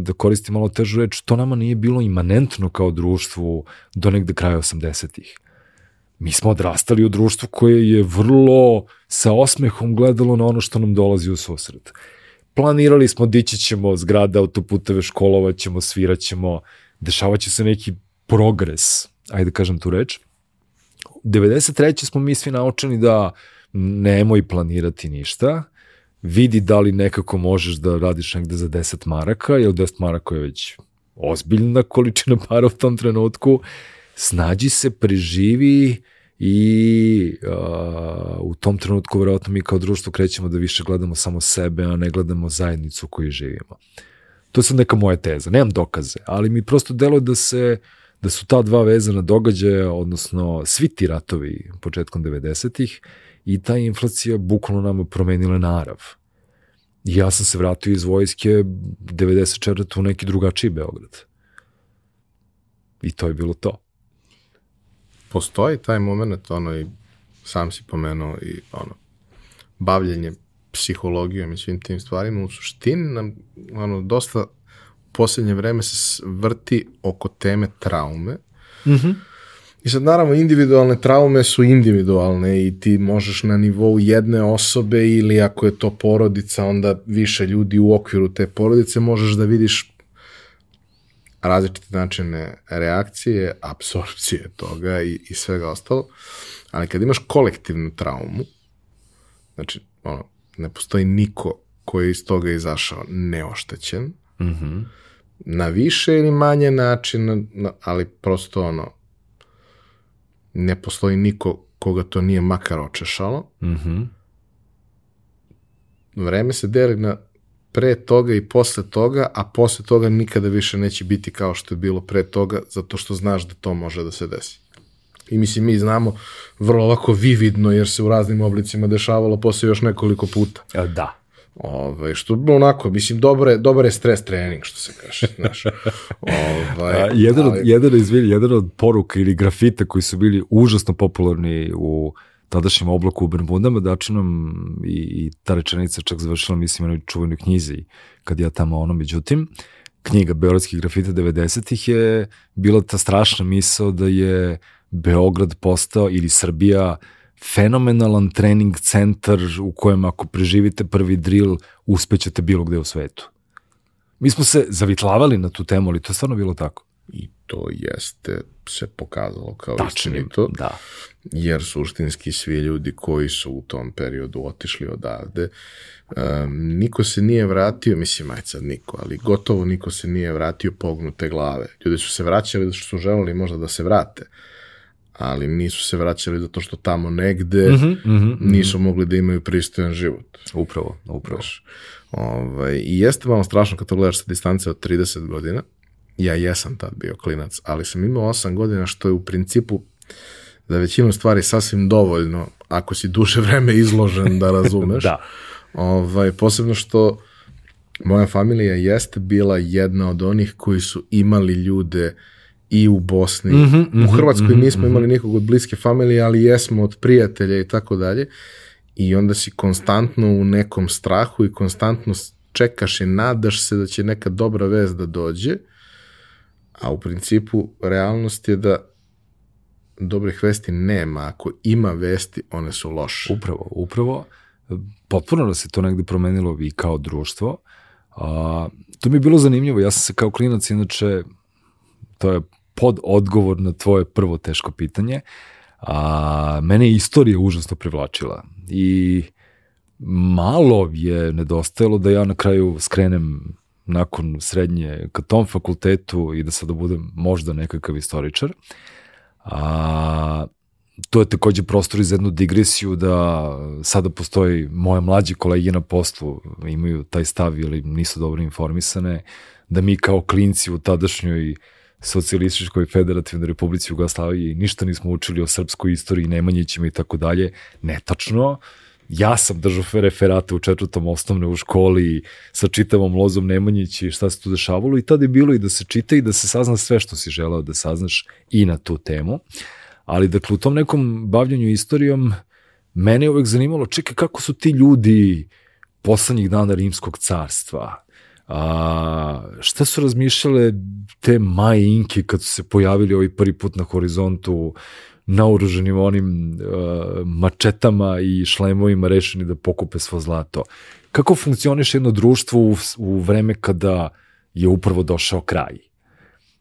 da koristim malo težu reč, to nama nije bilo imanentno kao društvu do negde kraja 80-ih mi smo odrastali u društvu koje je vrlo sa osmehom gledalo na ono što nam dolazi u susret. Planirali smo, dići ćemo zgrade, autoputeve, školovaćemo, sviraćemo, dešavat će se neki progres, ajde da kažem tu reč. 93. smo mi svi naučeni da nemoj planirati ništa, vidi da li nekako možeš da radiš negde za 10 maraka, jer 10 maraka je već ozbiljna količina para u tom trenutku, snađi se, preživi i uh, u tom trenutku verovatno mi kao društvo krećemo da više gledamo samo sebe, a ne gledamo zajednicu u kojoj živimo. To je sad neka moja teza, nemam dokaze, ali mi prosto deluje da se da su ta dva vezana događaja, odnosno svi ti ratovi početkom 90-ih i ta inflacija bukvalno nama promenila narav. I ja sam se vratio iz vojske 94. u neki drugačiji Beograd. I to je bilo to. Postoji taj moment, ono, i sam si pomenuo, i ono, bavljenje psihologijom i svim tim stvarima, u suštini nam, ono, dosta u posljednje vreme se vrti oko teme traume. Mm -hmm. I sad naravno individualne traume su individualne i ti možeš na nivou jedne osobe ili ako je to porodica onda više ljudi u okviru te porodice možeš da vidiš različite načine reakcije, apsorpcije toga i, i svega ostalo. Ali kad imaš kolektivnu traumu, znači ono, ne postoji niko koji je iz toga izašao neoštećen, mm -hmm. na više ili manje načina, ali prosto ono, ne postoji niko koga to nije makar očešalo. Mm -hmm. Vreme se deli na pre toga i posle toga, a posle toga nikada više neće biti kao što je bilo pre toga, zato što znaš da to može da se desi. I mislim, mi znamo vrlo ovako vividno, jer se u raznim oblicima dešavalo posle još nekoliko puta. Da. Ovaj, što onako, mislim, dobar je, dobar je stres trening, što se kaže. Znaš. Ovaj, A, jedan, ali... od, jedan, izvini, jedan od poruka ili grafita koji su bili užasno popularni u tadašnjem oblaku u Bermudama, dačinom i, i ta rečenica čak završila, mislim, na čuvenoj knjizi, kad ja tamo ono, međutim, knjiga Beogradskih grafita 90-ih je bila ta strašna misao da je Beograd postao ili Srbija fenomenalan trening centar u kojem ako preživite prvi drill uspećete bilo gde u svetu. Mi smo se zavitlavali na tu temu, ali to je stvarno bilo tako. I to jeste se pokazalo kao Tačnim, istinito. Da. Jer suštinski svi ljudi koji su u tom periodu otišli odavde, um, niko se nije vratio, mislim, aj sad niko, ali gotovo niko se nije vratio pognute glave. Ljudi su se vraćali zato što su želeli možda da se vrate ali nisu se vraćali zato što tamo negde mm -hmm, mm -hmm, nisu mogli da imaju pristojan život. Upravo, upravo. Znaš, ovaj, I jeste malo strašno kad to gledaš sa distance od 30 godina. Ja jesam tad bio klinac, ali sam imao 8 godina što je u principu za većinu stvari sasvim dovoljno ako si duže vreme izložen da razumeš. da. Ovaj, posebno što moja familija jeste bila jedna od onih koji su imali ljude uh, i u Bosni. Mm -hmm, u mhm, Hrvatskoj mm -hmm, nismo mhm. imali nikog od bliske familije, ali jesmo od prijatelja i tako dalje. I onda si konstantno u nekom strahu i konstantno čekaš i nadaš se da će neka dobra vez da dođe, a u principu realnost je da dobrih vesti nema. Ako ima vesti, one su loše. Upravo, upravo. Potpuno da se to negde promenilo i kao društvo. A, to mi je bilo zanimljivo. Ja sam se kao klinac, inače, to je pod odgovor na tvoje prvo teško pitanje. A, mene je istorija užasno privlačila i malo je nedostajalo da ja na kraju skrenem nakon srednje ka tom fakultetu i da sada budem možda nekakav istoričar. A, to je takođe prostor za jednu digresiju da sada postoji moje mlađe kolege na poslu imaju taj stav ili nisu dobro informisane, da mi kao klinci u tadašnjoj uh, socijalističkoj federativnoj republici Jugoslaviji ništa nismo učili o srpskoj istoriji, Nemanjićima i tako dalje. Netačno. Ja sam držao referate u četvrtom osnovne u školi sa čitavom lozom Nemanjići i šta se tu dešavalo i tada je bilo i da se čita i da se sazna sve što si želeo da saznaš i na tu temu. Ali dakle u tom nekom bavljanju istorijom mene je uvek zanimalo čekaj kako su ti ljudi poslednjih dana Rimskog carstva, A, šta su razmišljale te Maje Inke kad su se pojavili ovaj prvi put na horizontu naoruženim onim uh, mačetama i šlemovima rešeni da pokupe svo zlato? Kako funkcioniš jedno društvo u, u vreme kada je upravo došao kraj?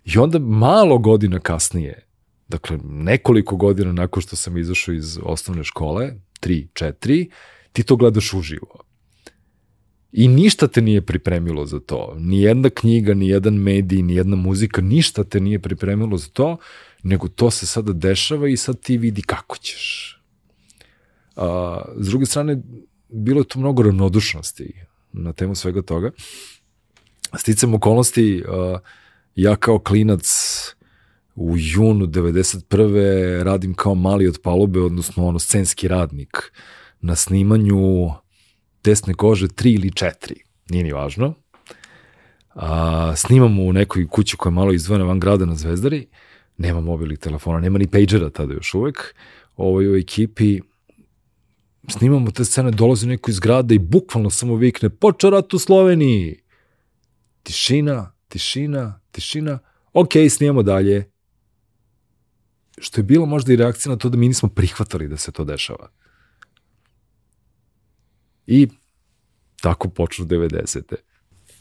I onda malo godina kasnije, dakle nekoliko godina nakon što sam izašao iz osnovne škole, 3, 4, ti to gledaš uživo I ništa te nije pripremilo za to. Ni jedna knjiga, ni jedan medij, ni jedna muzika, ništa te nije pripremilo za to, nego to se sada dešava i sad ti vidi kako ćeš. A, s druge strane, bilo je tu mnogo ravnodušnosti na temu svega toga. Sticam okolnosti, a, ja kao klinac u junu 91. radim kao mali od palube, odnosno ono scenski radnik na snimanju desne kože 3 ili 4, nije ni važno. A, snimamo u nekoj kući koja je malo izdvojena van grada na Zvezdari, nema mobilnih telefona, nema ni pagera tada još uvek, ovoj u ekipi snimamo te scene, dolazi neko iz grada i bukvalno samo vikne, počeo rat u Sloveniji. Tišina, tišina, tišina, ok, snimamo dalje. Što je bilo možda i reakcija na to da mi nismo prihvatali da se to dešava. I tako počnu 90.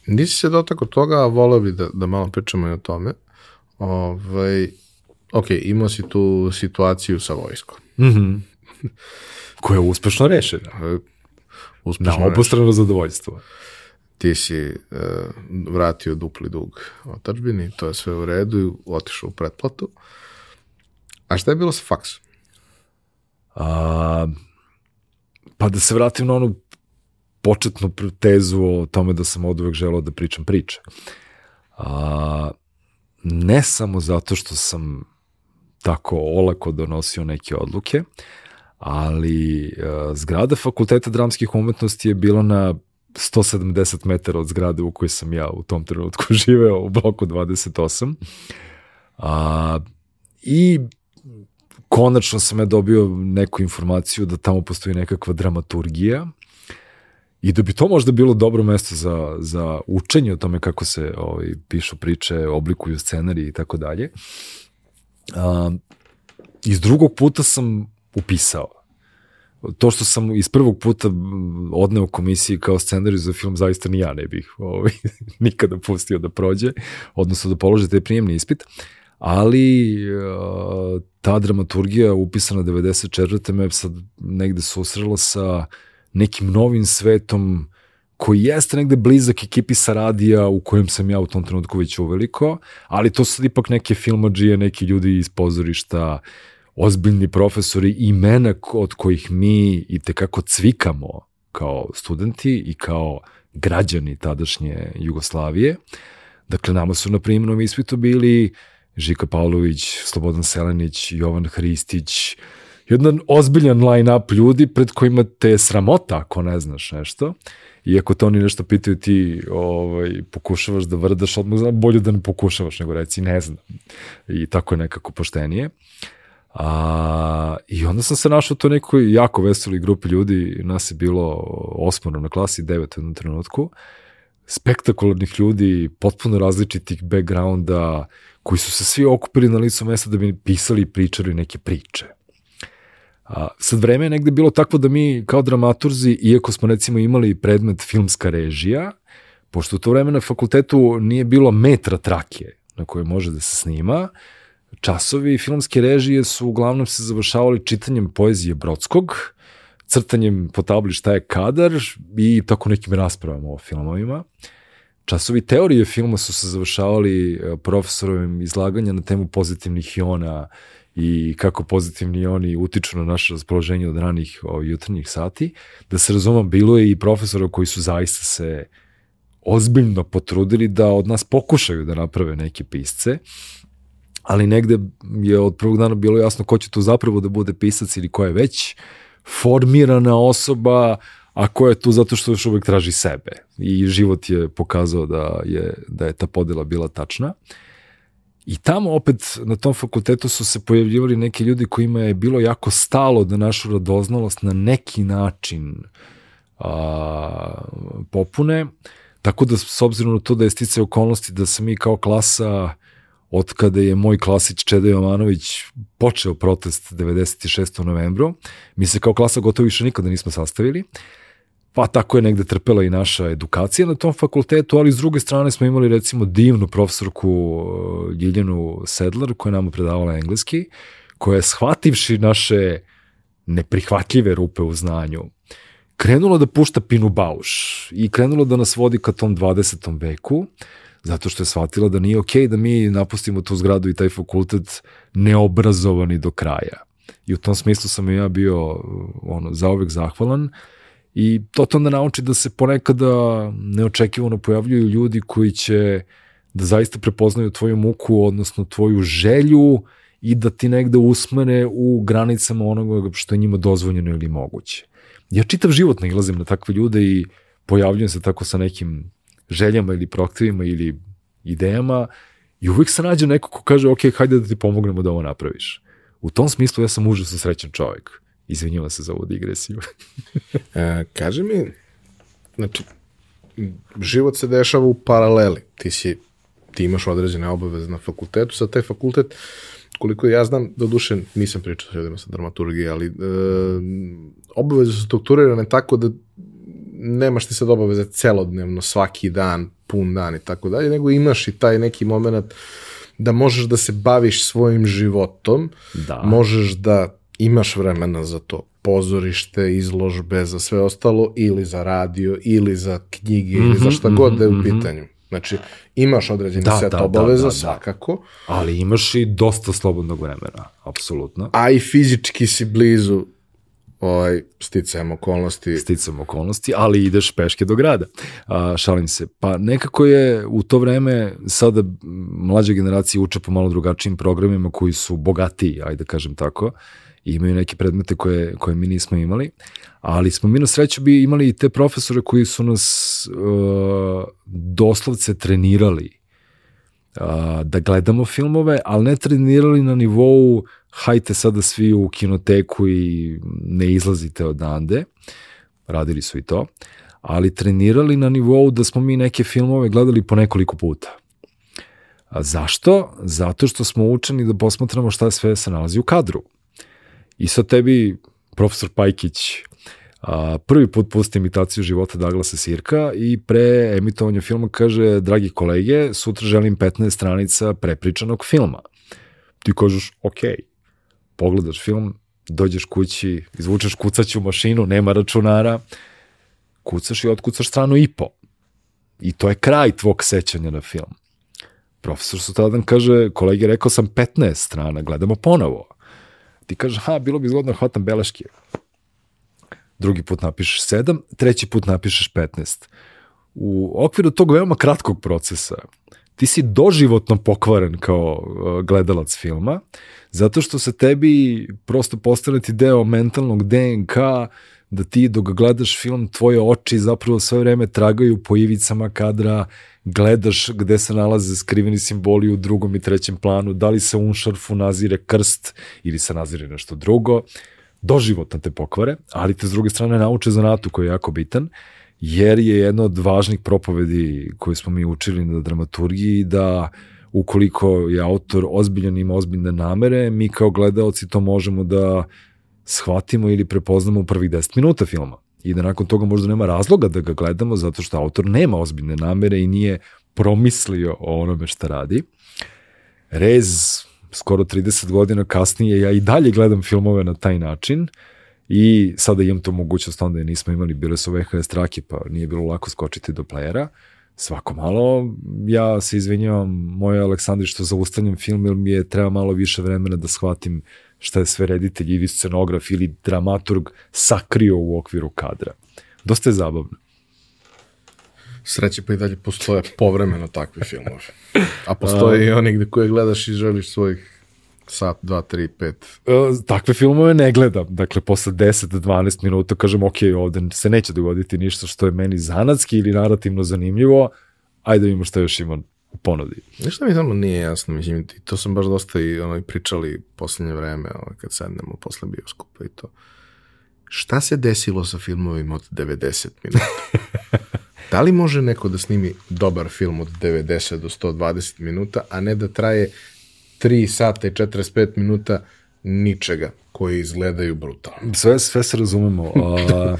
Nisi se dotako toga, a voleo bi da, da malo pričamo i o tome. Ovaj, ok, imao si tu situaciju sa vojskom. Mm -hmm. Koja je uspešno rešena. Uspešno Na obostrano zadovoljstvo. Ti si uh, vratio dupli dug otačbini, to je sve u redu i otišao u pretplatu. A šta je bilo sa faksom? A, pa da se vratim na onu početnu tezu o tome da sam od uvek želao da pričam priče. A, ne samo zato što sam tako olako donosio neke odluke, ali a, zgrada Fakulteta dramskih umetnosti je bila na 170 metara od zgrade u kojoj sam ja u tom trenutku živeo u bloku 28. A, I konačno sam ja dobio neku informaciju da tamo postoji nekakva dramaturgija i da bi to možda bilo dobro mesto za, za učenje o tome kako se ovaj, pišu priče, oblikuju scenari i tako dalje. Iz drugog puta sam upisao. To što sam iz prvog puta odneo komisiji kao scenarij za film, zaista ni ja ne bih ovaj, nikada pustio da prođe, odnosno da polože taj prijemni ispit. Ali ta dramaturgija upisana 94. me sad negde susrela sa nekim novim svetom koji jeste negde blizak ekipi sa radija u kojem sam ja u tom trenutku već uveliko, ali to su ipak neke filmađije, neki ljudi iz pozorišta, ozbiljni profesori, imena od kojih mi i tekako cvikamo kao studenti i kao građani tadašnje Jugoslavije. Dakle, nama su na primjerom ispitu bili Žika Pavlović, Slobodan Selenić, Jovan Hristić, jedan ozbiljan line-up ljudi pred kojima te sramota ako ne znaš nešto. I ako to oni nešto pitaju ti ovaj, pokušavaš da vrdaš, odmah znam, bolje da ne pokušavaš nego reci ne znam. I tako je nekako poštenije. A, I onda sam se našao to nekoj jako veseli grupi ljudi, nas je bilo osmoro na klasi, devet u jednom trenutku, spektakularnih ljudi, potpuno različitih backgrounda, koji su se svi okupili na licu mesta da bi pisali i pričali neke priče. A, sad vreme je negde bilo takvo da mi kao dramaturzi, iako smo recimo imali predmet filmska režija, pošto u to vreme na fakultetu nije bilo metra trake na kojoj može da se snima, časovi filmske režije su uglavnom se završavali čitanjem poezije Brodskog, crtanjem po tabli šta je kadar i tako nekim raspravama o filmovima. Časovi teorije filma su se završavali e, profesorovim izlaganja na temu pozitivnih iona i kako pozitivni ioni utiču na naše raspoloženje od ranih o, jutarnjih sati. Da se razumem, bilo je i profesora koji su zaista se ozbiljno potrudili da od nas pokušaju da naprave neke pisce, ali negde je od prvog dana bilo jasno ko će tu zapravo da bude pisac ili ko je već formirana osoba, a ko je tu zato što još uvek traži sebe. I život je pokazao da je, da je ta podela bila tačna. I tamo opet na tom fakultetu su se pojavljivali neki ljudi kojima je bilo jako stalo da našu radoznalost na neki način a, popune. Tako da s obzirom na to da je stice okolnosti da se mi kao klasa od kada je moj klasić Čeda Jovanović počeo protest 96. novembru, mi se kao klasa gotovo više nikada nismo sastavili. Pa tako je negde trpela i naša edukacija na tom fakultetu, ali s druge strane smo imali recimo divnu profesorku uh, Ljiljanu Sedlar koja nam predavala engleski, koja je shvativši naše neprihvatljive rupe u znanju, krenulo da pušta Pinu Bauš i krenulo da nas vodi ka tom 20. veku, zato što je shvatila da nije okej okay da mi napustimo tu zgradu i taj fakultet neobrazovani do kraja. I u tom smislu sam ja bio ono, zaovek zahvalan i to to onda nauči da se ponekada neočekivano pojavljuju ljudi koji će da zaista prepoznaju tvoju muku, odnosno tvoju želju i da ti negde usmene u granicama onoga što je njima dozvoljeno ili moguće. Ja čitav život nailazim na takve ljude i pojavljujem se tako sa nekim željama ili proaktivima ili idejama i uvijek se nađe neko ko kaže ok, hajde da ti pomognemo da ovo napraviš. U tom smislu ja sam užasno srećan čovjek. Izvinjavam se za ovu digresiju. e, kaže mi, znači, život se dešava u paraleli. Ti si ti imaš određene obaveze na fakultetu, sa taj fakultet, koliko ja znam, do duše nisam pričao sa ljudima sa dramaturgije, ali e, obaveze su strukturirane tako da nemaš ti sad obaveze celodnevno, svaki dan, pun dan i tako dalje, nego imaš i taj neki moment da možeš da se baviš svojim životom, da. možeš da imaš vremena za to pozorište, izložbe, za sve ostalo, ili za radio, ili za knjige, mm -hmm, ili za šta mm -hmm, god da je u -hmm. pitanju. Znači, imaš određeni da, set da, obaveza, da, da, svakako. Ali imaš i dosta slobodnog vremena, apsolutno. A i fizički si blizu ovaj, sticajem okolnosti. Sticajem okolnosti, ali ideš peške do grada. A, šalim se. Pa nekako je u to vreme sada mlađe generacije uče po malo drugačijim programima koji su bogatiji, ajde da kažem tako, i imaju neke predmete koje, koje mi nismo imali, ali smo mi na sreću bi imali i te profesore koji su nas uh, doslovce trenirali uh, da gledamo filmove, ali ne trenirali na nivou hajte sada svi u kinoteku i ne izlazite odande, radili su i to, ali trenirali na nivou da smo mi neke filmove gledali po nekoliko puta. A zašto? Zato što smo učeni da posmatramo šta sve se nalazi u kadru. I sad tebi, profesor Pajkić, a, prvi put pusti imitaciju života Douglasa Sirka i pre emitovanja filma kaže, dragi kolege, sutra želim 15 stranica prepričanog filma. Ti kažeš, ok, pogledaš film, dođeš kući, izvučeš kucaću mašinu, nema računara, kucaš i otkucaš stranu i po. I to je kraj tvog sećanja na film. Profesor Sutradan kaže, kolege, rekao sam 15 strana, gledamo ponovo. Ti kažeš, ha, bilo bi zgodno da hvatam beleške. Drugi put napišeš 7, treći put napišeš 15. U okviru tog veoma kratkog procesa, ti si doživotno pokvaren kao uh, gledalac filma, zato što se tebi prosto postane ti deo mentalnog DNK da ti dok gledaš film, tvoje oči zapravo sve vreme tragaju po ivicama kadra, gledaš gde se nalaze skriveni simboli u drugom i trećem planu, da li se unšarfu nazire krst ili se nazire nešto drugo, doživotno te pokvare, ali te s druge strane nauče zanatu koji je jako bitan, jer je jedna od važnih propovedi koje smo mi učili na dramaturgiji da ukoliko je autor ozbiljan ima ozbiljne namere, mi kao gledaoci to možemo da shvatimo ili prepoznamo u prvih 10 minuta filma i da nakon toga možda nema razloga da ga gledamo zato što autor nema ozbiljne namere i nije promislio o onome šta radi. Rez, skoro 30 godina kasnije, ja i dalje gledam filmove na taj način i sada imam to mogućnost, onda je nismo imali, bile su VHS trake, pa nije bilo lako skočiti do playera. Svako malo, ja se izvinjavam moje Aleksandri što zaustavljam film, jer mi je treba malo više vremena da shvatim šta je sve reditelj ili scenograf ili dramaturg sakrio u okviru kadra. Dosta je zabavno. Sreće pa i dalje postoje povremeno takvi filmovi. A postoje i oni gde koje gledaš i želiš svojih sat, dva, tri, pet. Takve filmove ne gledam. Dakle, posle 10-12 minuta kažem, ok, ovde se neće dogoditi ništa što je meni zanatski ili narativno zanimljivo, ajde da vidimo šta još ima ponudi. Ništa mi tamo nije jasno, mislim, i to sam baš dosta i onaj, pričali poslednje vreme, ovaj, kad sednemo posle bioskopa i to. Šta se desilo sa filmovima od 90 minuta? da li može neko da snimi dobar film od 90 do 120 minuta, a ne da traje 3 sata i 45 minuta ničega, koji izgledaju brutalno? Sve, sve se razumemo. A,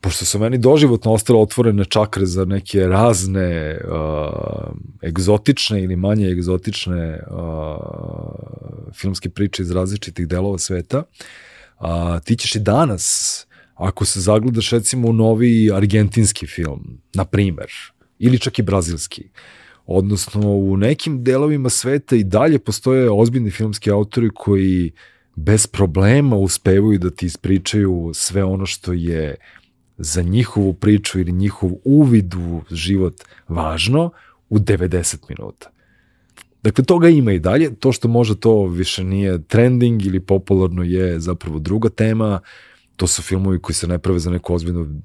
pošto su meni doživotno ostale otvorene čakre za neke razne uh, egzotične ili manje egzotične uh, filmske priče iz različitih delova sveta, uh, ti ćeš i danas ako se zagledaš recimo u novi argentinski film, na primer, ili čak i brazilski, odnosno u nekim delovima sveta i dalje postoje ozbiljni filmski autori koji bez problema uspevaju da ti ispričaju sve ono što je za njihovu priču ili njihov uvid u život važno u 90 minuta. Dakle, toga ima i dalje. To što možda to više nije trending ili popularno je zapravo druga tema. To su filmovi koji se ne prave za neku ozbiljnu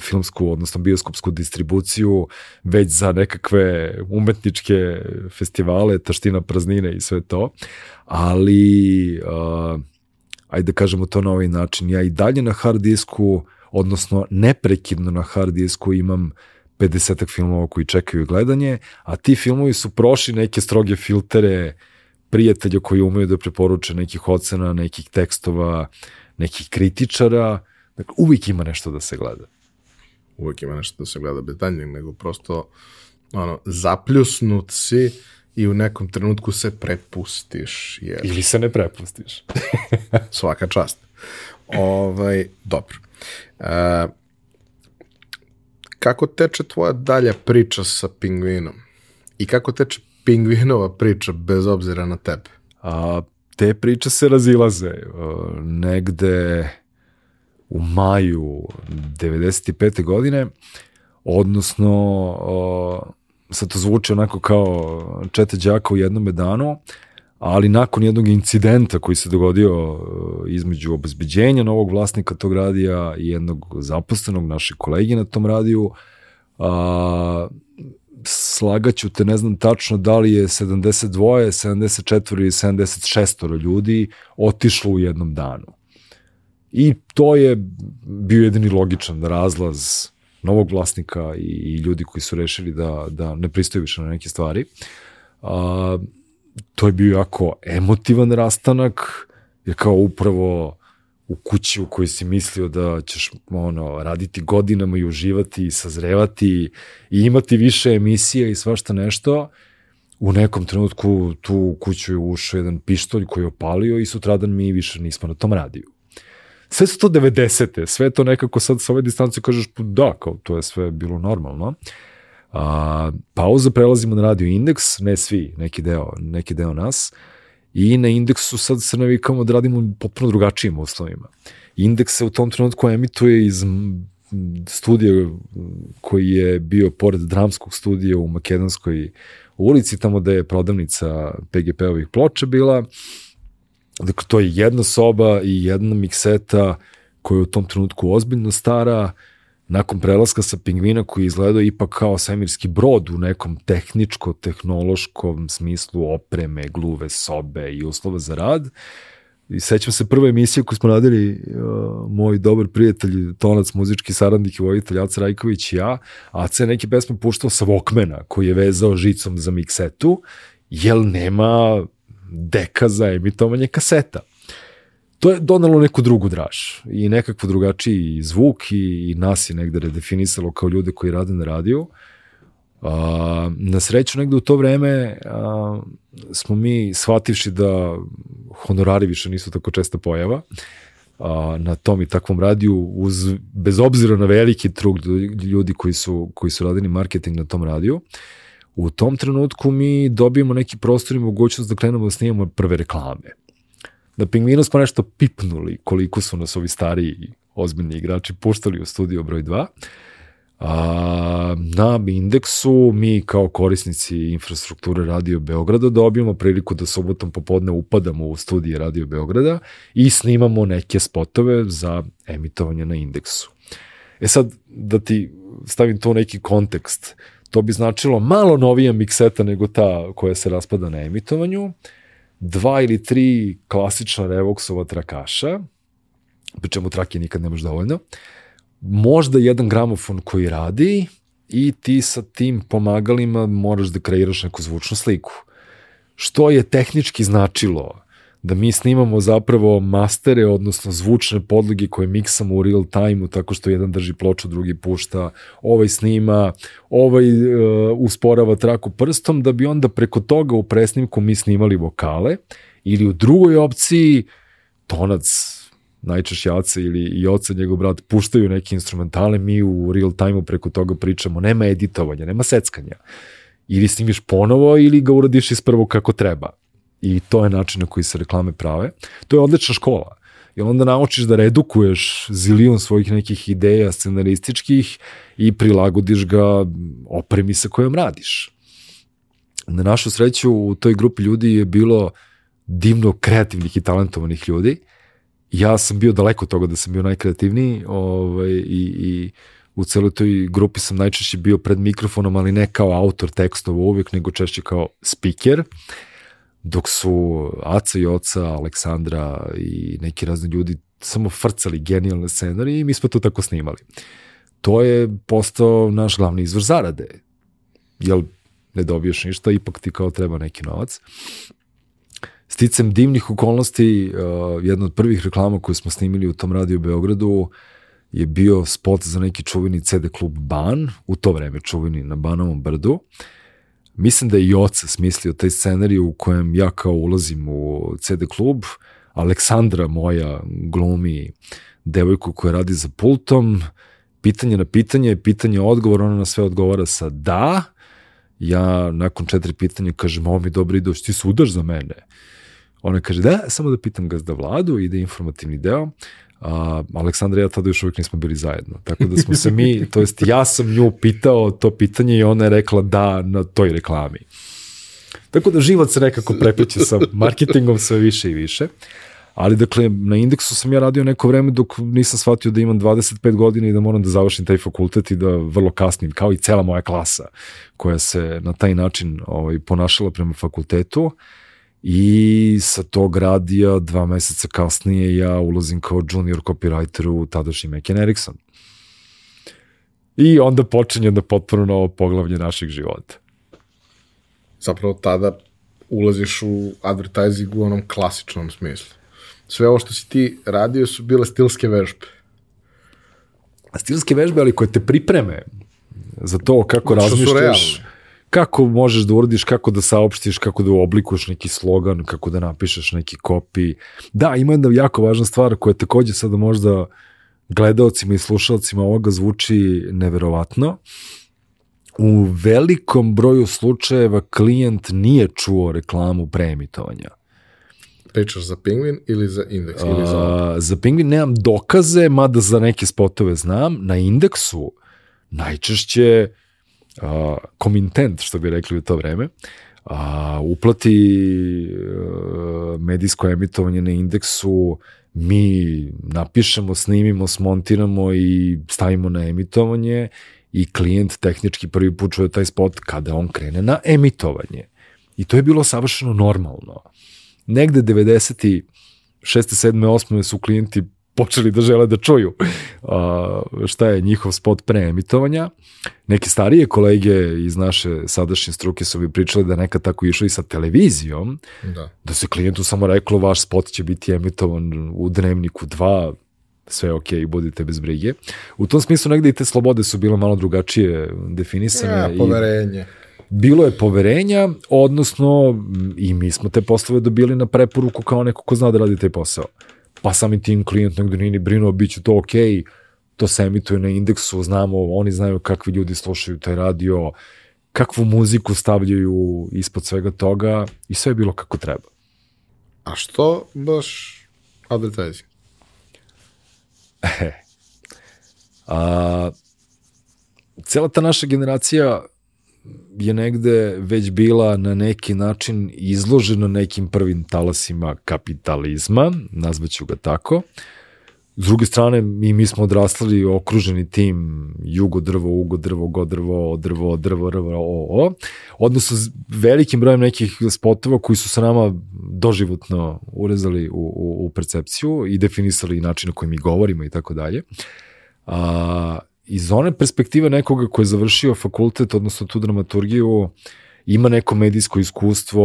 filmsku, odnosno bioskopsku distribuciju, već za nekakve umetničke festivale, taština praznine i sve to. Ali, uh, ajde da kažemo to na ovaj način, ja i dalje na hard disku, odnosno neprekidno na hard disku imam 50 filmova koji čekaju gledanje, a ti filmovi su prošli neke stroge filtere prijatelja koji umeju da preporuče nekih ocena, nekih tekstova, nekih kritičara. Dakle, uvijek ima nešto da se gleda. Uvijek ima nešto da se gleda bez daljnjeg, nego prosto ono, zapljusnut si i u nekom trenutku se prepustiš. Jer... Ili se ne prepustiš. Svaka čast. Ovaj, dobro. E, kako teče tvoja dalja priča sa pingvinom? I kako teče pingvinova priča bez obzira na tebe? A, te priče se razilaze. A, negde u maju 95. godine, odnosno a, sad to zvuči onako kao čete đaka u jednom danu, ali nakon jednog incidenta koji se dogodio između obezbeđenja novog vlasnika tog radija i jednog zaposlenog našeg kolegi na tom radiju, a, slagaću te, ne znam tačno da li je 72, 74 ili 76 ljudi otišlo u jednom danu. I to je bio jedini logičan razlaz novog vlasnika i, i ljudi koji su rešili da, da ne pristaju više na neke stvari. A, to je bio jako emotivan rastanak, jer kao upravo u kući u kojoj si mislio da ćeš ono, raditi godinama i uživati i sazrevati i imati više emisija i svašta nešto, u nekom trenutku tu kuću je ušao jedan pištolj koji je opalio i sutradan mi više nismo na tom radiju. Sve su to 90. Sve to nekako sad sa ove distance kažeš da, kao to je sve bilo normalno. A, pauza prelazimo na radio indeks, ne svi, neki deo, neki deo nas. I na indeksu sad se navikamo da radimo potpuno drugačijim uslovima. Indeks se u tom trenutku emituje iz studija koji je bio pored dramskog studija u Makedonskoj ulici, tamo da je prodavnica PGP-ovih ploča bila. Dakle, to je jedna soba i jedna mikseta koja je u tom trenutku ozbiljno stara, nakon prelaska sa pingvina koji izgledao ipak kao svemirski brod u nekom tehničko-tehnološkom smislu opreme, gluve, sobe i uslova za rad. I sećam se prve emisije koju smo radili uh, moj dobar prijatelj, tonac, muzički saradnik i vojitelj Aca Rajković i ja, Aca je neke pesme puštao sa Walkmana koji je vezao žicom za miksetu, jel nema deka za emitovanje kaseta to je donalo neku drugu draž i nekakvo drugačiji zvuk i, i nas je negde redefinisalo kao ljude koji rade na radiju. A, na sreću negde u to vreme a, smo mi shvativši da honorari više nisu tako česta pojava a, na tom i takvom radiju uz, bez obzira na veliki trug ljudi koji su, koji su radili marketing na tom radiju u tom trenutku mi dobijemo neki prostor i mogućnost da krenemo da snimamo prve reklame na Pingvinu smo nešto pipnuli koliko su nas ovi stariji ozbiljni igrači puštali u studio broj 2. A, na indeksu mi kao korisnici infrastrukture Radio Beograda dobijamo priliku da subotom popodne upadamo u studije Radio Beograda i snimamo neke spotove za emitovanje na indeksu. E sad, da ti stavim to neki kontekst, to bi značilo malo novija mikseta nego ta koja se raspada na emitovanju, dva ili tri klasična Revoxova trakaša, pri čemu trake nikad nemaš dovoljno, možda jedan gramofon koji radi i ti sa tim pomagalima moraš da kreiraš neku zvučnu sliku. Što je tehnički značilo da mi snimamo zapravo mastere, odnosno zvučne podloge koje miksamo u real time-u, tako što jedan drži ploču, drugi pušta, ovaj snima, ovaj uh, usporava traku prstom, da bi onda preko toga u presnimku mi snimali vokale, ili u drugoj opciji tonac najčešće Aca ili i Oca, njegov brat, puštaju neke instrumentale, mi u real time-u preko toga pričamo, nema editovanja, nema seckanja. Ili snimiš ponovo ili ga uradiš iz prvog kako treba. I to je način na koji se reklame prave. To je odlična škola. Jer onda naučiš da redukuješ zilion svojih nekih ideja scenarističkih i prilagodiš ga opremi sa kojom radiš. Na našu sreću u toj grupi ljudi je bilo divno kreativnih i talentovanih ljudi. Ja sam bio daleko od toga da sam bio najkreativniji ovaj, i, i u celoj toj grupi sam najčešće bio pred mikrofonom, ali ne kao autor tekstova uvijek, nego češće kao speaker. Uh, dok su Aca i Oca, Aleksandra i neki razni ljudi samo frcali genijalne scenarije i mi smo to tako snimali. To je postao naš glavni izvor zarade. Jel ne dobiješ ništa, ipak ti kao treba neki novac. Sticem divnih okolnosti, uh, jedna od prvih reklama koje smo snimili u tom radiju u Beogradu je bio spot za neki čuveni CD klub Ban, u to vreme čuveni na Banovom brdu. Uh, Mislim da je i oca smislio taj scenarij u kojem ja kao ulazim u CD klub, Aleksandra moja glumi devojku koja radi za pultom, pitanje na pitanje, pitanje odgovor, ona na sve odgovara sa da, ja nakon četiri pitanja kažem, ovo mi dobro ide, ti sudaš za mene. Ona kaže, da, samo da pitam gazda vladu, ide informativni deo, a, Aleksandra i ja tada još uvijek nismo bili zajedno. Tako da smo se mi, to jest ja sam nju pitao to pitanje i ona je rekla da na toj reklami. Tako da život se nekako prepliče sa marketingom sve više i više. Ali dakle, na indeksu sam ja radio neko vreme dok nisam shvatio da imam 25 godina i da moram da završim taj fakultet i da vrlo kasnim, kao i cela moja klasa koja se na taj način ovaj, ponašala prema fakultetu. Uh, I sa tog radija dva meseca kasnije ja ulazim kao junior copywriter u tadašnji Mekan Erickson. I onda počinje da potpuno novo poglavlje naših života. Zapravo tada ulaziš u advertising u onom klasičnom smislu. Sve ovo što si ti radio su bile stilske vežbe. Stilske vežbe, ali koje te pripreme za to kako razmišljaš kako možeš da uradiš, kako da saopštiš, kako da oblikuješ neki slogan, kako da napišeš neki kopi. Da, ima jedna jako važna stvar koja takođe sada možda gledaocima i slušalcima ovoga zvuči neverovatno. U velikom broju slučajeva klijent nije čuo reklamu preemitovanja. Pričaš za Pingvin ili za Indeks? Ili za... A, za Pingvin nemam dokaze, mada za neke spotove znam. Na Indeksu najčešće a, komintent, što bi rekli u to vreme, a, uplati a, medijsko emitovanje na indeksu, mi napišemo, snimimo, smontiramo i stavimo na emitovanje i klijent tehnički prvi put čuje taj spot kada on krene na emitovanje. I to je bilo savršeno normalno. Negde 90. 6. 7. 8. su klijenti počeli da žele da čuju a, šta je njihov spot pre emitovanja. Neke starije kolege iz naše sadašnje struke su bi pričali da nekad tako išlo i sa televizijom, da, da se klijentu samo reklo vaš spot će biti emitovan u dnevniku 2, sve ok, budite bez brige. U tom smislu negde i te slobode su bile malo drugačije definisane. Ja, poverenje. I bilo je poverenja, odnosno i mi smo te poslove dobili na preporuku kao neko ko zna da radi taj posao pa sami tim klijent negde nije ni brinuo, bit će to okej, okay, to se emituje na indeksu, znamo, oni znaju kakvi ljudi slušaju taj radio, kakvu muziku stavljaju ispod svega toga i sve je bilo kako treba. A što baš advertising? E, a, cela ta naša generacija je negde već bila na neki način izložena nekim prvim talasima kapitalizma, nazvaću ga tako. S druge strane, mi, mi smo odrastali okruženi tim jugo drvo, ugo drvo, go drvo, drvo, drvo, drvo, o, o, odnosno s velikim brojem nekih spotova koji su sa nama doživotno urezali u, u, u percepciju i definisali način na koji mi govorimo i tako dalje. A, iz one perspektive nekoga ko je završio fakultet, odnosno tu dramaturgiju, ima neko medijsko iskustvo,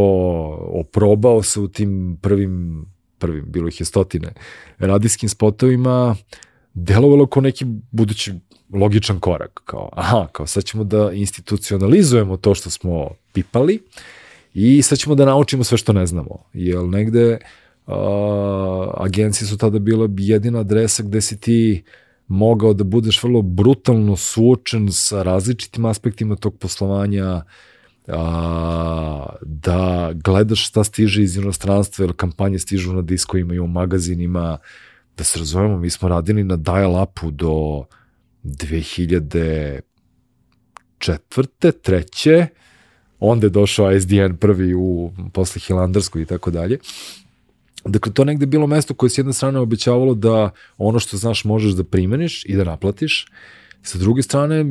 oprobao se u tim prvim, prvim, bilo ih je stotine, radijskim spotovima, delovalo kao neki budući logičan korak, kao aha, kao sad ćemo da institucionalizujemo to što smo pipali i sad ćemo da naučimo sve što ne znamo, jer negde a, agencije su tada bila jedina adresa gde si ti mogao da budeš vrlo brutalno suočen sa različitim aspektima tog poslovanja, a, da gledaš šta stiže iz inostranstva, jer kampanje stižu na diskovima i u magazinima, da se razumemo, mi smo radili na dial-upu do 2004. treće, onda je došao SDN prvi u posle Hilandarsku i tako dalje. Dakle, to negde bilo mesto koje s jedne strane obećavalo da ono što znaš možeš da primeniš i da naplatiš, Sa druge strane,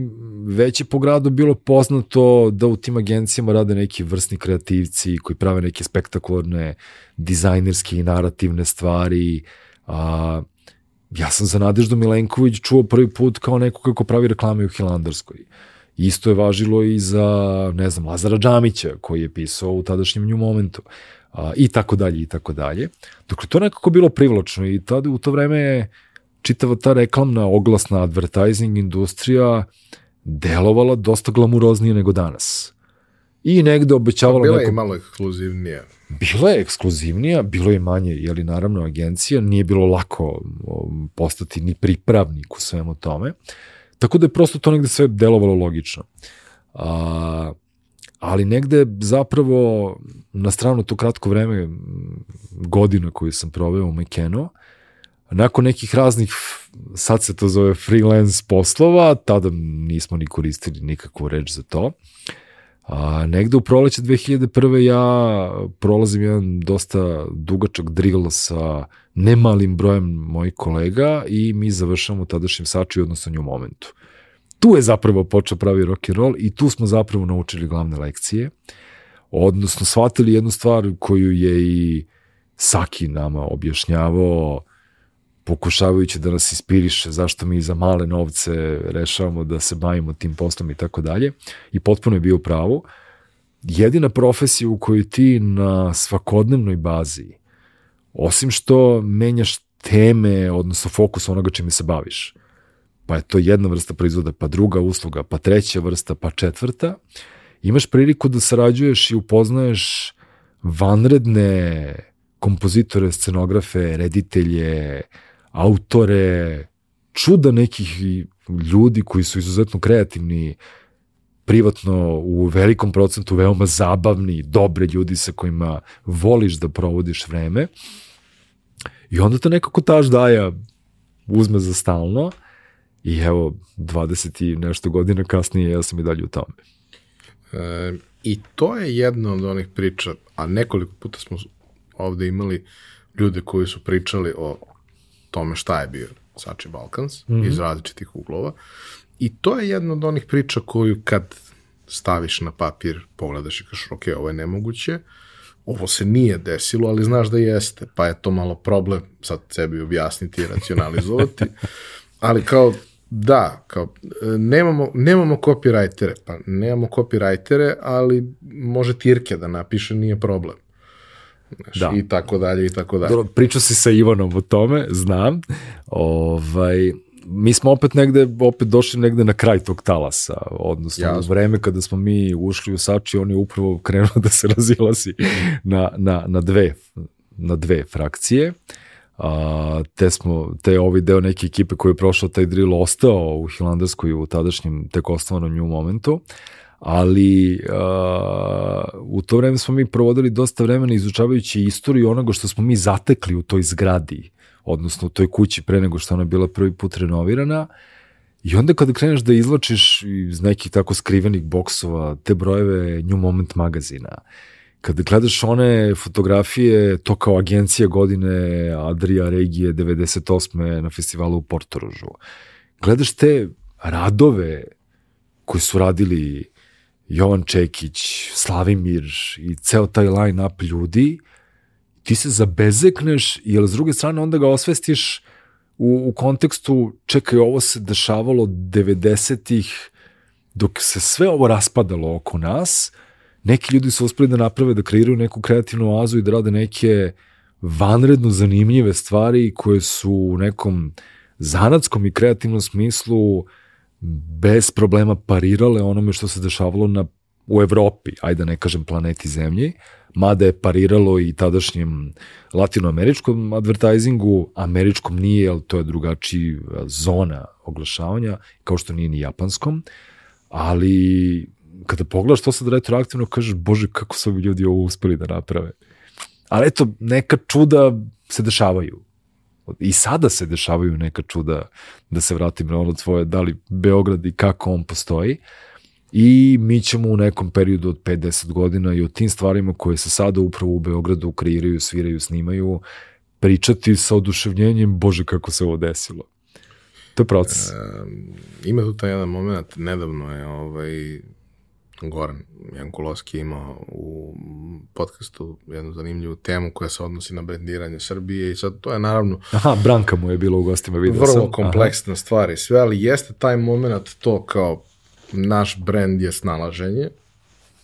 već je po gradu bilo poznato da u tim agencijama rade neki vrsni kreativci koji prave neke spektakularne dizajnerske i narativne stvari. A, ja sam za Nadeždu Milenković čuo prvi put kao neko kako pravi reklame u Hilandarskoj. Isto je važilo i za, ne znam, Lazara Džamića, koji je pisao u tadašnjem nju momentu. A, I tako dalje, i tako dalje. Dakle, to nekako bilo privlačno i tada u to vreme je čitava ta reklamna, oglasna advertising industrija delovala dosta glamuroznije nego danas. I negde obećavala... Bila neko... je malo ekskluzivnija. Bila je ekskluzivnija, bilo je manje, jeli naravno agencija, nije bilo lako postati ni pripravnik u svemu tome. Tako da je prosto to negde sve delovalo logično. A, ali negde zapravo na stranu to kratko vreme godina koju sam proveo u Mekeno, nakon nekih raznih, sad se to zove freelance poslova, tada nismo ni koristili nikakvu reč za to. A, negde u proleće 2001. ja prolazim jedan dosta dugačak drill sa nemalim brojem mojih kolega i mi završamo u tadašnjem saču, odnosno nju momentu. Tu je zapravo počeo pravi rock and roll i tu smo zapravo naučili glavne lekcije, odnosno shvatili jednu stvar koju je i Saki nama objašnjavao, pokušavajući da nas ispiriše zašto mi za male novce rešavamo da se bavimo tim poslom i tako dalje. I potpuno je bio pravo. Jedina profesija u kojoj ti na svakodnevnoj bazi, osim što menjaš teme, odnosno fokus onoga čime se baviš, pa je to jedna vrsta proizvoda, pa druga usluga, pa treća vrsta, pa četvrta, imaš priliku da sarađuješ i upoznaješ vanredne kompozitore, scenografe, reditelje, autore, čuda nekih ljudi koji su izuzetno kreativni, privatno u velikom procentu veoma zabavni, dobre ljudi sa kojima voliš da provodiš vreme. I onda to nekako ta ždaja uzme za stalno i evo 20 i nešto godina kasnije ja sam i dalje u tome. E, I to je jedna od onih priča, a nekoliko puta smo ovde imali ljude koji su pričali o tome šta je bio Sači Balkans mm -hmm. iz različitih uglova. I to je jedna od onih priča koju kad staviš na papir, pogledaš i kažeš, ok, ovo je nemoguće, ovo se nije desilo, ali znaš da jeste, pa je to malo problem sad sebi objasniti i racionalizovati, ali kao, da, kao, nemamo, nemamo copywritere, pa nemamo copywritere, ali može Tirke da napiše, nije problem. Znaš, da. I tako dalje, i tako dalje. Dobro, pričao si sa Ivanom o tome, znam. Ovaj, mi smo opet negde, opet došli negde na kraj tog talasa, odnosno Jasno. u vreme kada smo mi ušli u Sači, on je upravo krenuo da se razilazi na, na, na, dve, na dve frakcije. A, te smo, te ovaj deo neke ekipe koji je prošao taj drill ostao u Hilandarskoj u tadašnjem tek osnovanom nju momentu ali uh, u to vreme smo mi provodili dosta vremena izučavajući istoriju onoga što smo mi zatekli u toj zgradi, odnosno u toj kući pre nego što ona bila prvi put renovirana. I onda kada kreneš da izlačiš iz nekih tako skrivenih boksova te brojeve New Moment magazina, kada gledaš one fotografije, to kao agencija godine Adria Regije 98. na festivalu u Portorožu, gledaš te radove koji su radili Jovan Čekić, Slavimir i ceo taj line-up ljudi, ti se zabezekneš, jer s druge strane onda ga osvestiš u, u kontekstu, čekaj, ovo se dešavalo 90-ih, dok se sve ovo raspadalo oko nas, neki ljudi su uspeli da naprave, da kreiraju neku kreativnu oazu i da rade neke vanredno zanimljive stvari koje su u nekom zanatskom i kreativnom smislu bez problema parirale onome što se dešavalo na u Evropi, ajde da ne kažem planeti zemlji, mada je pariralo i tadašnjem latinoameričkom advertisingu, američkom nije, jer to je drugačiji zona oglašavanja, kao što nije ni japanskom, ali kada pogledaš to sad retroaktivno, kažeš, bože, kako su ljudi ovo uspeli da naprave. Ali eto, neka čuda se dešavaju. I sada se dešavaju neka čuda, da se vratim na ono tvoje, da li Beograd i kako on postoji. I mi ćemo u nekom periodu od 5-10 godina i o tim stvarima koje se sada upravo u Beogradu kreiraju, sviraju, snimaju, pričati sa oduševljenjem, bože kako se ovo desilo. To je proces. E, ima tu taj jedan moment, nedavno je ovaj, Goran Jankulovski imao u podcastu jednu zanimljivu temu koja se odnosi na brendiranje Srbije i sad to je naravno... Aha, Branka mu je bila u gostima, vidio vrlo sam. Vrlo kompleksna Aha. stvar i sve, ali jeste taj moment to kao naš brend je snalaženje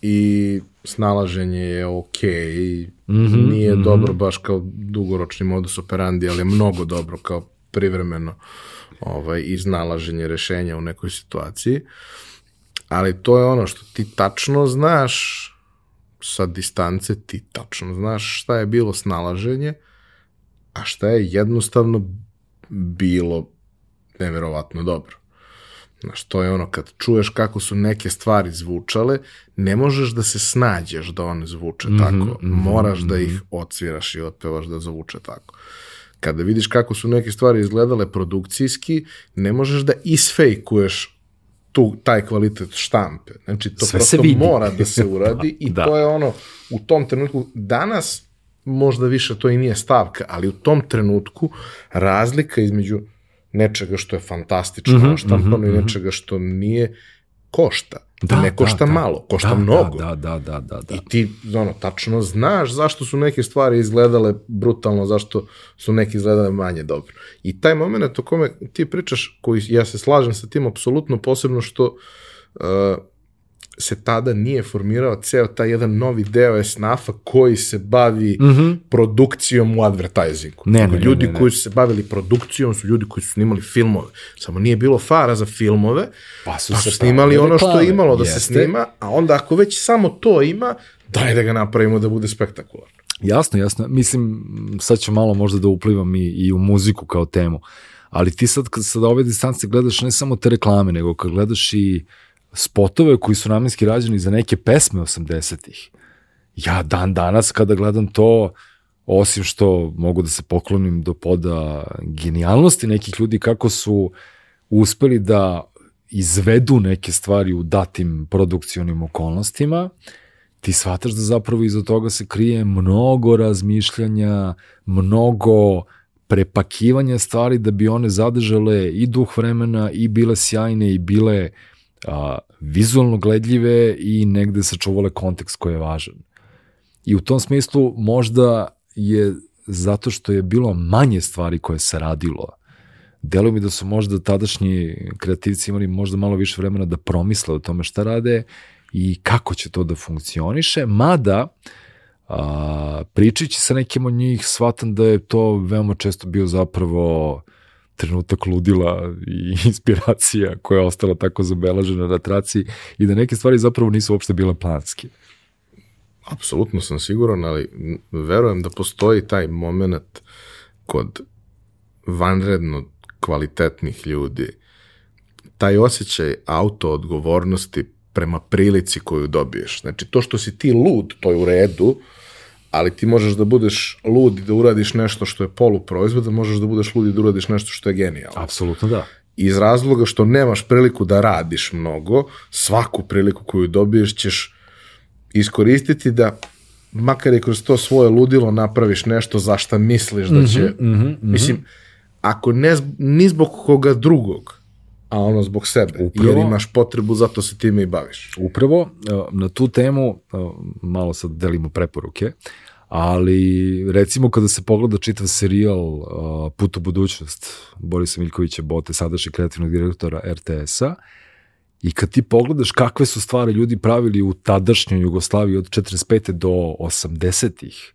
i snalaženje je ok, mm -hmm, nije mm -hmm. dobro baš kao dugoročni modus operandi, ali je mnogo dobro kao privremeno ovaj, iznalaženje rešenja u nekoj situaciji. Uh, ali to je ono što ti tačno znaš sa distance, ti tačno znaš šta je bilo snalaženje, a šta je jednostavno bilo neverovatno dobro. Znaš, to je ono, kad čuješ kako su neke stvari zvučale, ne možeš da se snađeš da one zvuče mm -hmm, tako. -hmm, Moraš mm -hmm. da ih mhm. odsviraš i otpevaš da zvuče tako. Kada vidiš kako su neke stvari izgledale produkcijski, ne možeš da isfejkuješ tu, taj kvalitet štampe. Znači, to Sve prosto mora da se uradi i da. to je ono, u tom trenutku, danas možda više to i nije stavka, ali u tom trenutku razlika između nečega što je fantastično mm -hmm, štampano mm -hmm, i mhm. nečega što nije, košta. Da, ne košta da, malo, košta da, mnogo. Da, da, da, da, da. I ti, ono, tačno znaš zašto su neke stvari izgledale brutalno, zašto su neke izgledale manje dobro. I taj moment o kome ti pričaš, koji ja se slažem sa tim apsolutno, posebno što uh, se tada nije formirao ceo taj jedan novi deo esnafa koji se bavi mm -hmm. produkcijom u advertisingu. Ne, ne, ljudi ne, ne, koji su se bavili produkcijom su ljudi koji su snimali filmove. Samo nije bilo fara za filmove, pa su, pa su snimali ono što je imalo da Jeste. se snima, a onda ako već samo to ima, daj da ga napravimo da bude spektakularno. Jasno, jasno. Mislim, sad ću malo možda da uplivam i, i u muziku kao temu. Ali ti sad, kad sad ove distance gledaš ne samo te reklame, nego kad gledaš i uh, spotove koji su namenski rađeni za neke pesme 80-ih. Ja dan danas kada gledam to, osim što mogu da se poklonim do poda genijalnosti nekih ljudi kako su uspeli da izvedu neke stvari u datim produkcionim okolnostima, ti shvataš da zapravo iza toga se krije mnogo razmišljanja, mnogo prepakivanja stvari da bi one zadržale i duh vremena i bile sjajne i bile uh, a, vizualno gledljive i negde sačuvale kontekst koji je važan. I u tom smislu možda je zato što je bilo manje stvari koje se radilo. Delo mi da su možda tadašnji kreativci imali možda malo više vremena da promisle o tome šta rade i kako će to da funkcioniše, mada a, pričajući sa nekim od njih shvatam da je to veoma često bio zapravo trenutak ludila i inspiracija koja je ostala tako zabelažena na traci i da neke stvari zapravo nisu uopšte bile planske. Apsolutno sam siguran, ali verujem da postoji taj moment kod vanredno kvalitetnih ljudi, taj osjećaj auto odgovornosti prema prilici koju dobiješ. Znači, to što si ti lud, to je u redu, ali ti možeš da budeš lud i da uradiš nešto što je poluproizvod, da možeš da budeš lud i da uradiš nešto što je genijalno. Apsolutno da. Iz razloga što nemaš priliku da radiš mnogo, svaku priliku koju dobiješ ćeš iskoristiti da makar i kroz to svoje ludilo napraviš nešto za šta misliš da će... Mm -hmm, mm -hmm. Mislim, ako ne ni zbog koga drugog, a ono zbog sebe, Upravo, jer imaš potrebu, zato se time i baviš. Upravo, e, na tu temu, e, malo sad delimo preporuke, ali recimo kada se pogleda čitav serijal e, Put u budućnost Borisa Miljkovića Bote, sadašnjeg kreativnog direktora RTS-a, I kad ti pogledaš kakve su stvari ljudi pravili u tadašnjoj Jugoslaviji od 45. do 80-ih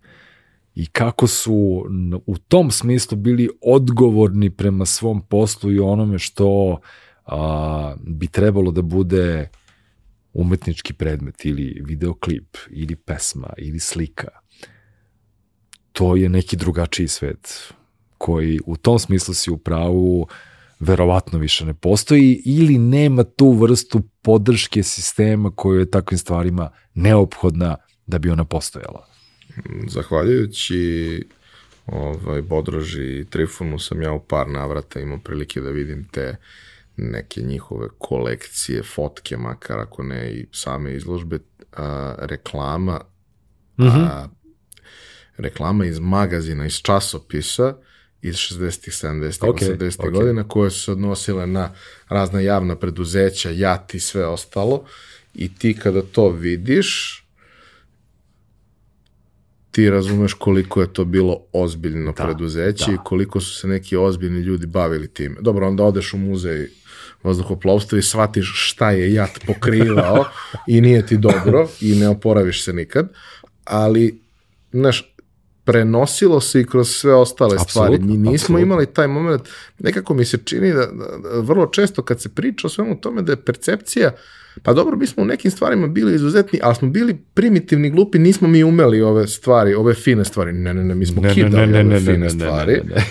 i kako su u tom smislu bili odgovorni prema svom poslu i onome što uh, a, bi trebalo da bude umetnički predmet ili videoklip ili pesma ili slika, to je neki drugačiji svet koji u tom smislu si u pravu verovatno više ne postoji ili nema tu vrstu podrške sistema koja je takvim stvarima neophodna da bi ona postojala. Zahvaljujući ovaj, Bodroži i Trifonu sam ja u par navrata imao prilike da vidim te neke njihove kolekcije, fotke, makar ako ne i same izložbe, a, reklama, mm -hmm. a, reklama iz magazina, iz časopisa, iz 60-ih, 70-ih, okay, 80-ih okay. godina, koje su se odnosile na razna javna preduzeća, JAT i sve ostalo. I ti kada to vidiš, ti razumeš koliko je to bilo ozbiljno da, preduzeće da. i koliko su se neki ozbiljni ljudi bavili time. Dobro, onda odeš u muzej vazduhoplovstva i shvatiš šta je jat pokrivao i nije ti dobro i ne oporaviš se nikad, ali, znaš, prenosilo se i kroz sve ostale absolutno, stvari. Mi nismo absolutno. imali taj moment, nekako mi se čini da, da, da vrlo često kad se priča o svemu tome da je percepcija, pa dobro, mi smo u nekim stvarima bili izuzetni, ali smo bili primitivni, glupi, nismo mi umeli ove stvari, ove fine stvari. Ne, ne, ne, mi smo ne, kidali ne, ne, ove ne, fine ne, stvari. Ne, ne, ne.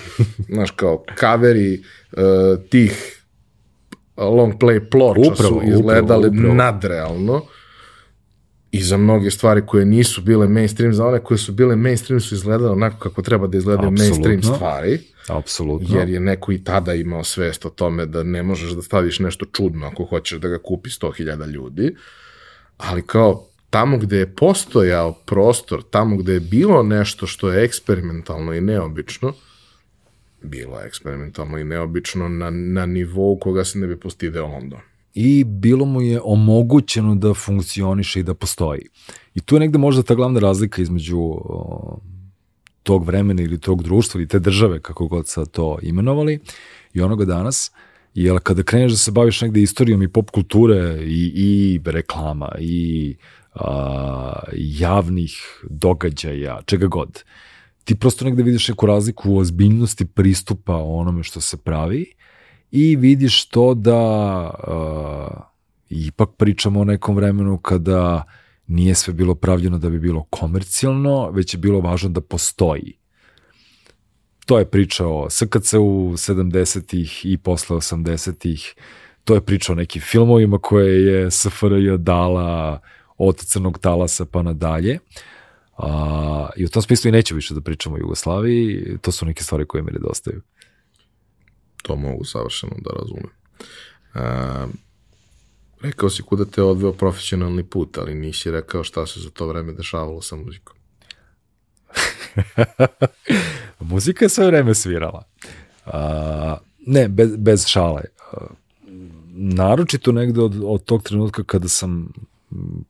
Znaš, kao kaveri uh, tih long play ploča upravo, su izgledali upravo, upravo. nadrealno i za mnoge stvari koje nisu bile mainstream, za one koje su bile mainstream su izgledale onako kako treba da izgledaju mainstream stvari. Apsolutno. Jer je neko i tada imao svest o tome da ne možeš da staviš nešto čudno ako hoćeš da ga kupi 100.000 ljudi. Ali kao tamo gde je postojao prostor, tamo gde je bilo nešto što je eksperimentalno i neobično, bilo eksperimentalno i neobično na, na nivou koga se ne bi postideo London i bilo mu je omogućeno da funkcioniše i da postoji. I tu je negde možda ta glavna razlika između o, tog vremena ili tog društva ili te države, kako god sad to imenovali, i onoga danas, jer kada kreneš da se baviš negde istorijom i pop kulture i, i reklama i a, javnih događaja, čega god, ti prosto negde vidiš neku razliku u ozbiljnosti pristupa onome što se pravi i vidiš to da uh, ipak pričamo o nekom vremenu kada nije sve bilo pravljeno da bi bilo komercijalno, već je bilo važno da postoji. To je priča o SKC-u 70-ih i posle 80-ih, to je priča o nekim filmovima koje je SFRJ dala od crnog talasa pa nadalje. A, I u tom smislu i neću više da pričamo o Jugoslaviji, to su neke stvari koje mi nedostaju to mogu savršeno da razumem. A, rekao si kuda te odveo profesionalni put, ali nisi rekao šta se za to vreme dešavalo sa muzikom. Muzika je sve vreme svirala. A, ne, bez, bez šale. A, naročito negde od, od tog trenutka kada sam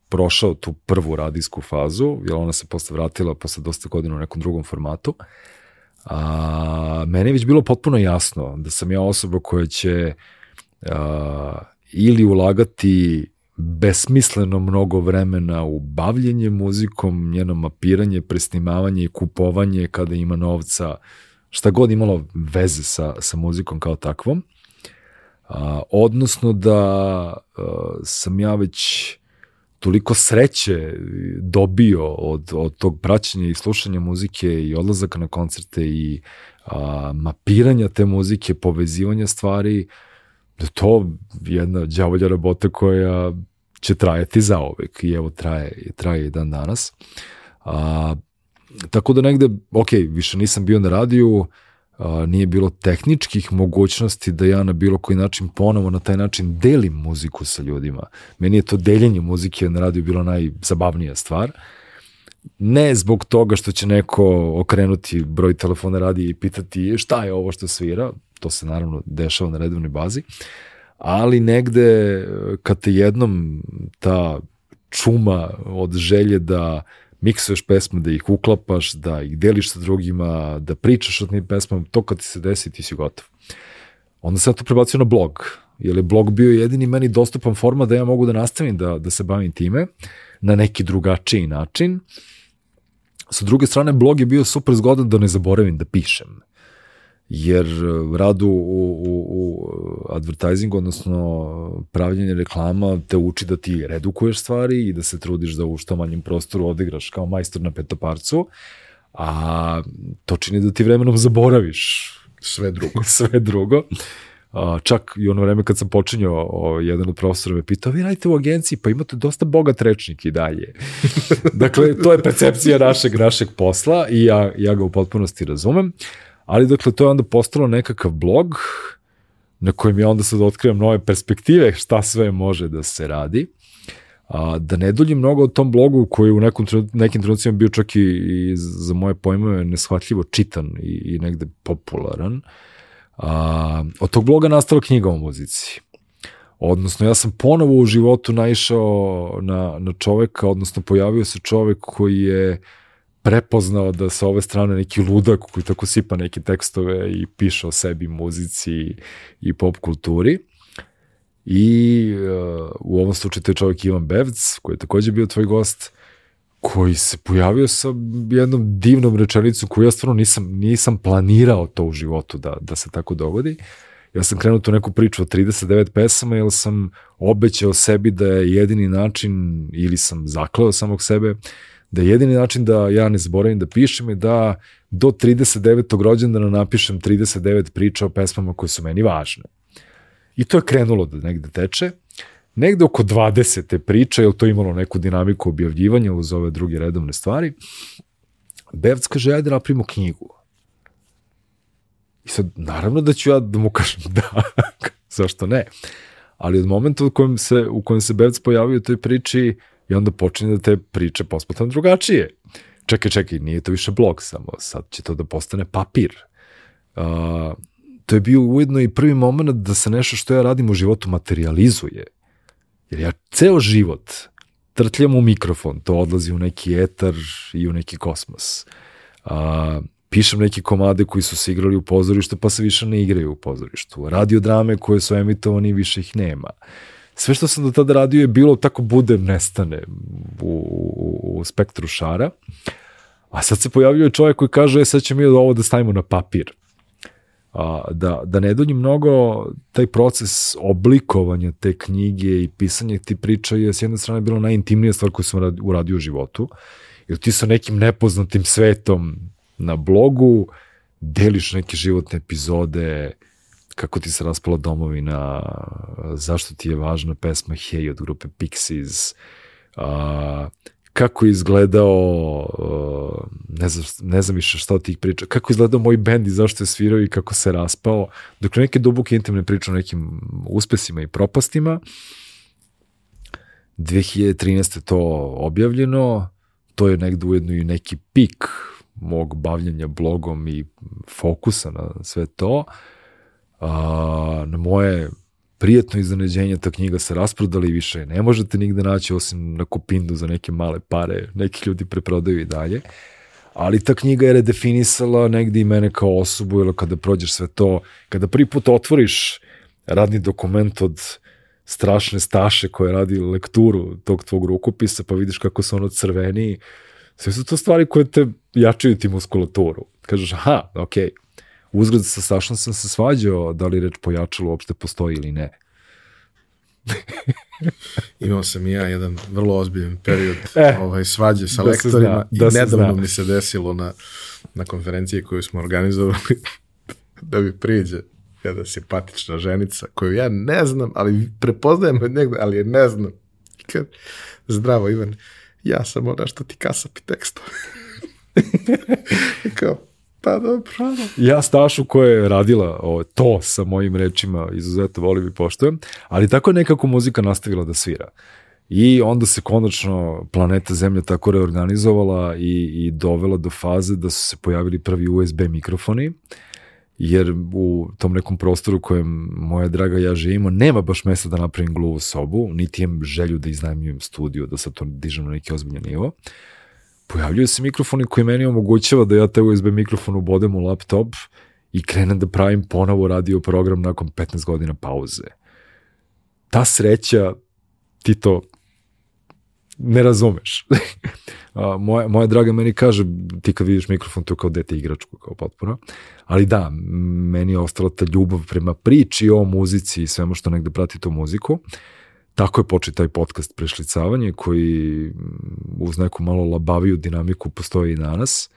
prošao tu prvu radijsku fazu, jer ona se posle vratila posle dosta godina u nekom drugom formatu, a, mene je već bilo potpuno jasno da sam ja osoba koja će a, ili ulagati besmisleno mnogo vremena u bavljenje muzikom, njeno mapiranje, presnimavanje i kupovanje kada ima novca, šta god imalo veze sa, sa muzikom kao takvom. A, odnosno da a, sam ja već toliko sreće dobio od, od tog praćenja i slušanja muzike i odlazaka na koncerte i a, mapiranja te muzike, povezivanja stvari, da to jedna djavolja rabota koja će trajati zaovek i evo traje, traje i dan danas. A, tako da negde, ok, više nisam bio na radiju, a, nije bilo tehničkih mogućnosti da ja na bilo koji način ponovo na taj način delim muziku sa ljudima. Meni je to deljenje muzike na radiju bilo najzabavnija stvar. Ne zbog toga što će neko okrenuti broj telefona radi i pitati šta je ovo što svira, to se naravno dešava na redovnoj bazi, ali negde kad te jednom ta čuma od želje da miksuješ pesme, da ih uklapaš, da ih deliš sa drugima, da pričaš o tim pesmama, to kad ti se desi, ti si gotov. Onda sam to prebacio na blog, jer je blog bio jedini meni dostupan forma da ja mogu da nastavim da, da se bavim time na neki drugačiji način. Sa druge strane, blog je bio super zgodan da ne zaboravim da pišem. Jer rad u, u, u advertisingu, odnosno pravljenje reklama, te uči da ti redukuješ stvari i da se trudiš da u što manjem prostoru odigraš kao majstor na petoparcu, a to čini da ti vremenom zaboraviš Sve drugo. sve drugo. A, čak i ono vreme kad sam počinjao, o, jedan od profesora me pitao, vi radite u agenciji, pa imate dosta bogat rečnik i dalje. dakle, to je percepcija našeg, našeg posla i ja, ja ga u potpunosti razumem. Ali, dakle, to je onda postalo nekakav blog na kojem ja onda sad otkrivam nove perspektive šta sve može da se radi. A, da ne duljim mnogo o tom blogu koji u nekom, nekim trenucima bio čak i, i za moje pojmove neshvatljivo čitan i, i negde popularan. A, od tog bloga nastala knjiga o muzici. Odnosno, ja sam ponovo u životu naišao na, na čoveka, odnosno pojavio se čovek koji je prepoznao da sa ove strane neki ludak koji tako sipa neke tekstove i piše o sebi, muzici i pop kulturi. I uh, u ovom slučaju to je čovjek Ivan Bevc, koji je takođe bio tvoj gost, koji se pojavio sa jednom divnom rečenicom koju ja stvarno nisam, nisam planirao to u životu da, da se tako dogodi. Ja sam krenuo tu neku priču o 39 pesama jer sam obećao sebi da je jedini način, ili sam zakleo samog sebe, da je jedini način da ja ne zaboravim da pišem je da do 39. rođendana napišem 39 priča o pesmama koje su meni važne. I to je krenulo da negde teče. Negde oko 20. priče, jer to imalo neku dinamiku objavljivanja uz ove druge redovne stvari, Bevc kaže, ajde napravimo knjigu. I sad, naravno da ću ja da mu kažem da, zašto ne? Ali od momenta u kojem se, u kojem se Bevc pojavio u toj priči, i onda počinje da te priče posmatram drugačije. Čekaj, čekaj, nije to više blog samo, sad će to da postane papir. Uh, to je bio ujedno i prvi moment da se nešto što ja radim u životu materializuje. Jer ja ceo život trtljam u mikrofon, to odlazi u neki etar i u neki kosmos. A, pišem neke komade koji su se igrali u pozorištu, pa se više ne igraju u pozorištu. Radiodrame koje su emitovani, više ih nema. Sve što sam do tada radio je bilo tako bude nestane u, u, u spektru šara. A sad se pojavljuje čovjek koji kaže, e, sad ćemo mi ovo da stavimo na papir a, da, da ne duljim mnogo, taj proces oblikovanja te knjige i pisanja ti priča je s jedne strane bilo najintimnija stvar koju sam rad, uradio u životu, jer ti sa nekim nepoznatim svetom na blogu deliš neke životne epizode, kako ti se raspala domovina, zašto ti je važna pesma Hey od grupe Pixies, a, kako je izgledao, uh, ne znam, ne znam više šta od tih priča, kako je izgledao moj bend i zašto je svirao i kako se raspao. Dakle, neke duboke intimne priče o nekim uspesima i propastima. 2013. to objavljeno, to je negde ujedno i neki pik mog bavljanja blogom i fokusa na sve to. A, na moje prijetno iznenađenje, ta knjiga se rasprodala i više ne možete nigde naći osim na kupindu za neke male pare, neki ljudi preprodaju i dalje. Ali ta knjiga je redefinisala negde i mene kao osobu, ili kada prođeš sve to, kada prvi put otvoriš radni dokument od strašne staše koja radi lekturu tog tvog rukopisa, pa vidiš kako se ono crveni, sve su to stvari koje te jačaju ti muskulaturu. Kažeš, aha, okej, okay, uzgled sa Sašom sam se svađao da li reč pojačalo uopšte postoji ili ne. Imao sam i ja jedan vrlo ozbiljan period e, ovaj, svađe sa da lektorima zna, i da nedavno mi se desilo na, na konferenciji koju smo organizovali da mi priđe jedna simpatična ženica koju ja ne znam, ali prepoznajem od njega, ali je ne znam. Kad, zdravo Ivan, ja sam ona što ti kasapi tekstove. Kao, Pa dobro. Ja Stašu koja je radila o, to sa mojim rečima izuzetno volim i poštujem, ali tako je nekako muzika nastavila da svira. I onda se konačno planeta Zemlja tako reorganizovala i, i dovela do faze da su se pojavili prvi USB mikrofoni, jer u tom nekom prostoru kojem moja draga ja živimo, nema baš mesta da napravim gluvu sobu, niti imam želju da iznajmljujem studiju, da sad to dižem na neki ozbiljan nivo. Uh, pojavljuju se mikrofoni koji meni omogućava da ja te USB mikrofon ubodem u laptop i krenem da pravim ponovo radio program nakon 15 godina pauze. Ta sreća, ti to ne razumeš. Moja, moja draga meni kaže, ti kad vidiš mikrofon, to je kao dete igračku, kao potpuno. Ali da, meni je ostala ta ljubav prema priči o muzici i svemu što negde prati tu muziku. Tako je počeo taj podcast Prešlicavanje, koji uz neku malo labaviju dinamiku postoji i danas.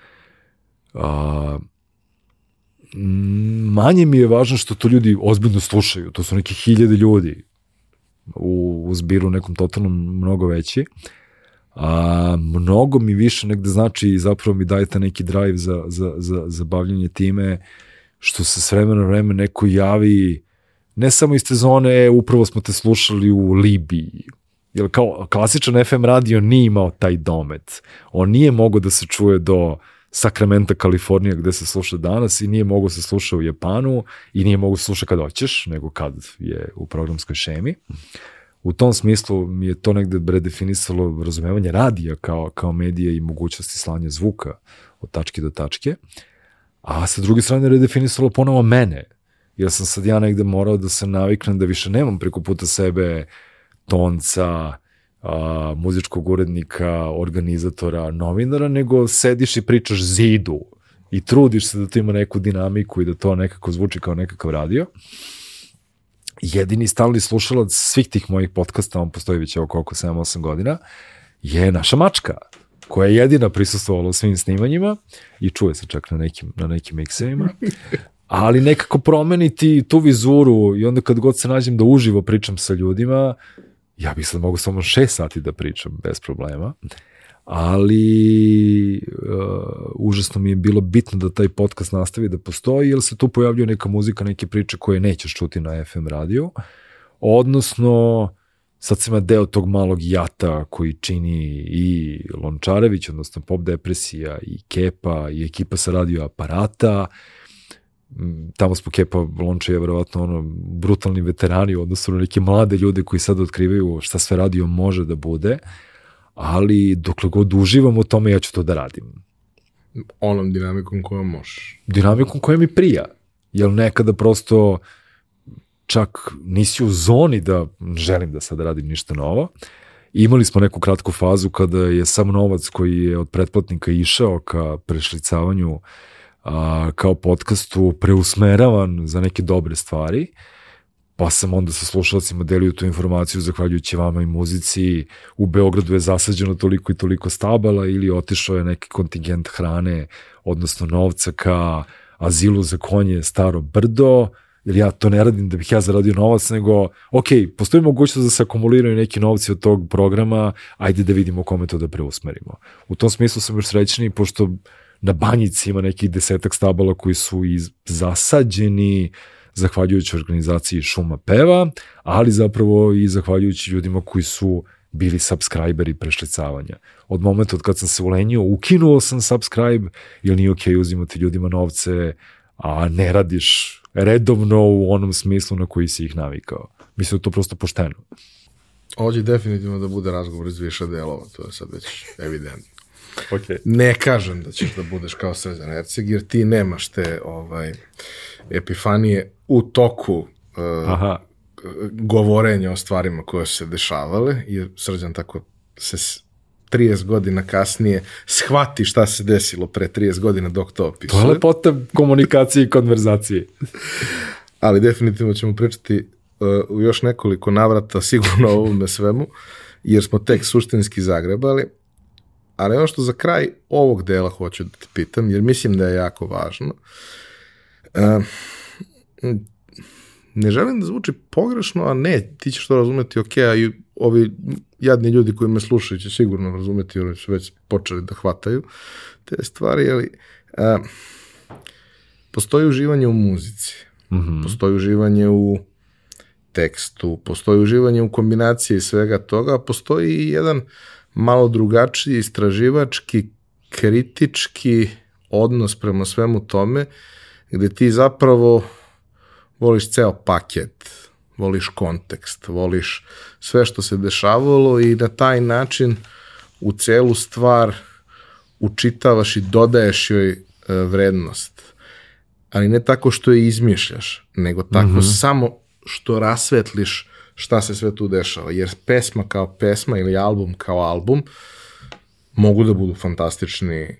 A, manje mi je važno što to ljudi ozbiljno slušaju. To su neki hiljade ljudi u, u zbiru nekom totalnom mnogo veći. A mnogo mi više negde znači i zapravo mi dajete neki drive za, za, za, za bavljanje time što se s vremena vreme neko javi ne samo iz te zone, upravo smo te slušali u Libiji, jer kao klasičan FM radio nije imao taj domet. On nije mogao da se čuje do Sakramenta, Kalifornija, gde se sluša danas i nije mogo se sluša u Japanu i nije mogo se sluša kad hoćeš, nego kad je u programskoj šemi. U tom smislu mi je to negde redefinisalo razumevanje radija kao, kao medije i mogućnosti slanja zvuka od tačke do tačke, a sa druge strane redefinisalo ponovo mene, jer sam sad ja negde morao da se naviknem da više nemam preko puta sebe tonca, a, muzičkog urednika, organizatora, novinara, nego sediš i pričaš zidu i trudiš se da to ima neku dinamiku i da to nekako zvuči kao nekakav radio. Jedini stalni slušalac svih tih mojih podcasta, on postoji već oko oko 7-8 godina, je naša mačka koja je jedina prisustvovala u svim snimanjima i čuje se čak na nekim, na nekim miksevima, ali nekako promeniti tu vizuru i onda kad god se nađem da uživo pričam sa ljudima, ja bih sad mogu samo šest sati da pričam bez problema, ali uh, užasno mi je bilo bitno da taj podcast nastavi da postoji, jer se tu pojavljuje neka muzika, neke priče koje nećeš čuti na FM radiju, odnosno sad sam deo tog malog jata koji čini i Lončarević, odnosno Pop Depresija, i Kepa, i ekipa sa radio aparata, Mm, tamo smo Kepa Lonče je verovatno ono brutalni veterani u odnosu na neke mlade ljude koji sad otkrivaju šta sve radio može da bude, ali dokle god uživam u tome ja ću to da radim. Onom dinamikom koja možeš. Dinamikom koja mi prija. Jer nekada prosto čak nisi u zoni da želim da sad radim ništa novo. Imali smo neku kratku fazu kada je sam novac koji je od pretplatnika išao ka prešlicavanju uh, a, kao podcastu preusmeravan za neke dobre stvari, pa sam onda sa slušalcima delio tu informaciju zahvaljujući vama i muzici. U Beogradu je zasađeno toliko i toliko stabala ili otišao je neki kontingent hrane, odnosno novca ka azilu za konje Staro Brdo, jer ja to ne radim da bih ja zaradio novac, nego, ok, postoji mogućnost da se akumuliraju neki novci od tog programa, ajde da vidimo kome to da preusmerimo. U tom smislu sam još srećniji, pošto na banjici ima nekih desetak stabala koji su iz, zasađeni zahvaljujući organizaciji Šuma Peva, ali zapravo i zahvaljujući ljudima koji su bili subscriberi prešlicavanja. Od momenta od kad sam se ulenio, ukinuo sam subscribe, ili nije okej okay uzimati ljudima novce, a ne radiš redovno u onom smislu na koji si ih navikao. Mislim da to prosto pošteno. Ovo će definitivno da bude razgovor iz više delova, to je sad već evidentno. Okay. Ne kažem da ćeš da budeš kao Srđan Erceg, jer ti nemaš te ovaj, epifanije u toku uh, Aha. govorenja o stvarima koje su se dešavale, jer Srđan tako se 30 godina kasnije shvati šta se desilo pre 30 godina dok to opisuje. To je lepota komunikacije i konverzacije. Ali definitivno ćemo pričati uh, u još nekoliko navrata sigurno o ovome svemu, jer smo tek suštinski zagrebali, Ali ono što za kraj ovog dela hoću da te pitam, jer mislim da je jako važno, uh, ne želim da zvuči pogrešno, a ne, ti ćeš to razumeti ok, a i ovi jadni ljudi koji me slušaju će sigurno razumeti, oni su već počeli da hvataju te stvari, ali postoji uživanje u muzici, mm -hmm. postoji uživanje u tekstu, postoji uživanje u kombinaciji svega toga, a postoji i jedan uh, malo drugačiji istraživački, kritički odnos prema svemu tome, gde ti zapravo voliš ceo paket, voliš kontekst, voliš sve što se dešavalo i na taj način u celu stvar učitavaš i dodaješ joj e, vrednost. Ali ne tako što je izmišljaš, nego tako mm -hmm. samo što rasvetliš šta se sve tu dešava. Jer pesma kao pesma ili album kao album mogu da budu fantastični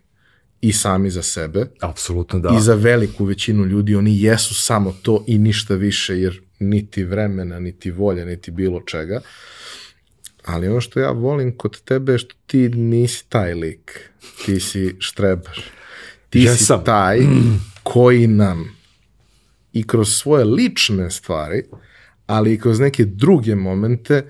i sami za sebe. Apsolutno da. I za veliku većinu ljudi oni jesu samo to i ništa više, jer niti vremena, niti volja, niti bilo čega. Ali ono što ja volim kod tebe je što ti nisi taj lik. Ti si štrebaš. Ti Jesam. si taj koji nam i kroz svoje lične stvari, ali i kroz neke druge momente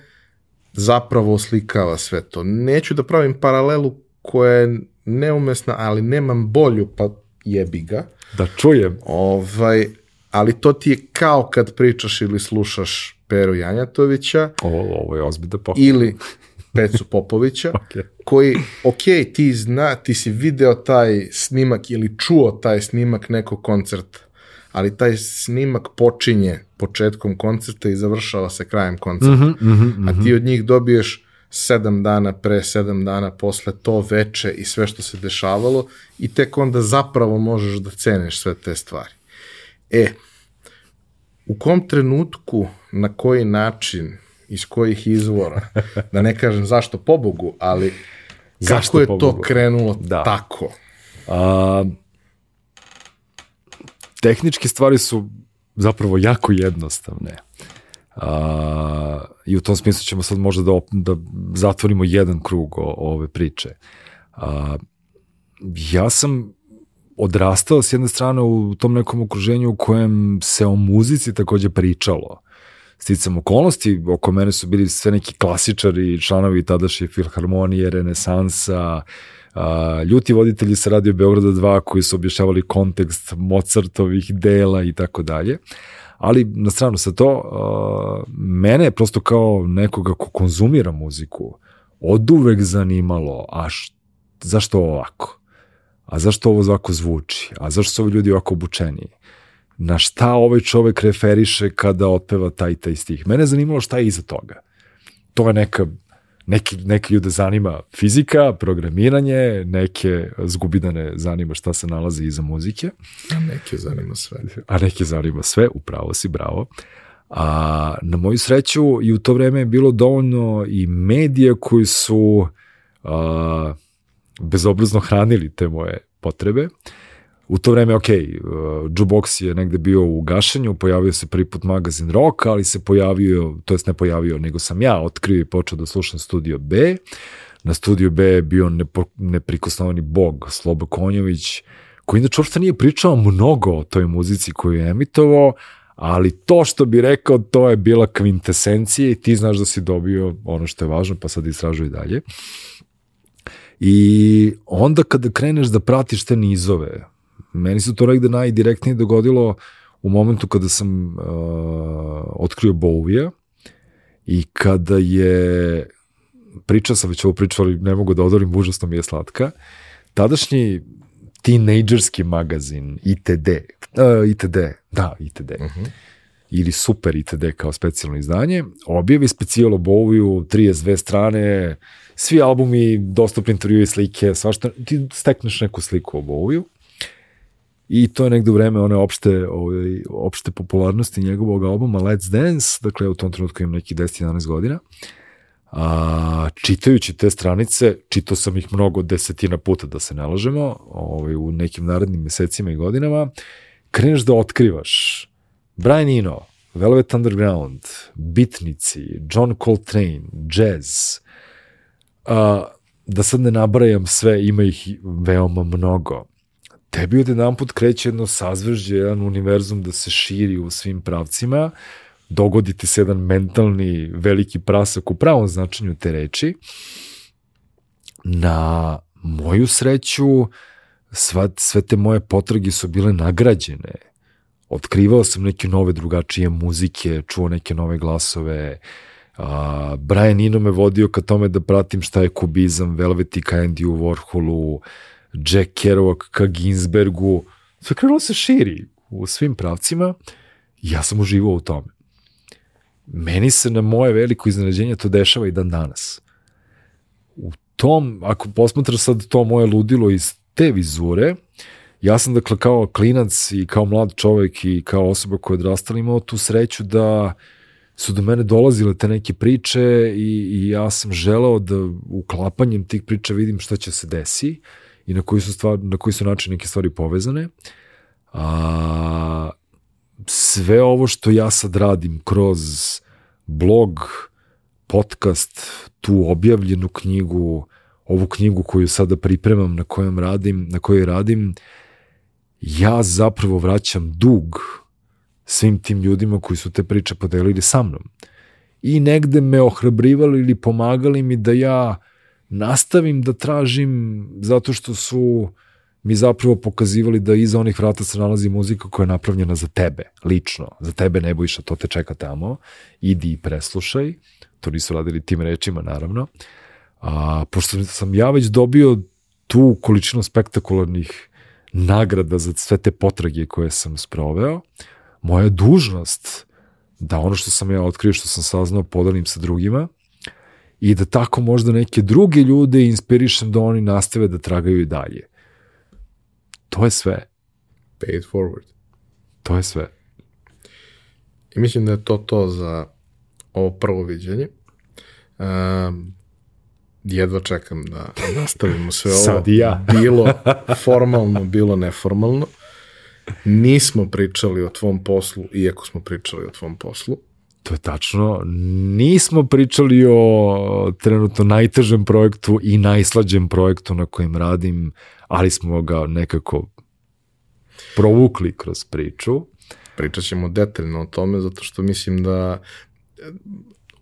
zapravo oslikava sve to. Neću da pravim paralelu koja je neumesna, ali nemam bolju, pa jebi ga. Da čujem. Ovaj, ali to ti je kao kad pričaš ili slušaš Peru Janjatovića Ovo, ovo je ozbiljda pohvala. ili Pecu Popovića, Ok. koji, ok, ti zna, ti si video taj snimak ili čuo taj snimak nekog koncerta, ali taj snimak počinje početkom koncerta i završava se krajem koncerta. A ti od njih dobiješ sedam dana pre, sedam dana posle to veče i sve što se dešavalo i tek onda zapravo možeš da ceniš sve te stvari. E, u kom trenutku, na koji način, iz kojih izvora, da ne kažem zašto pobogu, ali Zašto kako je to pobogu? krenulo Da. tako? A, tehničke stvari su zapravo jako jednostavne. A, I u tom smislu ćemo sad možda da, da zatvorimo jedan krug o, o ove priče. A, ja sam odrastao s jedne strane u tom nekom okruženju u kojem se o muzici takođe pričalo. Sticam okolnosti, oko mene su bili sve neki klasičari, članovi tadašnje filharmonije, renesansa, a, ljuti voditelji sa Radio Beograda 2 koji su objašnjavali kontekst Mozartovih dela i tako dalje. Ali na stranu sa to, a, mene je prosto kao nekoga ko konzumira muziku od uvek zanimalo, a š, zašto ovako? A zašto ovo ovako zvuči? A zašto su ovi ljudi ovako obučeni? Na šta ovaj čovek referiše kada otpeva taj taj stih? Mene je zanimalo šta je iza toga. To je neka neki, neke ljude zanima fizika, programiranje, neke zgubidane zanima šta se nalazi iza muzike, A neke zanima sve. a neke zanima sve, upravo si, bravo. A na moju sreću i u to vreme je bilo dovoljno i medija koji su a, bezobrazno hranili te moje potrebe. U to vreme, ok, uh, je negde bio u gašenju, pojavio se prvi put magazin Rock, ali se pojavio, to jest ne pojavio, nego sam ja otkrio i počeo da slušam Studio B. Na Studio B je bio nepo, neprikosnovani bog Slobo Konjović, koji inače uopšte nije pričao mnogo o toj muzici koju je emitovao, ali to što bi rekao, to je bila kvintesencija i ti znaš da si dobio ono što je važno, pa sad istražuj dalje. I onda kada kreneš da pratiš te nizove, meni se to negde najdirektnije dogodilo u momentu kada sam uh, otkrio Bowie i kada je priča sam već ovo pričao, ali ne mogu da odorim, užasno mi je slatka. Tadašnji tinejdžerski magazin ITD, uh, ITD, da, ITD, uh -huh. ili Super ITD kao specijalno izdanje, objavi specijalo Bowie, 32 strane, svi albumi, dostupni intervju i slike, svašta, ti stekneš neku sliku o Bowie I to je negde u vreme one opšte, ovaj, opšte popularnosti njegovog albuma Let's Dance, dakle u tom trenutku imam neki 10-11 godina. A, čitajući te stranice, čitao sam ih mnogo desetina puta da se nalažemo ovaj, u nekim narednim mesecima i godinama, kreneš da otkrivaš Brian Eno, Velvet Underground, Bitnici, John Coltrane, Jazz, a, da sad ne nabrajam sve, ima ih veoma mnogo tebi od jedan put kreće jedno sazvežđe, jedan univerzum da se širi u svim pravcima, dogodi ti se jedan mentalni veliki prasak u pravom značenju te reči. Na moju sreću, sva, sve te moje potrage su bile nagrađene. Otkrivao sam neke nove drugačije muzike, čuo neke nove glasove, a, Brian Eno me vodio ka tome da pratim šta je kubizam, Velvet ka Andy u Warholu, Jack Kerouac ka Ginsbergu, sve krenulo se širi u svim pravcima ja sam uživao u tome. Meni se na moje veliko iznenađenje to dešava i dan danas. U tom, ako posmatraš sad to moje ludilo iz te vizure, ja sam dakle kao klinac i kao mlad čovek i kao osoba koja je odrastala imao tu sreću da su do mene dolazile te neke priče i, i ja sam želeo da uklapanjem tih priča vidim šta će se desi i na koji su, stvar, na koji su način neke stvari povezane. A, sve ovo što ja sad radim kroz blog, podcast, tu objavljenu knjigu, ovu knjigu koju sada pripremam, na kojoj radim, na kojoj radim, ja zapravo vraćam dug svim tim ljudima koji su te priče podelili sa mnom. I negde me ohrabrivali ili pomagali mi da ja nastavim da tražim zato što su mi zapravo pokazivali da iza onih vrata se nalazi muzika koja je napravljena za tebe, lično. Za tebe ne bojiša, to te čeka tamo. Idi i preslušaj. To nisu radili tim rečima, naravno. A, pošto sam ja već dobio tu količinu spektakularnih nagrada za sve te potrage koje sam sproveo, moja dužnost da ono što sam ja otkrio, što sam saznao, podelim sa drugima i da tako možda neke druge ljude inspirišem da oni nastave da tragaju i dalje. To je sve. Pay it forward. To je sve. I mislim da je to to za ovo prvo viđenje. Um, jedva čekam da nastavimo sve ovo. Sad i ja. bilo formalno, bilo neformalno. Nismo pričali o tvom poslu, iako smo pričali o tvom poslu. To je tačno. Nismo pričali o trenutno najtežem projektu i najslađem projektu na kojem radim, ali smo ga nekako provukli kroz priču. Pričat ćemo detaljno o tome, zato što mislim da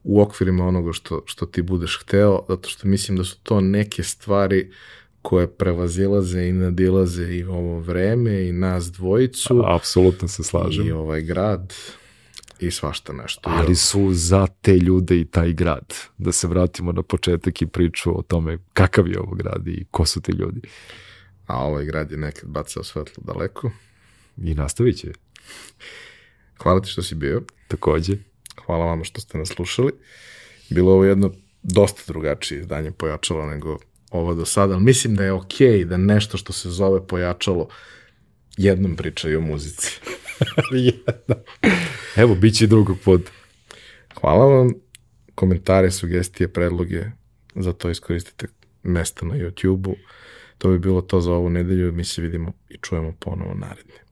u okvirima onoga što, što ti budeš hteo, zato što mislim da su to neke stvari koje prevazilaze i nadilaze i ovo vreme i nas dvojicu. Apsolutno se slažem. I ovaj grad i svašta nešto. Ali su za te ljude i taj grad. Da se vratimo na početak i priču o tome kakav je ovo grad i ko su ti ljudi. A ovaj grad je nekad bacao svetlo daleko. I nastavit će. Hvala ti što si bio. Takođe. Hvala vama što ste nas slušali. Bilo ovo jedno dosta drugačije izdanje pojačalo nego ovo do sada, ali mislim da je okej okay da nešto što se zove pojačalo jednom pričaju o muzici. Evo, bit će drugog puta. Hvala vam. Komentare, sugestije, predloge, za to iskoristite mesta na YouTube-u. To bi bilo to za ovu nedelju. Mi se vidimo i čujemo ponovo naredne.